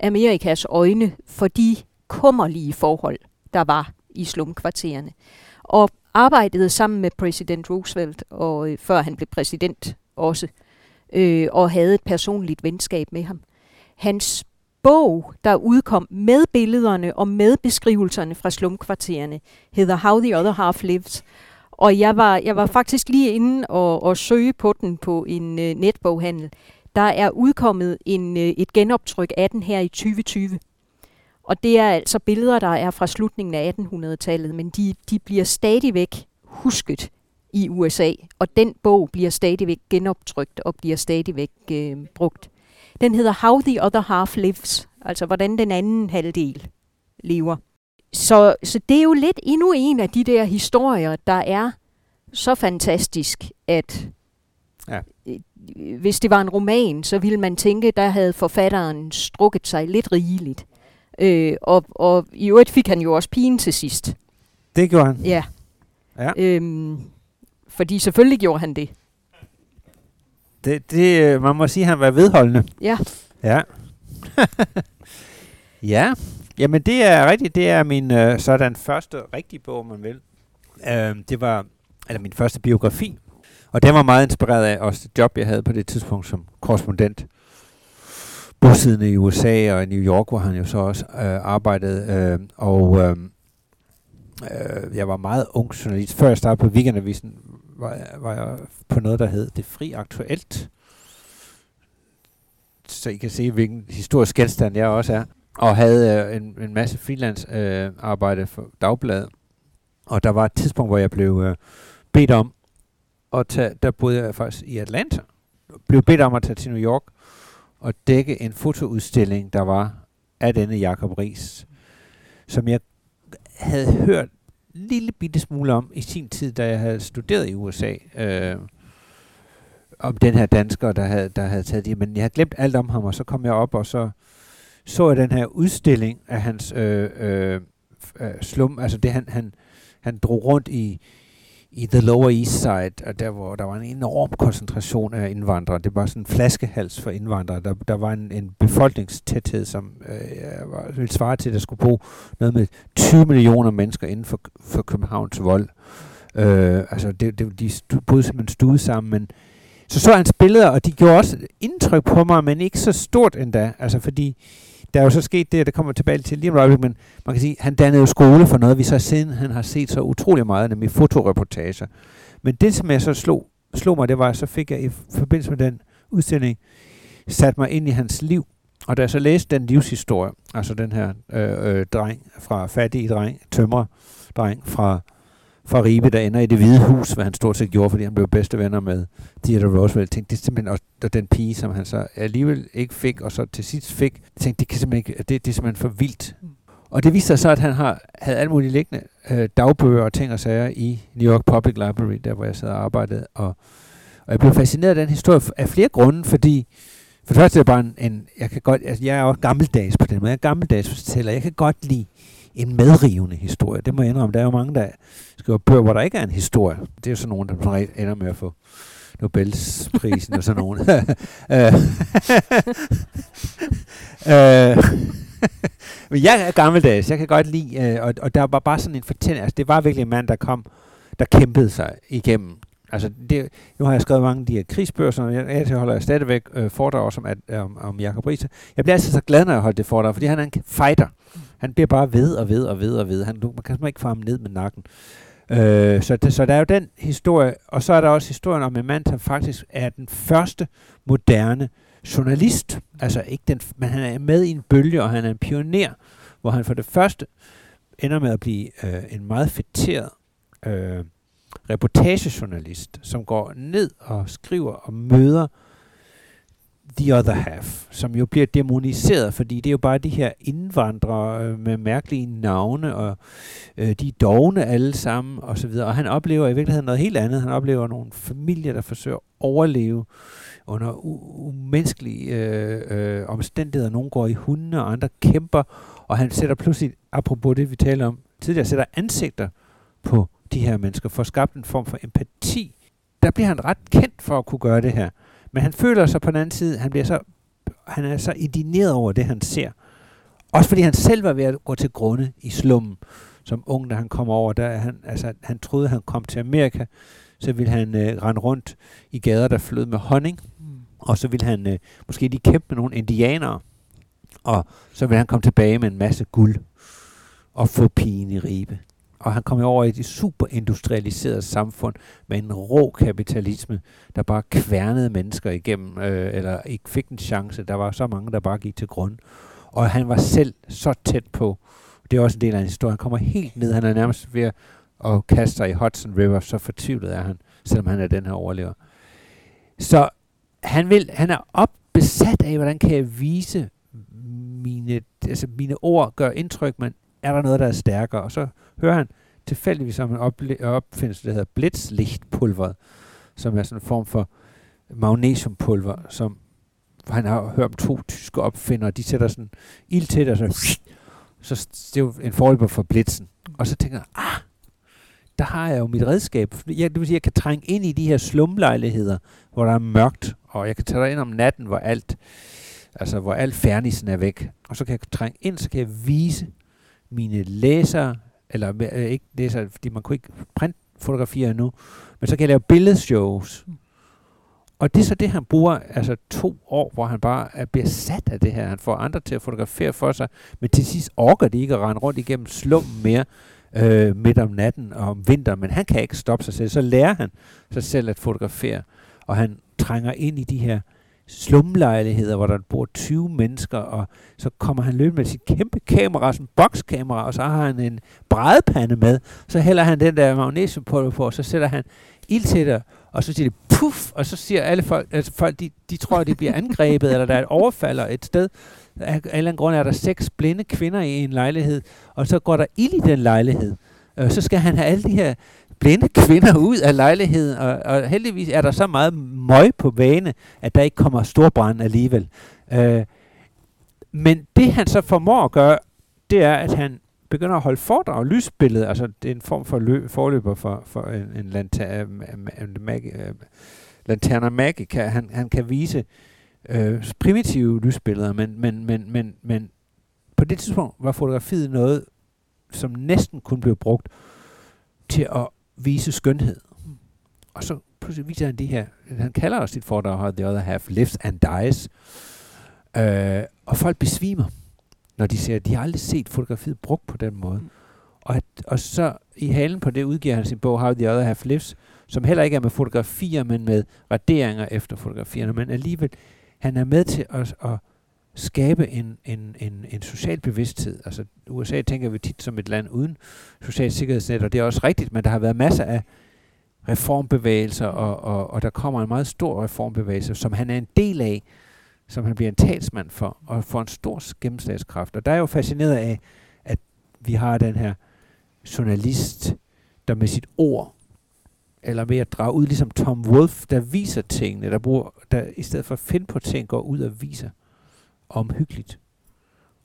Amerikas øjne for de kummerlige forhold, der var i slumkvartererne. Og arbejdede sammen med præsident Roosevelt, og øh, før han blev præsident også, øh, og havde et personligt venskab med ham. Hans bog, der udkom med billederne og med beskrivelserne fra slumkvartererne, hedder How the Other Half Lives. Og jeg var, jeg var faktisk lige inde og, og søge på den på en øh, netboghandel. Der er udkommet en, øh, et genoptryk af den her i 2020. Og det er altså billeder, der er fra slutningen af 1800-tallet, men de, de bliver stadigvæk husket i USA, og den bog bliver stadigvæk genoptrykt og bliver stadigvæk øh, brugt. Den hedder How the Other Half Lives, altså hvordan den anden halvdel lever. Så, så det er jo lidt endnu en af de der historier, der er så fantastisk, at ja. Øh, hvis det var en roman, så ville man tænke, der havde forfatteren strukket sig lidt rigeligt. Øh, og, og i øvrigt fik han jo også pigen til sidst. Det gjorde han? Ja. ja. Øhm, fordi selvfølgelig gjorde han det. Det, det øh, man må sige, at han var vedholdende. Ja. Ja. ja. Jamen det er rigtigt. Det er min øh, sådan første rigtige bog, man vil. Øh, det var eller min første biografi. Og den var meget inspireret af også det job, jeg havde på det tidspunkt som korrespondent bosiddende i USA og i New York, hvor han jo så også øh, arbejdede. Øh, og øh, øh, jeg var meget ung journalist. Før jeg startede på Weekendavisen, var jeg, var jeg på noget, der hed Det Fri Aktuelt. Så I kan se, hvilken historisk genstand jeg også er. Og havde øh, en, en masse freelance øh, arbejde for dagbladet. Og der var et tidspunkt, hvor jeg blev øh, bedt om at tage, der boede jeg faktisk i Atlanta, blev bedt om at tage til New York at dække en fotoudstilling, der var af denne Jakob Ries, som jeg havde hørt en lille bitte smule om i sin tid, da jeg havde studeret i USA. Øh, om den her dansker, der havde, der havde taget det. Men jeg havde glemt alt om ham, og så kom jeg op, og så så jeg den her udstilling af hans øh, øh, øh slum, altså det han, han, han drog rundt i, i The Lower East Side, og der hvor der var en enorm koncentration af indvandrere. Det var sådan en flaskehals for indvandrere. Der, der var en, en befolkningstæthed, som øh, var, ville svare til, at der skulle bo noget med 20 millioner mennesker inden for, for Københavns vold. Øh, altså, det, det, de stu, boede simpelthen stude sammen, men så så hans billeder, og de gjorde også indtryk på mig, men ikke så stort endda. Altså, fordi der er jo så sket det, der kommer tilbage til lige om øjeblik, men man kan sige, han dannede jo skole for noget, vi så siden han har set så utrolig meget, nemlig fotoreportager. Men det, som jeg så slog, slog mig, det var, så fik jeg i forbindelse med den udstilling, sat mig ind i hans liv, og da jeg så læste den livshistorie, altså den her øh, øh, dreng fra fattig dreng, tømrer dreng fra fra Ribe, der ender i det hvide hus, hvad han stort set gjorde, fordi han blev bedste venner med Theodore Roosevelt. Tænkte, det er simpelthen også og den pige, som han så alligevel ikke fik, og så til sidst fik. Tænkte, det, kan simpelthen ikke, det, det er simpelthen for vildt. Og det viste sig så, at han har, havde alle mulige liggende øh, dagbøger og ting og sager i New York Public Library, der hvor jeg sad og arbejdede. Og, og jeg blev fascineret af den historie af flere grunde, fordi for det første er det bare en, en jeg kan godt, altså jeg er også gammeldags på den måde, jeg er gammeldags fortæller, jeg kan godt lide en medrivende historie. Det må jeg indrømme. Der er jo mange, der skriver bøger, hvor der ikke er en historie. Det er jo sådan nogen, der ender med at få Nobelsprisen og sådan nogen. Øh. Øh. Men jeg er gammeldags. Jeg kan godt lide, øh, og, og der var bare sådan en fortælling. Altså, det var virkelig en mand, der kom, der kæmpede sig igennem Altså, det, nu har jeg skrevet mange af de her krigsbøger, og jeg, jeg holder stadigvæk øh, foredrag som, at, om, om Jacob Riese. Jeg bliver altid så glad, når jeg holder det foredrag, fordi han er en fighter. Han bliver bare ved og ved og ved og ved. Han, man kan simpelthen ikke få ham ned med nakken. Øh, så, det, så der er jo den historie, og så er der også historien om en mand, som faktisk er den første moderne journalist. Altså ikke den, men han er med i en bølge, og han er en pioner, hvor han for det første ender med at blive øh, en meget fætteret øh, reportagejournalist, som går ned og skriver og møder The Other Half, som jo bliver demoniseret, fordi det er jo bare de her indvandrere øh, med mærkelige navne, og øh, de er dogne alle sammen, og så videre. Og han oplever i virkeligheden noget helt andet. Han oplever nogle familier, der forsøger at overleve under u- umenneskelige øh, øh, omstændigheder. Nogle går i hunde, og andre kæmper, og han sætter pludselig, apropos det vi taler om tidligere, sætter ansigter på de her mennesker, for at skabe en form for empati. Der bliver han ret kendt for at kunne gøre det her. Men han føler sig på den anden side, han bliver så, han er så indineret over det, han ser. Også fordi han selv var ved at gå til grunde i slummen som ung, da han kom over. Der, han, altså, han troede, han kom til Amerika, så ville han øh, rende rundt i gader, der flød med honning. Mm. Og så ville han øh, måske lige kæmpe med nogle indianere. Og så ville han komme tilbage med en masse guld og få pigen i ribe og han kom over i et superindustrialiseret samfund med en rå kapitalisme, der bare kværnede mennesker igennem, øh, eller ikke fik en chance. Der var så mange, der bare gik til grund. Og han var selv så tæt på. Det er også en del af en historie. Han kommer helt ned. Han er nærmest ved at kaste sig i Hudson River. Så fortvivlet er han, selvom han er den her overlever. Så han, vil, han er opbesat af, hvordan kan jeg vise mine, altså mine ord gør indtryk, men er der noget, der er stærkere? Og så hører han tilfældigvis om en øh, opfindelse, der hedder blitzlichtpulveret, som er sådan en form for magnesiumpulver, som han har hørt om to tyske opfindere, de sætter sådan ild til det, og så, så det er jo en forløber for blitzen. Og så tænker jeg, ah, der har jeg jo mit redskab. Jeg, det vil sige, jeg kan trænge ind i de her slumlejligheder, hvor der er mørkt, og jeg kan tage ind om natten, hvor alt, altså hvor alt fernissen er væk. Og så kan jeg trænge ind, så kan jeg vise mine læsere, eller øh, ikke læsere, fordi man kunne ikke printfotografere endnu, men så kan jeg lave billedshows. Og det er så det, han bruger altså to år, hvor han bare er besat af det her. Han får andre til at fotografere for sig, men til sidst orker de ikke at rende rundt igennem slum mere øh, midt om natten og om vinteren, men han kan ikke stoppe sig selv. Så lærer han sig selv at fotografere, og han trænger ind i de her slumlejligheder, hvor der bor 20 mennesker, og så kommer han løbende med sit kæmpe kamera, sådan en bokskamera, og så har han en brædepande med. Så hælder han den der magnesiumpulver på, og så sætter han ild til det, og så siger det puff, og så siger alle folk, altså folk de, de tror, at de bliver angrebet, eller der er et overfalder et sted. Af en eller anden grund er der seks blinde kvinder i en lejlighed, og så går der ild i den lejlighed. Og så skal han have alle de her blinde kvinder ud af lejligheden, og, og heldigvis er der så meget møg på bane, at der ikke kommer storbrand alligevel. Øh, men det han så formår at gøre, det er, at han begynder at holde foredrag, lysbillede, altså det er en form for lø, forløber for, for en, en lanta, øh, mag, øh, lanterna magica. Han, han kan vise øh, primitive lysbilleder, men, men, men, men, men på det tidspunkt var fotografiet noget, som næsten kun blev brugt til at vise skønhed. Og så pludselig viser han de her, han kalder også sit foredrag The Other Half Lives and Dies. Øh, og folk besvimer, når de ser, at de har aldrig set fotografiet brugt på den måde. Mm. Og, at, og så i halen på det udgiver han sin bog How the Other Half Lives, som heller ikke er med fotografier, men med raderinger efter fotografierne. Men alligevel, han er med til at, at skabe en, en, en, en social bevidsthed. Altså USA tænker vi tit som et land uden socialt sikkerhedsnet, og det er også rigtigt, men der har været masser af reformbevægelser, og, og, og der kommer en meget stor reformbevægelse, som han er en del af, som han bliver en talsmand for, og får en stor gennemslagskraft. Og der er jo fascineret af, at vi har den her journalist, der med sit ord, eller med at drage ud, ligesom Tom Wolfe, der viser tingene, der, bruger, der i stedet for at finde på ting, går ud og viser omhyggeligt.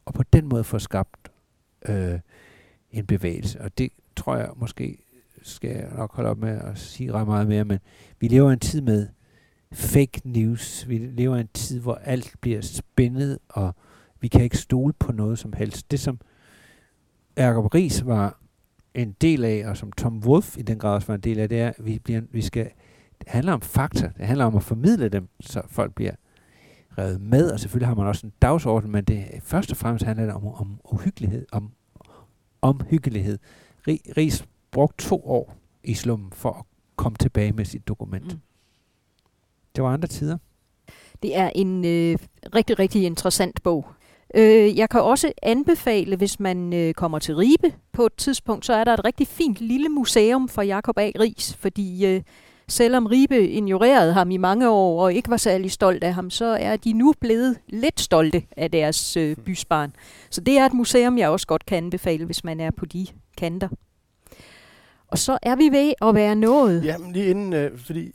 Og på den måde få skabt øh, en bevægelse. Og det tror jeg måske, skal jeg nok holde op med at sige ret meget mere, men vi lever en tid med fake news. Vi lever en tid, hvor alt bliver spændet, og vi kan ikke stole på noget som helst. Det som Jacob Ries var en del af, og som Tom Wolf i den grad også var en del af, det er, at vi, bliver, vi skal det handler om fakta. Det handler om at formidle dem, så folk bliver revet med, og selvfølgelig har man også en dagsorden, men det først og fremmest handler det om, om uhyggelighed, om omhyggelighed. Ries brugte to år i slummen for at komme tilbage med sit dokument. Mm. Det var andre tider. Det er en øh, rigtig, rigtig interessant bog. Øh, jeg kan også anbefale, hvis man øh, kommer til Ribe på et tidspunkt, så er der et rigtig fint lille museum for Jakob A. Ries, fordi øh, selvom Ribe ignorerede ham i mange år og ikke var særlig stolt af ham, så er de nu blevet lidt stolte af deres øh, bysbarn. Så det er et museum, jeg også godt kan anbefale, hvis man er på de kanter. Og så er vi ved at være nået. Jamen lige inden, øh, fordi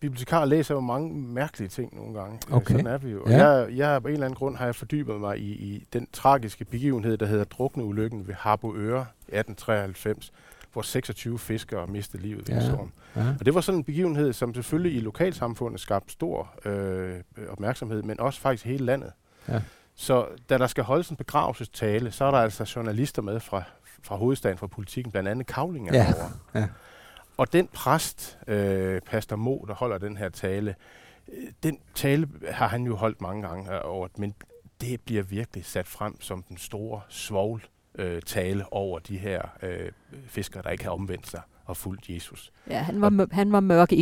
bibliotekarer læser jo mange mærkelige ting nogle gange. Øh, okay. Sådan er vi jo. Ja. jeg, jeg, på en eller anden grund har jeg fordybet mig i, i den tragiske begivenhed, der hedder Drukneulykken ved Harboøre 1893, hvor 26 fiskere mistede livet ved ja. storm. Ja. Og det var sådan en begivenhed, som selvfølgelig i lokalsamfundet skabte stor øh, opmærksomhed, men også faktisk hele landet. Ja. Så da der skal holdes en begravelsestale, så er der altså journalister med fra, fra hovedstaden, fra politikken, blandt andet Kavling ja. over. Ja. Og den præst, øh, Pastor Mo, der holder den her tale, øh, den tale har han jo holdt mange gange over, men det bliver virkelig sat frem som den store svogl øh, tale over de her øh, fiskere, der ikke har omvendt sig og fulgt Jesus. Ja, han var, og, han var mørk i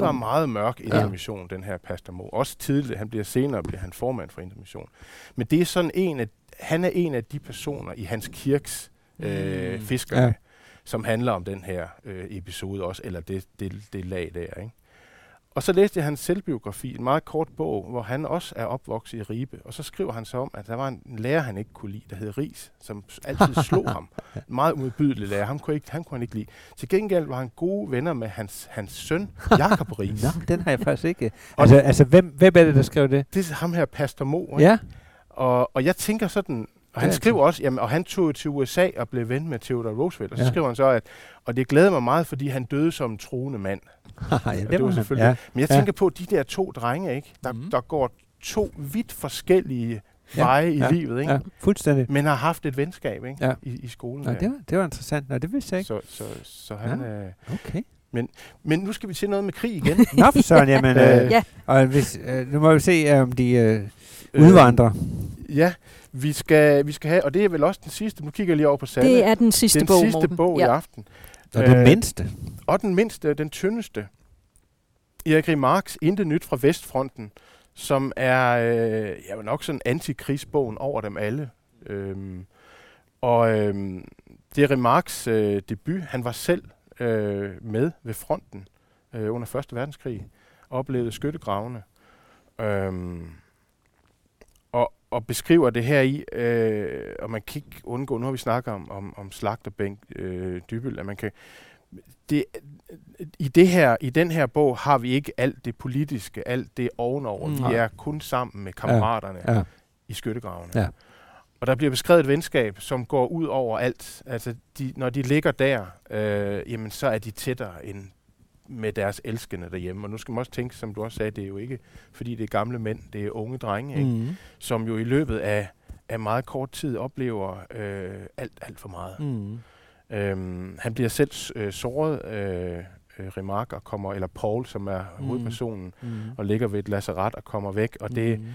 Han var meget mørk i ja. mission, den her pastor Mo. Også tidligt, han bliver senere bliver han formand for intermission. Men det er sådan en af, han er en af de personer i hans kirks øh, mm. fiskere, ja som handler om den her øh, episode også, eller det, det, det lag der. Ikke? Og så læste jeg hans selvbiografi, en meget kort bog, hvor han også er opvokset i Ribe. Og så skriver han så om, at der var en lærer, han ikke kunne lide, der hed Ris, som altid slog ham. En meget umiddelbydelig lærer. Ham kunne, ikke, han kunne han ikke lide. Til gengæld var han gode venner med hans, hans søn, Jakob Ris. Nå, den har jeg faktisk ikke. Altså, altså hvem, hvem er det, der skrev det? Det er ham her, Pastor Mo. Ikke? Ja. Og, og jeg tænker sådan, og han skriver også, jamen, og han tog til USA og blev ven med Theodore Roosevelt. Og så ja. skriver han så, at og det glæder mig meget, fordi han døde som en troende mand. ja, det, var selvfølgelig. Ja. Men jeg tænker ja. på, de der to drenge, ikke, der, mm. der går to vidt forskellige veje ja, i ja, livet, ikke? Ja, fuldstændig. Men har haft et venskab ikke? Ja. I, i skolen. Ja, det var, det var interessant. Nå, det vidste jeg ikke. Så, så, så han... Ja. Øh, okay. Men, men nu skal vi til noget med krig igen. Nå for Søren, jamen, øh, ja. og hvis, øh, nu må vi se, om de øh, udvandrer. Øh, ja, vi skal, vi skal have, og det er vel også den sidste, nu kigger jeg lige over på Sanne. Det er den sidste den bog, Den sidste bog ja. i aften. Og den øh, mindste. Og den mindste, den tyndeste. Erik Remarks Intet Nyt fra Vestfronten, som er øh, ja, nok sådan antikrigsbogen over dem alle. Øhm, og øhm, det er Remarks øh, debut. Han var selv øh, med ved fronten øh, under Første Verdenskrig og oplevede skyttegravene. Øhm, og beskriver det her i, øh, og man kan ikke undgå, nu har vi snakket om, om, om slagterbænk øh, dybel, at man kan, det, i, det her, I den her bog har vi ikke alt det politiske, alt det ovenover. Mm. Vi er kun sammen med kammeraterne ja. Ja. i skyttegravene. Ja. Og der bliver beskrevet et venskab, som går ud over alt. Altså, de, når de ligger der, øh, jamen, så er de tættere end med deres elskende derhjemme. Og nu skal man også tænke, som du også sagde, det er jo ikke, fordi det er gamle mænd, det er unge drenge, ikke? Mm. som jo i løbet af, af meget kort tid oplever øh, alt, alt for meget. Mm. Øhm, han bliver selv øh, såret, øh, øh, Remark, og kommer, eller Paul, som er mm. hovedpersonen, mm. og ligger ved et lazaret og kommer væk. Og det, mm.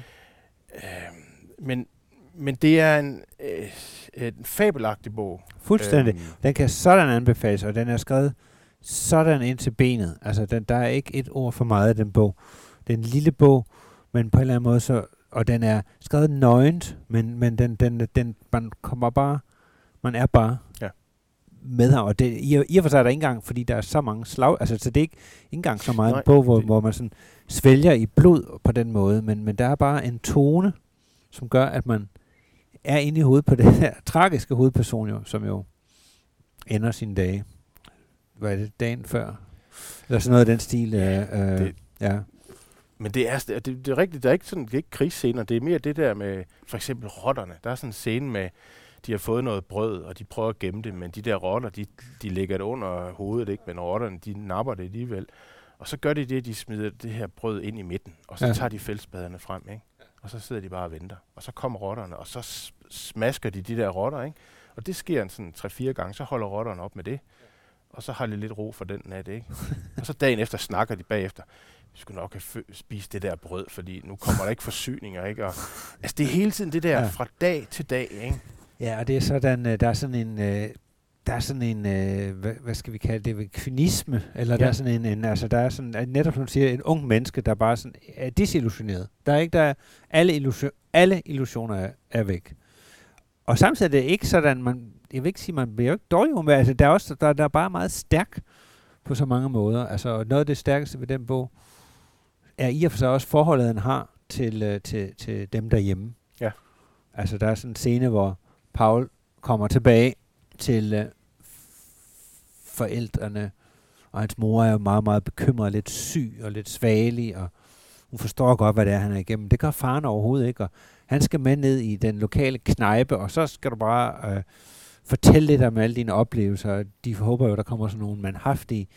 øh, men, men det er en, øh, en fabelagtig bog. Fuldstændig. Øhm, den kan sådan anbefales, og den er skrevet sådan ind til benet. Altså, den, der er ikke et ord for meget af den bog. Det er en lille bog, men på en eller anden måde, så, og den er skrevet nøgent, men, men den, den, den, man kommer bare, man er bare ja. med her. Og det, i, i og for sig er der ikke engang, fordi der er så mange slag, altså så det er ikke, ikke engang så meget Nej, en bog, hvor, hvor man sådan svælger i blod på den måde, men, men der er bare en tone, som gør, at man er inde i hovedet på den her tragiske hovedperson, jo, som jo ender sine dage hvad er det, dagen før? Eller sådan noget af den stil. Ja, øh, det, ja. Men det er, det, det er rigtigt, der er ikke sådan, det er ikke krigsscener, det er mere det der med, for eksempel rotterne. Der er sådan en scene med, de har fået noget brød, og de prøver at gemme det, men de der rotter, de, de lægger det under hovedet, ikke? men rotterne, de napper det alligevel. Og så gør de det, de smider det her brød ind i midten, og så ja. tager de fældspaderne frem, ikke? og så sidder de bare og venter. Og så kommer rotterne, og så smasker de de der rotter, ikke? og det sker en sådan 3-4 gange, så holder rotterne op med det. Og så har de lidt ro for den nat, ikke? og så dagen efter snakker de bagefter, vi skulle nok have spist det der brød, fordi nu kommer der ikke forsyninger, ikke? Og, altså, det er hele tiden det der ja. fra dag til dag, ikke? Ja, og det er sådan, øh, der er sådan en, øh, der er sådan en, øh, hvad, hvad skal vi kalde det, kvinisme, eller ja. der er sådan en, en, altså der er sådan, netop som siger, en ung menneske, der bare sådan er disillusioneret. Der er ikke, der er, alle, illusion, alle illusioner er, er væk. Og samtidig er det ikke sådan, man, jeg vil ikke sige, man bliver jo ikke dårlig humør, altså der er også, der, der er bare meget stærk på så mange måder. Altså noget af det stærkeste ved den bog, er i og for sig også forholdet, han har til, øh, til, til dem derhjemme. Ja. Altså der er sådan en scene, hvor Paul kommer tilbage til øh, forældrene, og hans mor er jo meget, meget bekymret, lidt syg og lidt svagelig, og hun forstår godt, hvad det er, han er igennem. Det gør faren overhovedet ikke, og han skal med ned i den lokale knejpe, og så skal du bare øh, fortælle lidt om alle dine oplevelser. De håber jo, der kommer sådan nogle manhaftige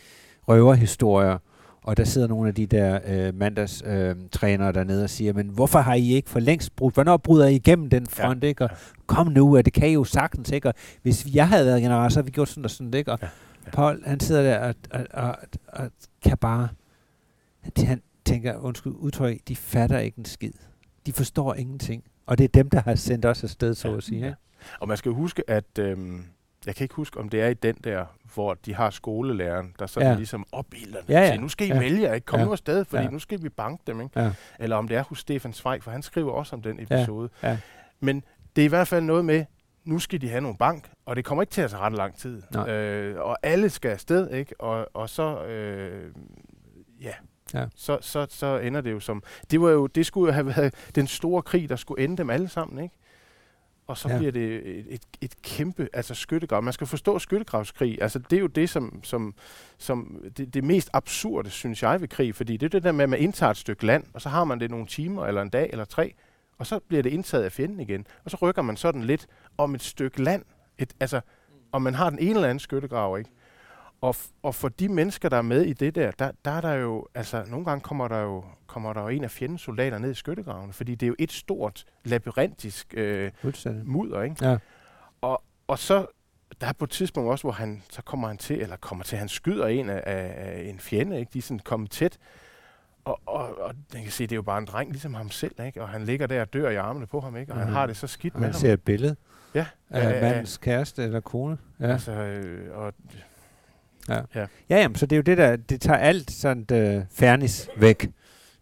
røverhistorier, og der sidder nogle af de der øh, mandagstrænere øh, dernede og siger, men hvorfor har I ikke for længst brudt? Hvornår bryder I igennem den front? Ja. Ikke? Og kom nu, og det kan I jo sagtens. Ikke? Og hvis jeg havde været general, så havde vi gjort sådan og sådan. Ikke? Og ja. Ja. Paul, han sidder der og, og, og, og kan bare... Han tænker, undskyld udtryk, de fatter ikke en skid. De forstår ingenting. Og det er dem, der har sendt os afsted, så at sige. Ja. Og man skal huske, at... Øhm jeg kan ikke huske, om det er i den der, hvor de har skolelæreren, der sådan ja. ligesom opbilder dem. Ja, ja. Siger, nu skal I ja. vælge, ikke? Kom ja. nu afsted, fordi ja. nu skal vi banke dem. Ikke? Ja. Eller om det er hos Stefan Zweig, for han skriver også om den episode. Ja. Ja. Men det er i hvert fald noget med, nu skal de have nogle bank, og det kommer ikke til at tage ret lang tid. Øh, og alle skal afsted, ikke? Og, og så, øh, ja, ja. Så, så, så ender det jo som... Det, var jo, det skulle jo have været den store krig, der skulle ende dem alle sammen, ikke? Og så ja. bliver det et, et, et kæmpe altså skyttegrav. Man skal forstå skyttegravskrig. Altså, det er jo det, som, som, som det, det mest absurde, synes jeg, ved krig. Fordi det er det der med, at man indtager et stykke land, og så har man det nogle timer, eller en dag, eller tre, og så bliver det indtaget af fjenden igen. Og så rykker man sådan lidt om et stykke land. Et, altså, og man har den ene eller anden skyttegrav, ikke? Og, og for de mennesker, der er med i det der, der, der er der jo, altså nogle gange kommer der jo, kommer der jo en af fjendens soldater ned i skyttegravene, fordi det er jo et stort labyrintisk øh, mudder, ikke? Ja. Og, og så, der er på et tidspunkt også, hvor han, så kommer han til, eller kommer til, han skyder en af, af, af en fjende, ikke? De er sådan kommet tæt, og, og, og den kan se, det er jo bare en dreng, ligesom ham selv, ikke? Og han ligger der og dør i armene på ham, ikke? Og mm. han mhm. har det så skidt og med han ham. ser et billede ja, af øh, mandens kæreste eller kone. Ja. Altså, øh, og Ja. Ja, ja jamen, så det er jo det der, det tager alt sådan uh, fairness væk.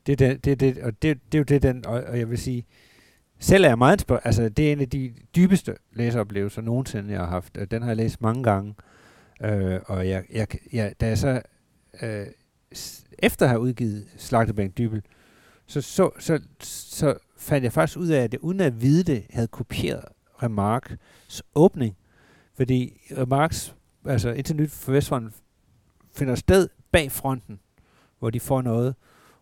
Det, det, det, det, og det, det er jo det, den, og, og jeg vil sige, selv er jeg meget spørg- altså det er en af de dybeste læseoplevelser nogensinde, jeg har haft. Den har jeg læst mange gange, øh, og jeg, jeg, jeg, da jeg så, øh, efter at have udgivet Slagtebænk Dybel, så, så, så, så fandt jeg faktisk ud af, at det uden at vide det, havde kopieret Remarks åbning. Fordi Remarks altså indtil nyt for Vestfronten finder sted bag fronten, hvor de får noget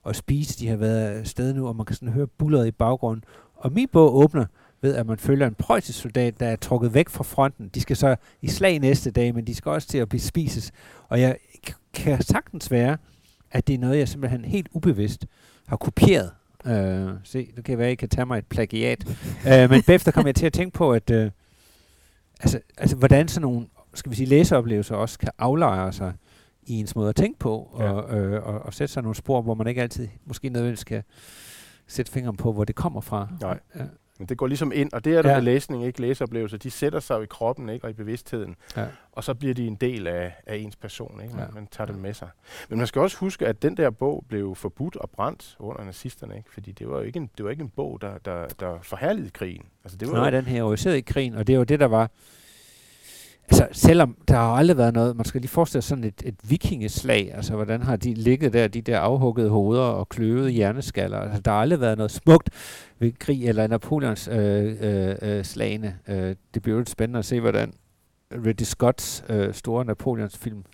at spise. De har været sted nu, og man kan sådan høre bulleret i baggrunden. Og min bog åbner ved, at man følger en preussisk soldat, der er trukket væk fra fronten. De skal så i slag næste dag, men de skal også til at blive spises. Og jeg kan sagtens være, at det er noget, jeg simpelthen helt ubevidst har kopieret. Uh, se, det kan være, at I kan tage mig et plagiat. uh, men bagefter kommer jeg til at tænke på, at uh, altså, altså, hvordan sådan nogle skal vi sige, læseoplevelser også kan aflejre sig i ens måde at tænke på, ja. og, øh, og, og sætte sig nogle spor, hvor man ikke altid måske nødvendigvis skal sætte fingeren på, hvor det kommer fra. Nej. Ja. Men det går ligesom ind, og det er der ja. med læsning, ikke læseoplevelser. De sætter sig jo i kroppen ikke, og i bevidstheden, ja. og så bliver de en del af, af ens person. Ikke? Man, ja. man tager det med sig. Men man skal også huske, at den der bog blev forbudt og brændt under nazisterne, ikke? fordi det var jo ikke en, det var ikke en bog, der, der, der forherligede krigen. Altså, det var Nej, jo den her i krigen, og det jo det, der var altså, selvom der har aldrig været noget, man skal lige forestille sig sådan et, et vikingeslag, altså hvordan har de ligget der, de der afhuggede hoveder og kløvede hjerneskaller, altså der har aldrig været noget smukt ved krig eller Napoleons øh, øh, øh, slagene. Øh, det bliver jo spændende at se, hvordan Ridley Scotts øh, store Napoleons film,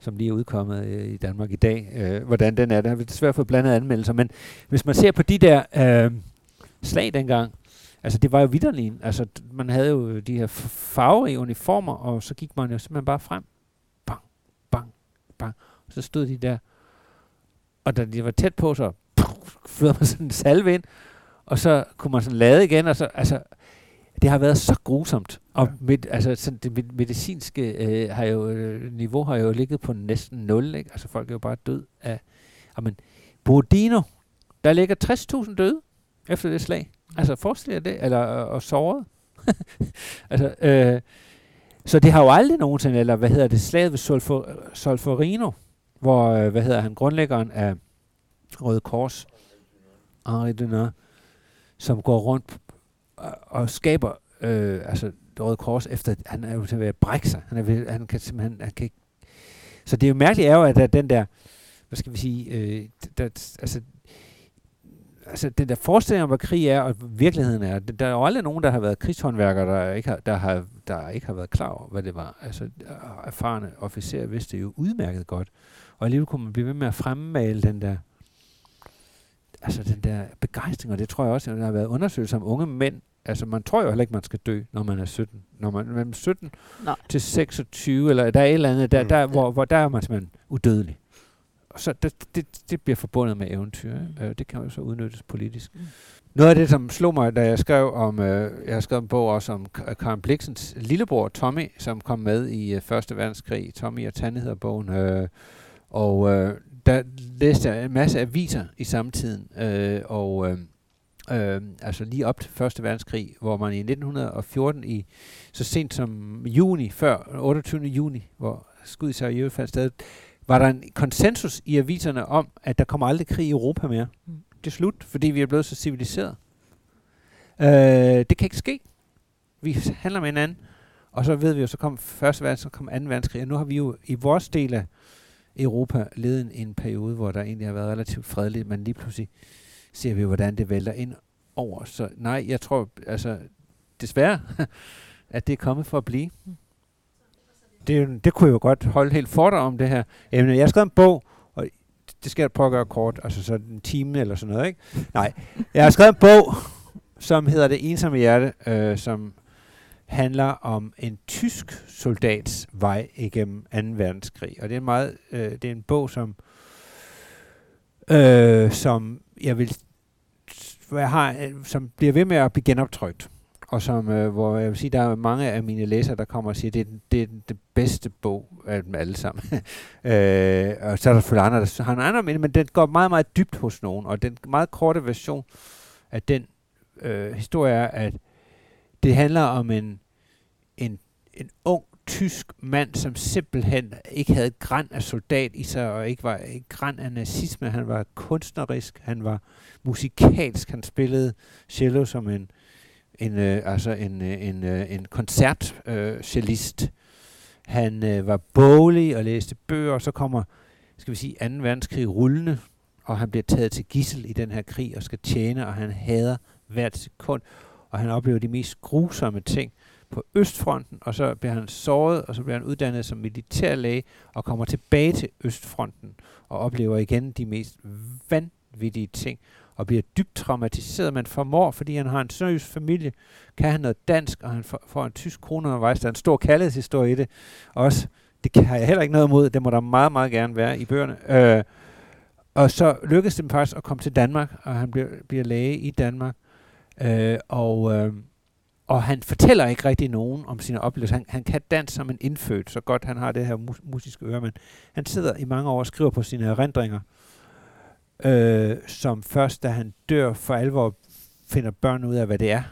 som lige er udkommet øh, i Danmark i dag, øh, hvordan den er. Der har vi desværre fået blandet anmeldelser, men hvis man ser på de der øh, slag dengang, Altså, det var jo vidderligt. Altså, man havde jo de her farverige uniformer, og så gik man jo simpelthen bare frem. Bang, bang, bang. Og så stod de der. Og da de var tæt på, så flød man sådan en salve ind, og så kunne man sådan lade igen, og så, altså, det har været så grusomt. Og ja. med, altså, sådan, det medicinske øh, har jo, øh, niveau har jo ligget på næsten 0. Ikke? Altså folk er jo bare død af... Jamen, Bodino, der ligger 60.000 døde efter det slag. Altså forestil jer det, eller øh, og såret. altså, øh, så det har jo aldrig nogensinde, eller hvad hedder det, slaget ved Solfor, Solforino, hvor, øh, hvad hedder han, grundlæggeren af Røde Kors, Henri Dunant, som går rundt og, og skaber, øh, altså Røde Kors, efter han er jo til at brække sig. Han, er ved, han kan simpelthen, han kan ikke. Så det er jo mærkeligt er jo, at der, den der, hvad skal vi sige, øh, der, altså altså den der forestilling om, hvad krig er, og virkeligheden er, der er jo aldrig nogen, der har været krigshåndværkere, der ikke har, der har, der ikke har været klar over, hvad det var. Altså erfarne officerer vidste det jo udmærket godt. Og alligevel kunne man blive ved med at fremmale den der, altså den der begejstring, og det tror jeg også, at der har været undersøgelser om unge mænd. Altså man tror jo heller ikke, man skal dø, når man er 17. Når man er 17 Nej. til 26, eller der er et eller andet, der, mm. der, hvor, hvor der er man simpelthen udødelig så det, det, det bliver forbundet med eventyr. Mm. Øh, det kan jo så udnyttes politisk. Mm. Noget af det, som slog mig, da jeg skrev om, øh, jeg har skrevet en bog også om Karen Bliksens lillebror Tommy, som kom med i øh, Første Verdenskrig. Tommy og Tanne hedder bogen. Øh, og øh, der læste jeg en masse aviser i samtiden, øh, og øh, øh, altså lige op til Første Verdenskrig, hvor man i 1914, i så sent som juni, før 28. juni, hvor skud i Sarajevo fandt sted, var der en konsensus i aviserne om, at der kommer aldrig krig i Europa mere. Mm. Det er slut, fordi vi er blevet så civiliseret. Øh, det kan ikke ske. Vi handler med hinanden. Og så ved vi jo, så kom første verdenskrig, så kom anden verdenskrig, og nu har vi jo i vores del af Europa levet en, en periode, hvor der egentlig har været relativt fredeligt, men lige pludselig ser vi, hvordan det vælter ind over. Så nej, jeg tror, altså desværre, at det er kommet for at blive. Mm det, det kunne jeg jo godt holde helt for dig om det her emne. Jeg har skrevet en bog, og det skal jeg prøve at gøre kort, altså sådan en time eller sådan noget, ikke? Nej, jeg har skrevet en bog, som hedder Det ensomme hjerte, øh, som handler om en tysk soldats vej igennem 2. verdenskrig. Og det er en meget, øh, det er en bog, som, øh, som jeg vil, jeg har, øh, som bliver ved med at blive genoptrykt og som, øh, hvor jeg vil sige, der er mange af mine læsere, der kommer og siger, det er, det er det bedste bog af dem alle sammen. øh, og så er der selvfølgelig andre, der har en anden mening, men den går meget, meget dybt hos nogen, og den meget korte version af den øh, historie er, at det handler om en, en, en ung tysk mand, som simpelthen ikke havde et græn af soldat i sig, og ikke var et græn af nazisme. Han var kunstnerisk, han var musikalsk, han spillede cello som en en, øh, altså en, øh, en, øh, en koncertcellist. Øh, han øh, var bolig og læste bøger, og så kommer skal vi sige, 2. verdenskrig rullende, og han bliver taget til gissel i den her krig og skal tjene, og han hader hvert sekund, og han oplever de mest grusomme ting på Østfronten, og så bliver han såret, og så bliver han uddannet som militærlæge, og kommer tilbage til Østfronten, og oplever igen de mest vanvittige ting og bliver dybt traumatiseret, men formår, fordi han har en sønderjysk familie, kan han noget dansk, og han får en tysk kone undervejs. Der er en stor kærlighedshistorie i det også. Det har jeg heller ikke noget imod. Det må der meget, meget gerne være i bøgerne. Øh, og så lykkedes det faktisk at komme til Danmark, og han bliver, bliver læge i Danmark. Øh, og, øh, og han fortæller ikke rigtig nogen om sine oplevelser. Han, han kan dans som en indfødt, så godt han har det her mus- musiske øre, men han sidder i mange år og skriver på sine erindringer øh, øh, som først, da han dør for alvor, finder børn ud af, hvad det er.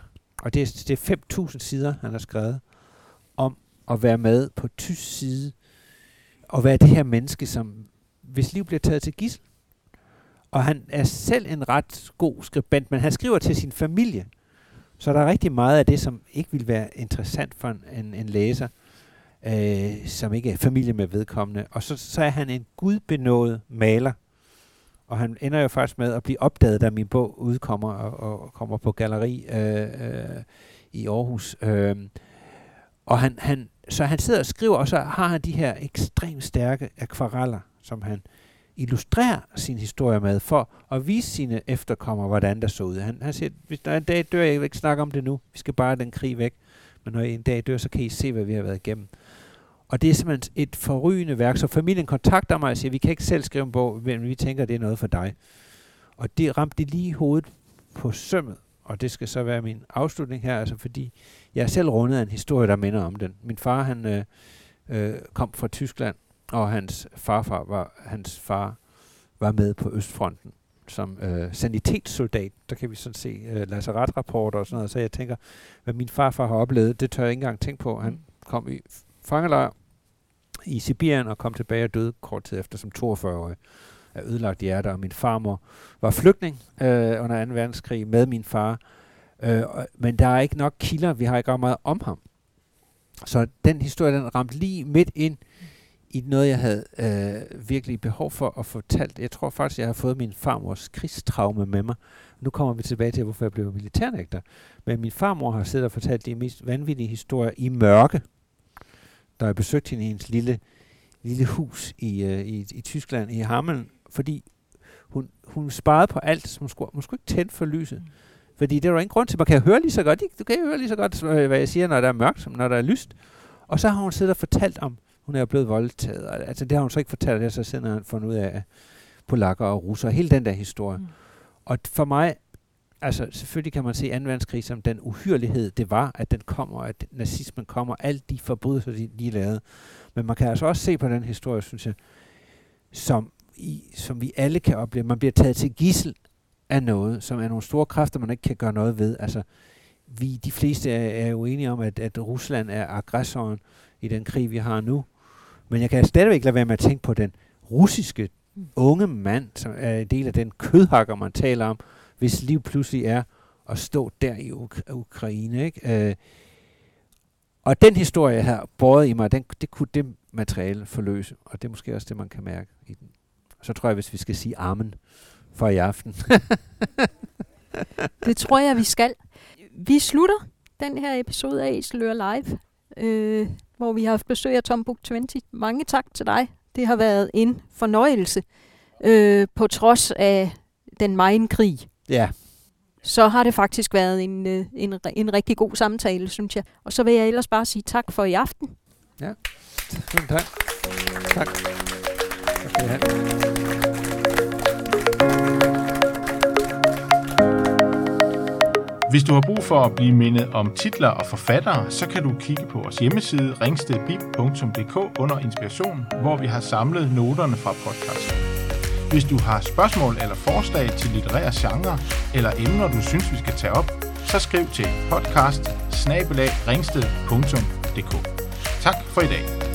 Og det er, det er 5.000 sider, han har skrevet om at være med på tysk side, og være det her menneske, som hvis liv bliver taget til gissel. Og han er selv en ret god skribent, men han skriver til sin familie. Så der er rigtig meget af det, som ikke vil være interessant for en, en, en læser, øh, som ikke er familie med vedkommende. Og så, så er han en gudbenået maler, og han ender jo faktisk med at blive opdaget, da min bog udkommer og, og kommer på galleri øh, øh, i Aarhus. Øh, og han, han, så han sidder og skriver, og så har han de her ekstremt stærke akvareller, som han illustrerer sin historie med, for at vise sine efterkommere, hvordan der så ud. Han, han siger, hvis der er en dag dør, jeg vil ikke snakke om det nu, vi skal bare den krig væk, men når en dag dør, så kan I se, hvad vi har været igennem. Og det er simpelthen et forrygende værk. Så familien kontakter mig og siger, vi kan ikke selv skrive en bog, men vi tænker, det er noget for dig. Og det ramte lige hovedet på sømmet. og det skal så være min afslutning her, altså fordi jeg er selv rundet af en historie, der minder om den. Min far, han øh, øh, kom fra Tyskland, og hans farfar var, hans far var med på Østfronten som øh, sanitetssoldat. Der kan vi sådan se øh, lazaretrapporter og sådan noget, så jeg tænker, hvad min farfar har oplevet, det tør jeg ikke engang tænke på. Han kom i fangelejr i Sibirien og kom tilbage og døde kort tid efter som 42-årig af ødelagt hjerte, og min farmor var flygtning øh, under 2. verdenskrig med min far. Øh, men der er ikke nok kilder, vi har ikke ret meget om ham. Så den historie, den ramte lige midt ind i noget, jeg havde øh, virkelig behov for at fortælle. Jeg tror faktisk, jeg har fået min farmors krigstraume med mig. Nu kommer vi tilbage til, hvorfor jeg blev militærnægter. Men min farmor har siddet og fortalt de mest vanvittige historier i mørke, da jeg besøgte hende i hendes lille, lille hus i, øh, i, i Tyskland, i Hameln, fordi hun, hun sparede på alt, så hun skulle, hun skulle ikke tænde for lyset. Fordi det var ingen grund til, man kan høre lige så godt, du kan høre lige så godt, øh, hvad jeg siger, når der er mørkt, som når der er lyst. Og så har hun siddet og fortalt om, hun er blevet voldtaget. Altså det har hun så ikke fortalt, det så siden han fundet ud af polakker og russer, hele den der historie. Mm. Og for mig, altså selvfølgelig kan man se 2. verdenskrig som den uhyrelighed, det var, at den kommer, at nazismen kommer, alt de forbrydelser, de, de lavede. Men man kan altså også se på den historie, synes jeg, som, i, som vi alle kan opleve. Man bliver taget til gissel af noget, som er nogle store kræfter, man ikke kan gøre noget ved. Altså, vi, de fleste er, er jo enige om, at, at Rusland er aggressoren i den krig, vi har nu. Men jeg kan stadigvæk lade være med at tænke på den russiske unge mand, som er en del af den kødhakker, man taler om, hvis liv pludselig er at stå der i Uk- Ukraine. Ikke? Øh, og den historie, jeg har båret i mig, den, det kunne det materiale forløse, og det er måske også det, man kan mærke i den. Så tror jeg, hvis vi skal sige amen for i aften. det tror jeg, vi skal. Vi slutter den her episode af Slør Live, øh, hvor vi har haft besøg af Tom Book 20. Mange tak til dig. Det har været en fornøjelse, øh, på trods af den meget krig. Ja. Så har det faktisk været en, øh, en, en rigtig god samtale, synes jeg. Og så vil jeg ellers bare sige tak for i aften. Ja, tak. Tak. Okay, Hvis du har brug for at blive mindet om titler og forfattere, så kan du kigge på vores hjemmeside ringstedbib.dk under inspiration, hvor vi har samlet noterne fra podcasten. Hvis du har spørgsmål eller forslag til litterære genre eller emner, du synes, vi skal tage op, så skriv til podcast Tak for i dag.